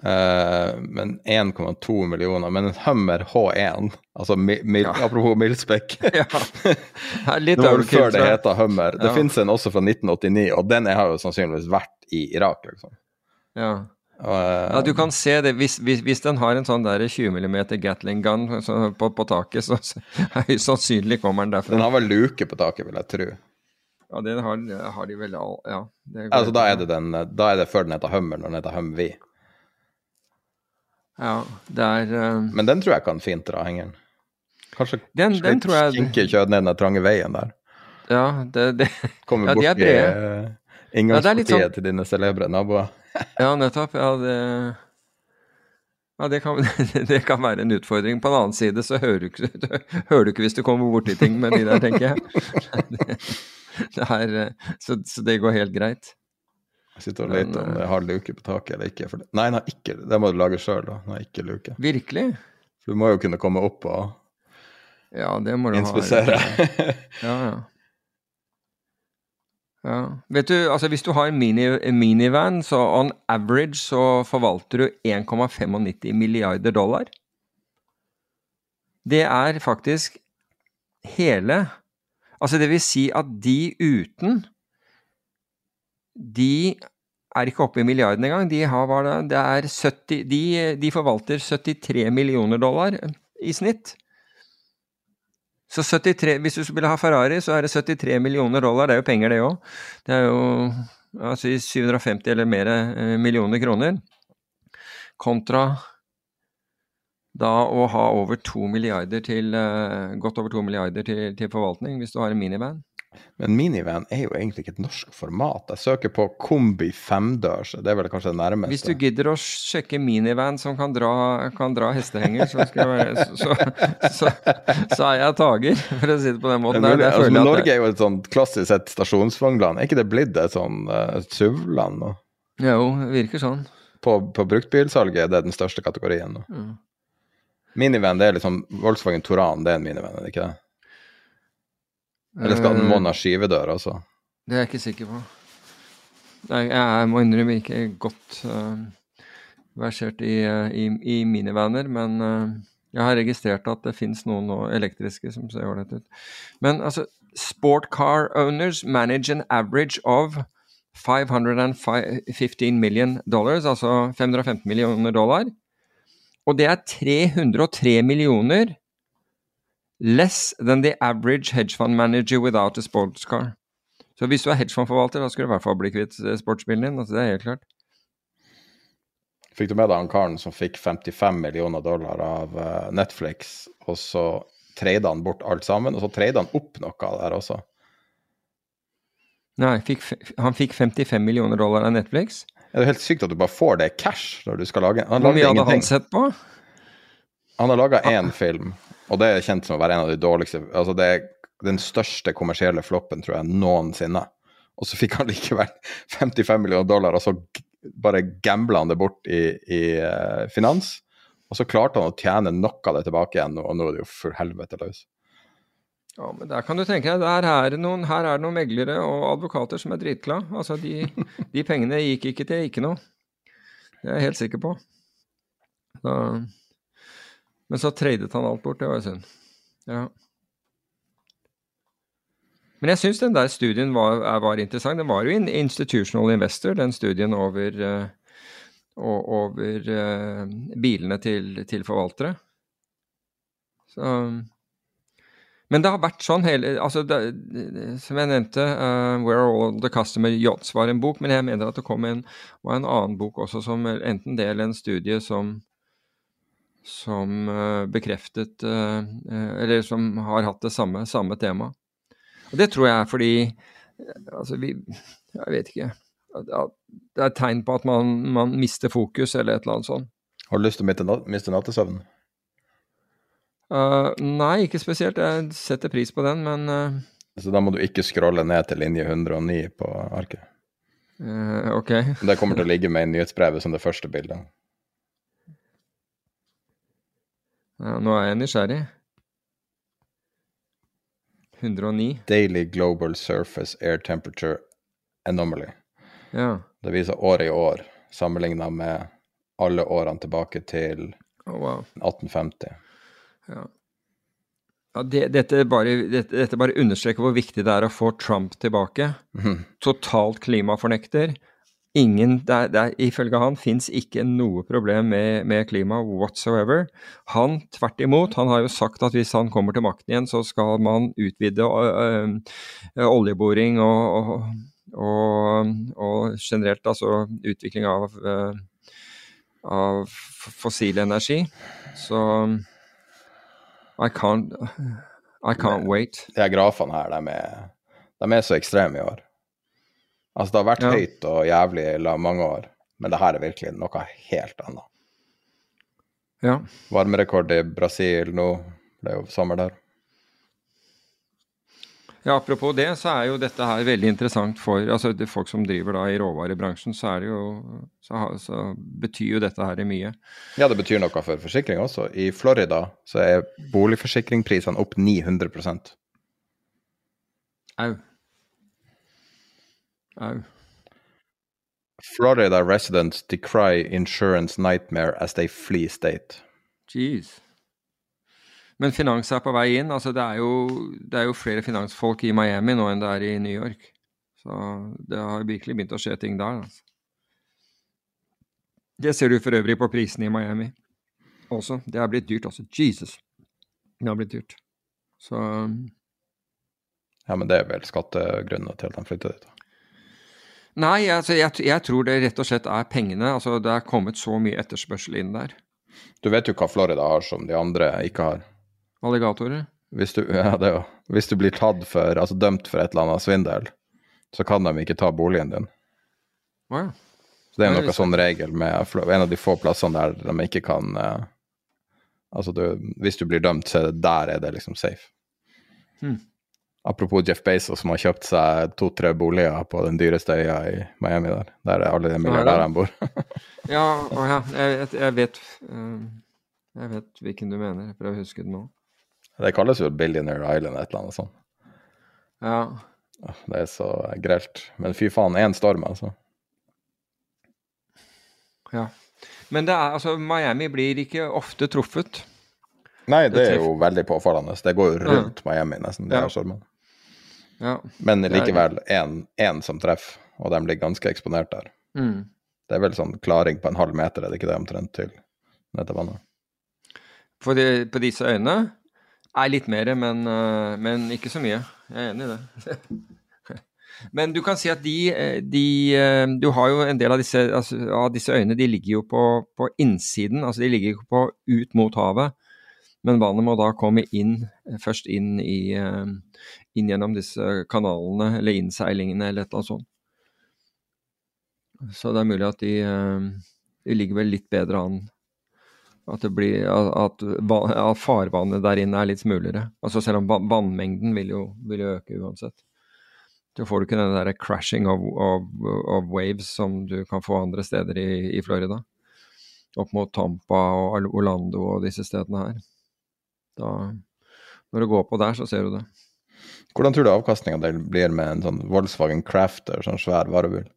A: Eh, men 1,2 millioner. Men en Hummer H1, altså mil, mi,
E: Ja.
A: apropos mildspekk
E: ja. Det Litt overkill,
A: før det
E: tror
A: Hummer.
E: Ja.
A: Det fins en også fra 1989, og den har jo sannsynligvis vært i Irak. liksom.
E: Ja.
A: Eh,
E: Ja, du kan se det. Hvis, hvis, hvis den har en sånn der 20 mm Gatling gun på, på taket, så så sannsynlig kommer den derfra.
A: Den har vel luke på taket, vil jeg tro.
E: Ja, det har, har de vel all Ja.
A: Altså, da er det, den, da er det før den heter Hummer, når den heter Humvee.
E: Ja, det er eh,
A: Men den tror jeg kan fint dra hengeren. Kanskje
E: Den- den jeg-
A: skinke kjøtt ned den trange veien der.
E: Ja, det, det
A: Kommer
E: Ja, de er
A: bort i
E: brede.
A: uh,
E: Ja,
A: inngangspartiet
E: sånn-
A: til dine celebre naboer.
E: Ja, nettopp. Ja, det ja, det kan, det kan være en utfordring. På en annen side så hører du ikke, hører du ikke hvis du kommer borti ting med de der, tenker jeg. Det, det er, eh, så, så det går helt greit.
A: Jeg sitter og leter om
E: eh,
A: det har luke på taket eller ikke. For det. Nei, den har ikke, det må du lage sjøl, da. Den har ikke luke.
E: Virkelig?
A: For du må jo kunne komme opp og
E: Ja, det må du
A: inspisere.
E: ha. Ja, ja. Ja. Vet du, altså hvis du har en, mini, en minivan, så on average så forvalter du 1,95 milliarder dollar. Det er faktisk hele Altså det vil si at de uten De er ikke oppe i milliarden engang. De, har, det er 70, de, de forvalter 73 millioner dollar i snitt. Så 73, Hvis du skulle ha Ferrari, så er det 73 millioner dollar. Det er jo penger, det òg. Det er jo altså 750 eller mer eh, millioner kroner, kontra da å ha over to milliarder til, eh, godt over to milliarder til, til forvaltning, hvis du har en minivan.
A: Men minivan er jo egentlig ikke et norsk format. Jeg søker på kombi femdørs, det er vel kanskje det nærmeste.
E: Hvis du gidder å sjekke minivan som kan dra, kan dra hestehenger, så, jeg, så, så, så, er jeg tager, for å si det på den måten.
A: Men, altså, Norge er jo et sånt klassisk sett stasjonsvognland. Er ikke det blitt et sånn uh, SUV-land nå?
E: Jo, det virker sånn.
A: På, på bruktbilsalget er det den største kategorien nå. Mm. Minivan, det er liksom Volkswagen Toran, det er en minivan, er det ikke det? Eller skal den måne ha skyvedør, altså?
E: Det er jeg ikke sikker på. Jeg, jeg må innrømme ikke godt uh, versert i, uh, i, i, minivaner, men uh, jeg har registrert at det fins noen elektriske som ser ålreit ut. Men altså, sport car owners manage an average of 515 million dollars, altså 515 millioner dollar. Og det er 303 millioner less than the average hedge fund manager without a sports car. Så hvis du er hedgefondforvalter, da skal du i hvert fall bli kvitt eh, sportsbilen din. altså Det er helt klart.
A: Fikk du med deg han karen som fikk 55 millioner dollar av eh, Netflix, og så treide han bort alt sammen, og så treide han opp noe der også?
E: Nei, fikk, han fikk 55 millioner dollar av Netflix.
A: Det er helt sykt at du bare får det cash når du skal lage
E: Hvor mye hadde han sett på?
A: Han har laga én film, og det er kjent som å være en av de dårligste Altså, det er den største kommersielle floppen, tror jeg, noensinne. Og så fikk han likevel 55 millioner dollar, og så bare gambla han det bort i, i uh, finans. Og så klarte han å tjene noe av det tilbake igjen, og nå er det jo for helvete løs.
E: Ja, men der kan du tenke deg, der er noen, her er det noen meglere og advokater som er dritglade. Altså, de, de, pengene gikk ikke til ikke noe. Det er jeg helt sikker på. Da men så tradet han alt bort. Det var jo synd. Ja. Men jeg syns den der studien var, var, interessant. Den var jo en institutional investor, den studien over, uh, over uh, bilene til, til forvaltere. Så, men det har vært sånn hele altså det, Som jeg nevnte, uh, 'Where All The Customer Yachts' var en bok, men jeg mener at det kom en, var en annen bok også som enten del en studie som som eh, bekreftet eh, eh, Eller som har hatt det samme, samme tema. Og det tror jeg er fordi Altså, vi Jeg vet ikke. Det er et tegn på at man, man, mister fokus, eller et eller annet sånt.
A: Har du lyst til å miste nattesøvnen?
E: Uh, nei, ikke spesielt. Jeg setter pris på den, men uh,
A: Så da må du ikke scrolle ned til linje 109 på arket?
E: Uh, ok.
A: det kommer til å ligge med i nyhetsbrevet som det første bildet.
E: Ja, nå er jeg nysgjerrig. 109.
A: Daily Global Surface Air Temperature Anomaly.
E: Ja.
A: Det viser året i år, sammenligna med alle årene tilbake til
E: oh, wow.
A: 1850.
E: Ja. ja det, dette, bare, dette, dette, bare, understreker hvor viktig det er å få Trump tilbake.
A: Mm.
E: Totalt klimafornekter. Ingen, det er, det er, Ifølge han fins ikke noe problem med, med klima whatsoever. Han tvert imot, han har jo sagt at hvis han kommer til makten igjen, så skal man utvide øh, øh, oljeboring og, og, og, og, generelt altså utvikling av, øh, av fossil energi. Så I can't, I can't wait.
A: De grafene her, de er, de er så ekstreme i år. Altså, det har vært ja. høyt og jævlig i mange år, men det her er virkelig noe helt annet.
E: Ja.
A: Varmerekord i Brasil nå. Det er jo sommer der.
E: Ja, Apropos det, så er jo dette her veldig interessant for altså det folk som driver da i råvarebransjen. Så, er det jo, så, så betyr jo dette her mye.
A: Ja, det betyr noe for forsikring også. I Florida så er boligforsikringsprisene opp 900
E: Au. Au.
A: Florida residents decry insurance nightmare as they flee state.
E: Jeez. Men finans er på vei inn. altså det er, jo, det er jo flere finansfolk i Miami nå enn det er i New York. Så det har virkelig begynt å skje ting der. altså. Det ser du for øvrig på prisene i Miami også. Det er blitt dyrt, altså. Jesus. Det har blitt dyrt. Så
A: Ja, men det er vel skattegrunnen til at de flytter dit?
E: Nei, altså, jeg, jeg, tror det rett og slett er pengene. Altså, det er kommet så mye etterspørsel inn der.
A: Du vet jo hva Florida har som de andre ikke har.
E: Alligatorer?
A: Hvis du, ja, det jo. Hvis du blir tatt for, altså dømt for et eller annet svindel, så kan de ikke ta boligen din.
E: Oh, ja.
A: Så det er jo noe sånn regel med en av de få plassene der de ikke kan uh, Altså, du, hvis du blir dømt, så er det der er det liksom safe.
E: Hmm.
A: Apropos Jeff Bezos som har kjøpt seg to-tre boliger på den dyreste øya i Miami der. Der er alle de milliardærene bor.
E: ja, å ja. Jeg, jeg, vet uh, Jeg vet hvilken du mener. Jeg prøver å huske det nå.
A: Det kalles jo Billionaire Island, et eller annet sånt.
E: Ja.
A: Det er så grelt. Men fy faen, én storm, altså.
E: Ja. Men det er, altså, Miami blir ikke ofte truffet.
A: Nei, det er jo veldig påfallende. Det går jo rundt Miami, nesten. de
E: Ja.
A: her stormene.
E: Ja.
A: Men likevel én som treffer, og de ligger ganske eksponert der.
E: Mm.
A: Det er vel sånn klaring på en halv meter, er det ikke det omtrent, til til vannet?
E: For de, på disse øyene er litt mer, men, øh, men ikke så mye. Jeg er enig i det. men du kan si at de, eh, de øh, Du har jo en del av disse, altså, av disse øyene, de ligger jo på, på innsiden. Altså de ligger ikke på ut mot havet. Men vannet må da komme inn, først inn, i, inn gjennom disse kanalene, eller innseilingene, eller et eller annet sånt. Så det er mulig at de, øh, de ligger vel litt bedre an at, blir, at, at farvannet der inne er litt smulere. Altså selv om vannmengden vil jo, vil jo øke uansett. Så får du ikke den der crashing of, of, of waves som du kan få andre steder i, i Florida. Opp mot Tampa og Orlando og disse stedene her. Da, når du går på der, så ser du det.
A: Hvordan tror du avkastninga blir med en sånn Volkswagen Crafter, sånn svær varebil?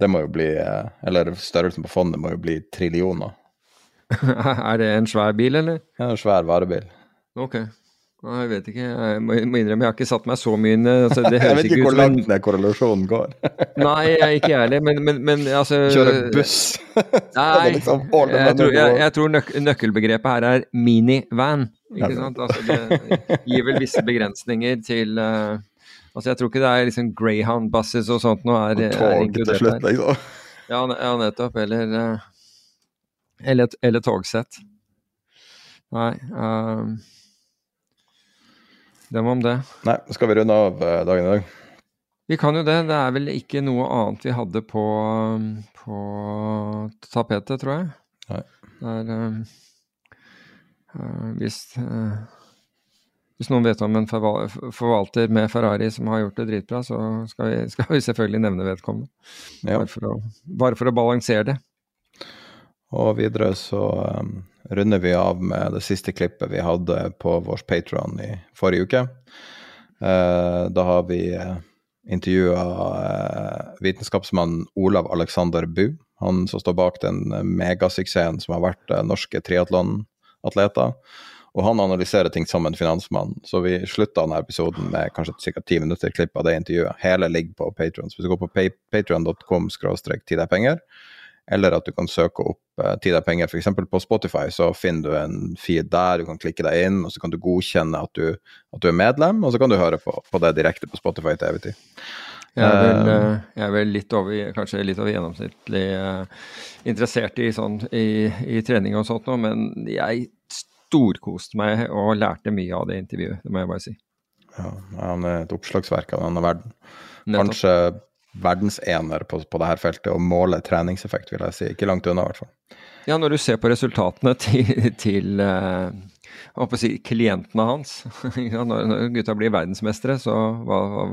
A: Det må jo bli eh, Eller størrelsen på fondet må jo bli trillioner.
E: er det en svær bil, eller?
A: Ja, en svær varebil.
E: Ok. Nei, Jeg vet ikke. Jeg må, innrømme, jeg har ikke satt meg så mye inn altså, det.
A: Jeg vet ikke
E: ikke
A: hvor langt den korrelasjonen går.
E: Nei, jeg er ikke jeg heller, men, men, men altså
A: Kjøre buss.
E: Nei,
A: liksom
E: jeg, tror, jeg, jeg tror nøk nøkkelbegrepet her er minivan. Ikke sant? Altså, det gir vel visse begrensninger til uh, Altså, jeg tror ikke det er liksom Greyhound buses og sånt nå er, er inkludert
A: slutt,
E: her.
A: liksom.
E: Ja, ja, nettopp. Eller uh, Eller, eller togsett. Nei um, Dem om det.
A: Nei, skal vi runde av eh, dagen i dag?
E: Vi kan jo det. Det er vel ikke noe annet vi hadde på, på tapetet, tror jeg.
A: Nei.
E: Det er uh, hvis, øh, hvis noen vet om en forvalter med Ferrari som har gjort det dritbra, så skal vi, skal vi selvfølgelig nevne vedkommende.
A: Ja.
E: Bare, for å, bare for å balansere det.
A: Og videre så um, runder vi av med det siste klippet vi hadde på vår Patron i forrige uke. Eh, da har vi uh, intervjua uh, vitenskapsmannen Olav Alexander Bu. Han som står bak den eh, megasuksessen som har vært norske triatlonatleter. Og han analyserer ting som en finansmann. Så vi slutta denne episoden med kanskje ca. ti minutter klipp av det intervjuet. Hele ligger på Patron. Hvis du går på patron.com ti deg penger, eller at du kan søke opp eh, Tid er penger f.eks. på Spotify, så finner du en feed der, du kan klikke deg inn, og så kan du godkjenne at du, at du er medlem, og så kan du høre på, på det direkte på Spotify til evig tid.
E: Jeg er vel,
A: Eh,
E: eh, jeg er vel litt over, kanskje litt over gjennomsnittlig eh, interessert i, sånn, i, i trening og sånt nå, men jeg storkoste meg og lærte mye av det intervjuet, det må jeg bare si.
A: Ja, han er et oppslagsverk av denne verden.
E: Nettopp.
A: Verdensener på, på dette feltet, og måler treningseffekt, vil jeg si. Ikke langt unna, i hvert fall.
E: Ja, når du ser på resultatene til, til eh, si, klientene hans ja. Når når gutta blir verdensmestere, så hva-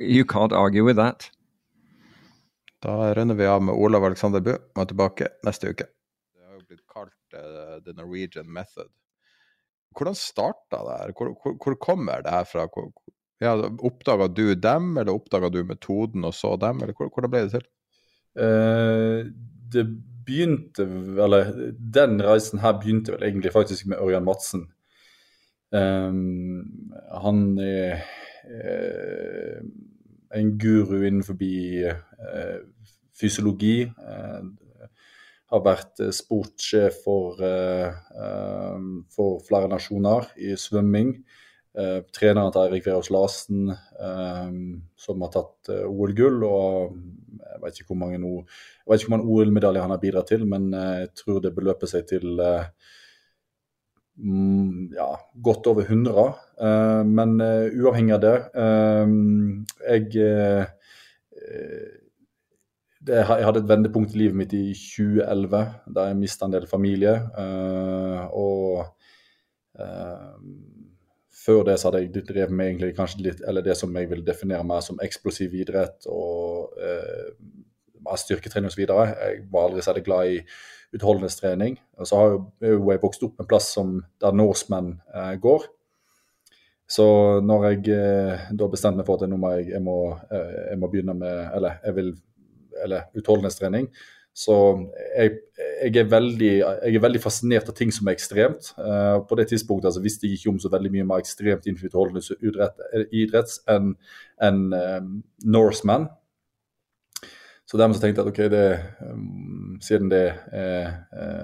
E: You can't argue with that.
A: Da runder vi av med Olav Alexander Bu, og er tilbake neste uke. Det har jo blitt kalt uh, The Norwegian Method. Hvordan starta det her? Hvor, hvor, hvor kommer det her fra? Hvor, ja, Oppdaga du dem, eller oppdaga du metoden og så dem, eller hvordan ble det til?
F: Eh, det begynte Eller den reisen her begynte vel egentlig faktisk med Ørjan Madsen. Um, han er eh, en guru innenfor eh, fysiologi. eh, har vært eh, sportssjef for, eh, eh, for flere nasjoner i svømming. Eh, treneren til Eirik Verås Larsen, eh, som har tatt eh, OL-gull. Og jeg vet ikke hvor mange, mange OL-medaljer han har bidratt til, men jeg tror det beløper seg til mm, ja, godt over 100. Eh, men uavhengig av det Jeg det, jeg hadde et vendepunkt i livet mitt i 2011, der jeg mista en del familie. og før det så hadde jeg drevet med egentlig kanskje litt, eller det som jeg vil definere meg som eksplosiv idrett og eh, styrketrening osv. Jeg var aldri særlig glad i utholdenhetstrening. Og så har jo, er jeg vokst opp en plass som, der Norseman eh, går. Så når jeg eh, da bestemte meg for at nå må jeg, jeg, må, eh, jeg må begynne med Eller jeg vil eller utholdenhetstrening. Så jeg, jeg, er veldig, jeg, er veldig, fascinert av ting som er ekstremt. Uh, på det tidspunktet altså, visste jeg ikke om så veldig mye mer ekstremt innenfor utholdenhetsidrett enn en, um, Norseman. Så dermed så tenkte jeg at ok, det, um, siden det er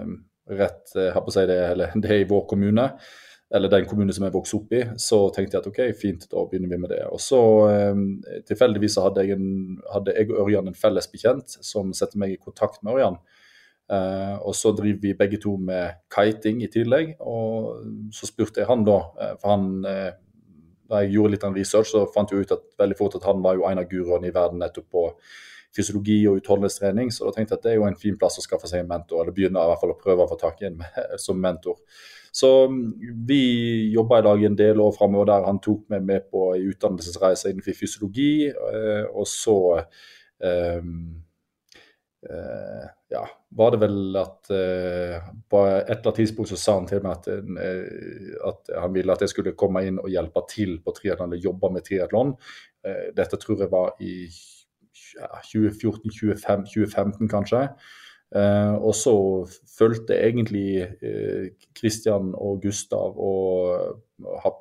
F: um, rett uh, si det, eller det er i vår kommune, eller den kommunen som jeg vokste opp i, så tenkte jeg at ok, fint, da begynner vi med det. Og så eh, tilfeldigvis hadde jeg, en, hadde jeg og Ørjan en felles bekjent som setter meg i kontakt med Ørjan. Uh, og så driver vi begge to med kiting i tillegg. Og så spurte jeg han da, eh, for han da jeg gjorde litt av en research, så fant jeg ut at veldig fort at han var jo en av guruene i verden nettopp på fysiologi og utholdenhetstrening. Så da tenkte jeg at det er jo en fin plass å skaffe seg en mentor, eller begynne i hvert fall å prøve å få tak i en som mentor. Så mm, vi jobba i dag en del år framover der han tok meg med på en utdannelsesreise innenfor fysiologi. Eh, og så um, uh, ja, var det vel at uh, på et eller annet tidspunkt så sa han til meg at, at han ville at jeg skulle komme inn og hjelpe til på triatlon, eller jobbe med triatlon. dette tror jeg var i ja, 2014-2015 kanskje. Uh, og så fulgte egentlig Kristian Christian og Gustav og ha,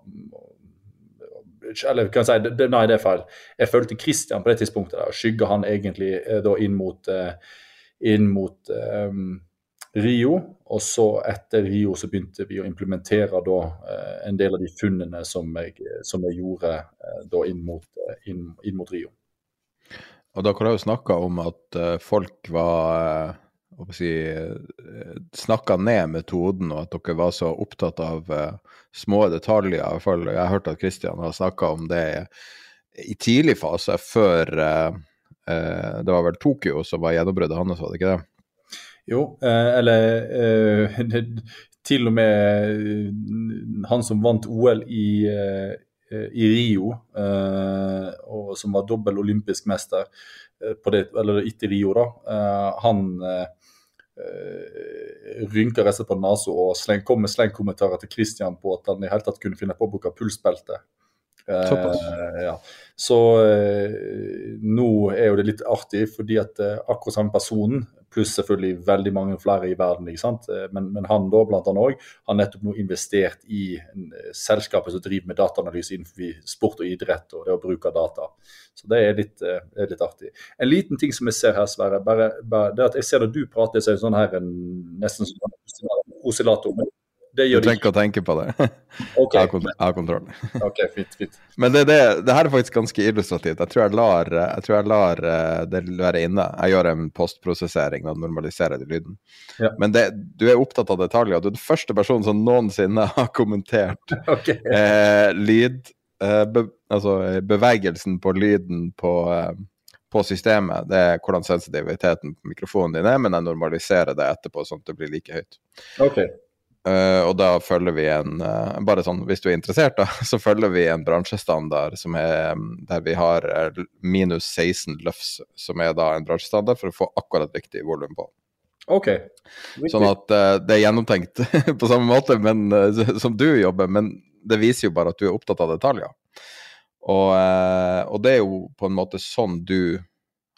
F: Eller kan jeg si det, Nei, det er feil. Jeg fulgte Christian på det tidspunktet. og Skygga han egentlig da inn mot, inn mot um, Rio. Og så etter Rio så begynte vi å implementere da en del av de funnene som jeg, som jeg gjorde da inn mot, inn, inn mot Rio.
A: Og dere har jo snakka om at folk var si, eh, snakka ned metoden, og at dere var så opptatt av uh, små detaljer. I hvert fall, jeg har hørt at Kristian har snakka om det i tidlig fase, før uh, uh, Det var vel Tokyo som var gjennombruddet hans, var det ikke det?
F: Jo, eller til og med han som vant OL i, i Rio, og som var dobbel olympisk mester på det, eller etter Rio, da, han uh, rynka seg på nesa og sleng, kom med slengkommentarer til Christian på at han i hele tatt kunne finne på å bruke pulsbelte. Eh, ja. Så eh, nå er jo det litt artig, fordi at eh, akkurat samme personen pluss selvfølgelig veldig mange flere i verden. ikke sant? Eh, men, men han da, blant annet òg, har nettopp nå investert i eh, selskapet som driver med dataanalyse innenfor sport og idrett og det å bruke data. Så det er litt, eh, er litt artig. En liten ting som jeg ser her, Sverre, bare, bare, det at jeg ser når du prater, så er det sånn her en, nesten en oscillator.
A: Det gjør du trenger ikke å tenke på det. Okay. Jeg, har jeg har kontroll.
F: ok, fint, fint.
A: Men det, det, det, her er faktisk ganske illustrativt. Jeg tror jeg lar, jeg tror jeg lar eh, det være inne. Jeg gjør en postprosessering og normaliserer de lyden. Ja. Men det, du er opptatt av detaljer. Du er den første personen som noensinne har kommentert okay. eh, lyd eh, be, Altså bevegelsen på lyden på eh, på systemet. Det er hvordan sensitiviteten på mikrofonen din er, men jeg normaliserer det etterpå sånn at det blir like høyt.
F: Okay.
A: Uh, og da følger vi en uh, Bare sånn, hvis du er interessert, da, så følger vi en bransjestandard som er der vi har uh, minus 16 løfs, som er da en bransjestandard for å få akkurat riktig volum på.
F: Ok.
A: Sånn at det er gjennomtenkt på samme måte men, som du jobber, men det viser jo bare at du er opptatt av detaljer. Og, og det er jo på en måte sånn du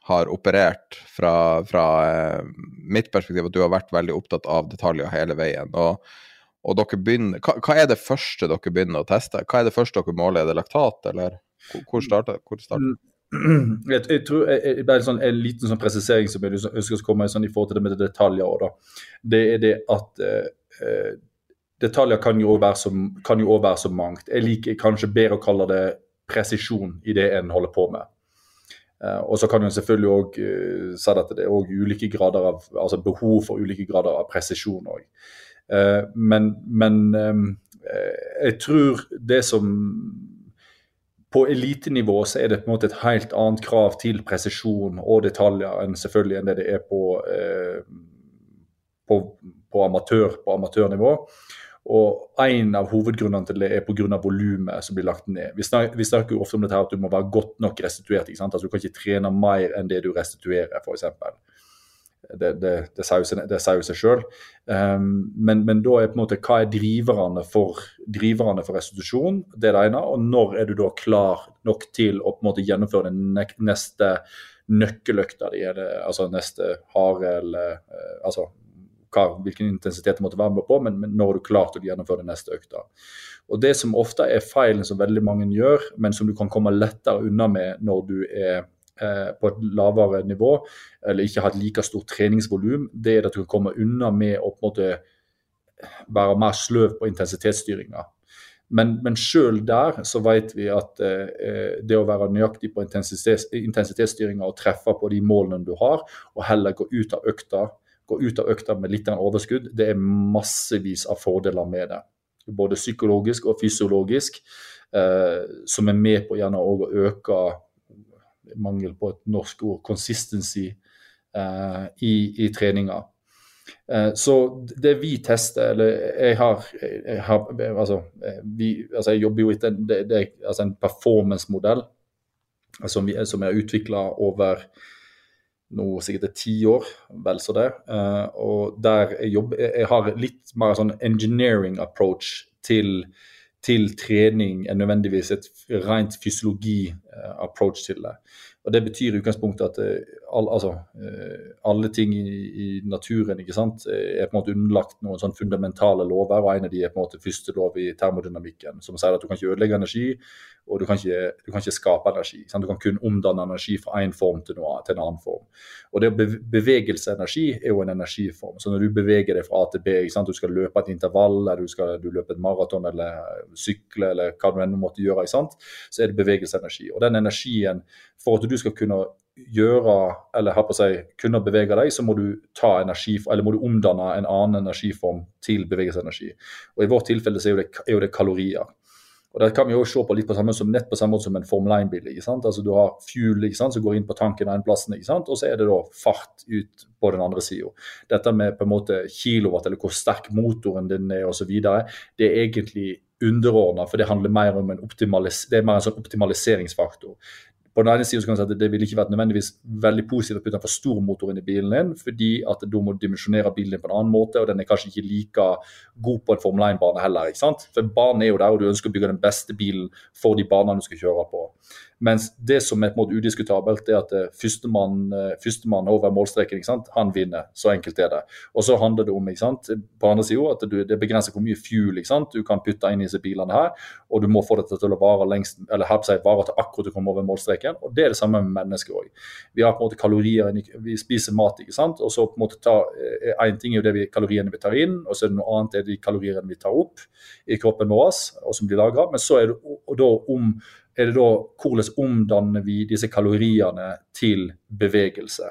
A: har operert fra, fra eh, mitt perspektiv, at du har vært veldig opptatt av detaljer hele veien. Og, og dere begynner, hva, hva, er det første dere begynner å teste? Hva er det første dere måler? Er det laktat, eller hvor starter hvor starter?
F: Jeg, jeg, tror jeg, bare en, sånn, en liten sånn presisering som jeg ønsker å komme sånn, i forhold til det med detaljer. Da. Det er det at eh, eh detaljer kan jo òg være, være, så mangt. Jeg liker kanskje bedre å kalle det presisjon i det en holder på med. Uh, og så kan en selvfølgelig òg uh, si at det er ulike grader av, altså behov for ulike grader av presisjon òg. Uh, men, men jeg tror det som på elitenivå så er det på en måte et helt annet krav til presisjon og detaljer enn selvfølgelig enn det det er på, eh, på, på, amatør, på amatørnivå. Og En av hovedgrunnene til det er pga. volumet som blir lagt ned. Vi snakker, vi snakker, jo ofte om dette her at du må være godt nok restituert. ikke sant? Altså Du kan ikke trene mer enn det du restituerer, f.eks det, det, det sier jo seg sjøl. Um, men, men, da er på en måte hva er driverne for, driverne for restitusjon? Det er det ene. Og når er du da klar nok til å på en måte gjennomføre den neste nøkkeløkta di? Altså neste hare eller uh, altså hva, hvilken intensitet det måtte være med på, men, men når du klar til å gjennomføre den neste økta. Og Det som ofte er feilen som veldig mange gjør, men som du kan komme lettere unna med når du er Eh, på et lavere nivå, eller ikke har et like stort treningsvolum, det er at du kan komme unna med å på en måte være mer sløv på intensitetsstyringa. Men, men sjøl der så vet vi at eh, det å være nøyaktig på intensitet, intensitetsstyringa og treffe på de målene du har, og heller gå ut av økta, gå ut av økta med litt overskudd, det er massevis av fordeler med det. Både psykologisk og fysiologisk, eh, som er med på gjerne å øke mangel på et norsk ord, consistency eh, i, i treninga. Uh, så det vi tester, eller jeg har, jeg har altså, vi, altså, jeg jobber jo etter det, altså en performance-modell som, som er utvikla over nå sikkert er ti år, vel så det. Uh, og der jeg jobber Jeg har litt mer sånn engineering approach til, til trening enn nødvendigvis et rent fysiologi-approach til det. Og Det betyr i utgangspunktet at eh, all, altså, eh, alle ting i, i, naturen ikke sant, er på en måte underlagt noen sånn fundamentale lover. og En av de er på en måte første lov i termodynamikken, som sier at du kan ikke ødelegge energi, og du kan ikke, du kan ikke skape energi. Sant? Du kan kun omdanne energi fra én form til, noe, til, en annen form. Og det Bevegelseenergi er jo en energiform. Så når du beveger deg fra A til B, du skal løpe et intervall, eller du skal du løpe et maraton eller sykle, eller hva du enn måtte gjøre, sant? så er det bevegelseenergi. Og den energien, for at du skal kunne gjøre, eller her på seg, kunne bevege deg, så må du ta energi, eller må du omdanne en annen energiform til bevegelsesenergi. Og I vårt tilfelle så er jo det, er jo det kalorier. Og Det kan vi jo se på litt på samme, som, nett på samme måte som en Formel 1-bil. Altså Du har fuel ikke sant, som går inn på tanken plassen, ikke sant? og så er det da fart ut på den andre sida. Dette med på en måte kilowatt, eller hvor sterk motoren din er osv., det er egentlig underordna, for det handler mer om en, er mer en sånn optimaliseringsfaktor på den ene siden kan si at Det ville ikke vært nødvendigvis veldig positivt å putte en for stor motor inn i bilen din, fordi at du må dimensjonere bilen din på en annen måte, og den er kanskje ikke like god på en Formel 1-bane heller. ikke sant? For banen er jo der, og du ønsker å bygge den beste bilen for de banene du skal kjøre på. Mens det som er på en måte udiskutabelt, er at eh, førstemann første over målstreken, han vinner. Så enkelt er det. Og så handler det om på andre siden, at det begrenser hvor mye fuel du kan putte inn i disse bilene her, og du må få dette til å vare lengst, eller help seg vare til akkurat du kommer over målstreken. Og det er det samme med mennesker òg. Vi har på en måte kalorier, vi spiser mat, ikke sant? og så på en måte ta, eh, ting er jo det vi, kaloriene vi tar inn, og så er det noe annet er de kaloriene vi tar opp i kroppen vår, og som blir lagra. Men så er det og da om er det da hvordan omdanner vi disse kaloriene til bevegelse.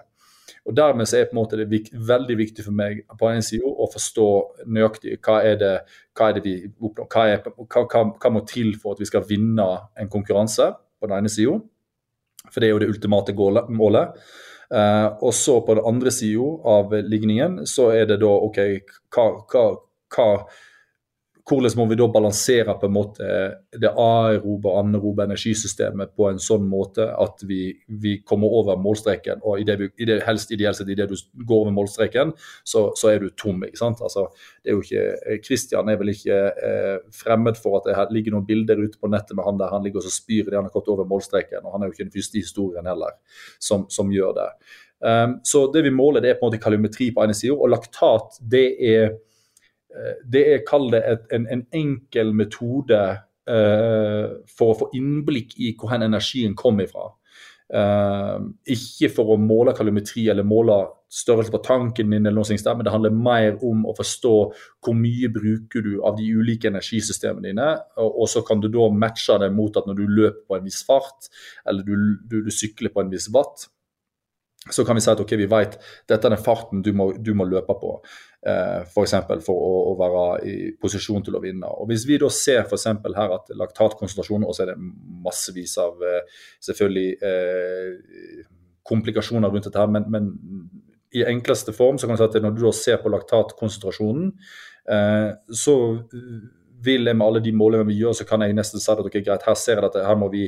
F: Og Dermed så er på en måte det veldig viktig for meg på en side å forstå nøyaktig hva er det, hva er det vi oppnår. Hva, er, hva, hva, må til for at vi skal vinne en konkurranse på den ene sida. For det er jo det ultimate målet. Uh, og så på den andre sida av ligningen så er det da OK, hva, hva hvordan må vi da balansere på en måte det aerobe og anerobe energisystemet på en sånn måte at vi, vi kommer over målstreken, og i det, i det helst ideelt sett idet du går over målstreken, så, så, er du tom. ikke sant? Altså, det er jo ikke, Christian er vel ikke eh, fremmed for at det ligger noen bilder ute på nettet med han der han ligger og spyr idet han har gått over målstreken, og han er jo ikke den første historien heller som, som gjør det. Um, så det vi måler, det er på en måte kaliometri på ene sida, og laktat det er Eh, det er, kall det, et, en, en, enkel metode uh, for å få innblikk i hvor energien kommer ifra. Uh, ikke for å måle kalorimetri eller måle størrelse på tanken din, eller noe sånt, men det handler mer om å forstå hvor mye bruker du av de ulike energisystemene dine. Og, og så kan du da matche det mot at når du løper på en viss fart, eller du, du, du sykler på en viss watt, så kan vi si at ok, vi vet dette er den farten du må, du må løpe på. Eh, F.eks. For, for å, å, være i posisjon til å vinne. Og Hvis vi da ser for her at laktatkonsentrasjonen, og så er det massevis av eh, selvfølgelig eh, komplikasjoner rundt dette, her, men, men, i enkleste form så kan du si at når du da ser på laktatkonsentrasjonen, eh, så vil jeg med alle de målene vi gjør, så kan jeg nesten si at ok, greit, her ser jeg at her må vi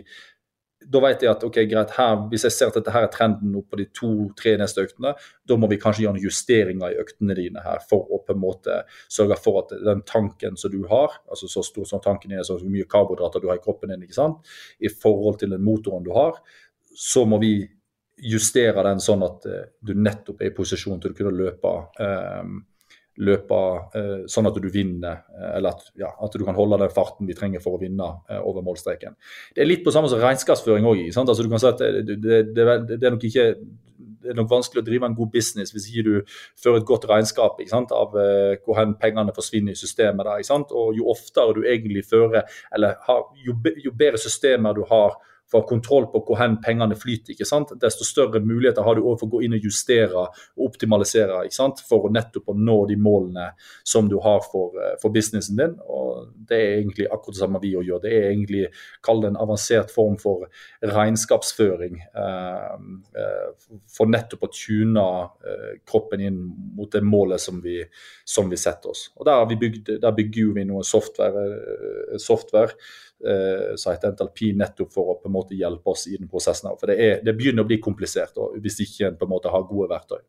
F: da vet jeg at ok, greit, her, hvis jeg ser at dette her er trenden opp på de to-tre neste øktene, da må vi kanskje gjøre noen justeringer i øktene dine her for å på en måte sørge for at den tanken som du har, altså så stor som tanken er, så mye karbohydrater du har i kroppen din, ikke sant, i forhold til den motoren du har, så må vi justere den sånn at uh, du nettopp er i posisjon til å kunne løpe um, løpe eh, sånn at du vinner, eh, eller at, ja, at, du kan holde den farten vi trenger for å vinne eh, over målstreken. Det er litt på samme som regnskapsføring òg. Altså, du kan si at det, det, det, det, er nok ikke det er nok vanskelig å drive en god business hvis ikke du fører et godt regnskap av eh, hvor hen pengene forsvinner i systemet. Der, og Jo oftere du egentlig fører, eller har, jo, jo bedre systemer du har får kontroll på hvor hen pengene flyter, ikke sant? desto større muligheter har du for å gå inn og justere og optimalisere ikke sant? for å nettopp å nå de målene som du har for, eh, for businessen din. og Det er egentlig akkurat det samme vi gjør. Det er egentlig kall det en avansert form for regnskapsføring. Eh, eh, for nettopp å tune eh, kroppen inn mot det målet som vi, som vi setter oss. Og Der, bygd, der bygger vi noe software, software eh, site entalpi, nettopp for å på en måte hjelpe oss i den prosessen. For det, er, det begynner å bli komplisert og hvis ikke en på en måte har gode verktøy.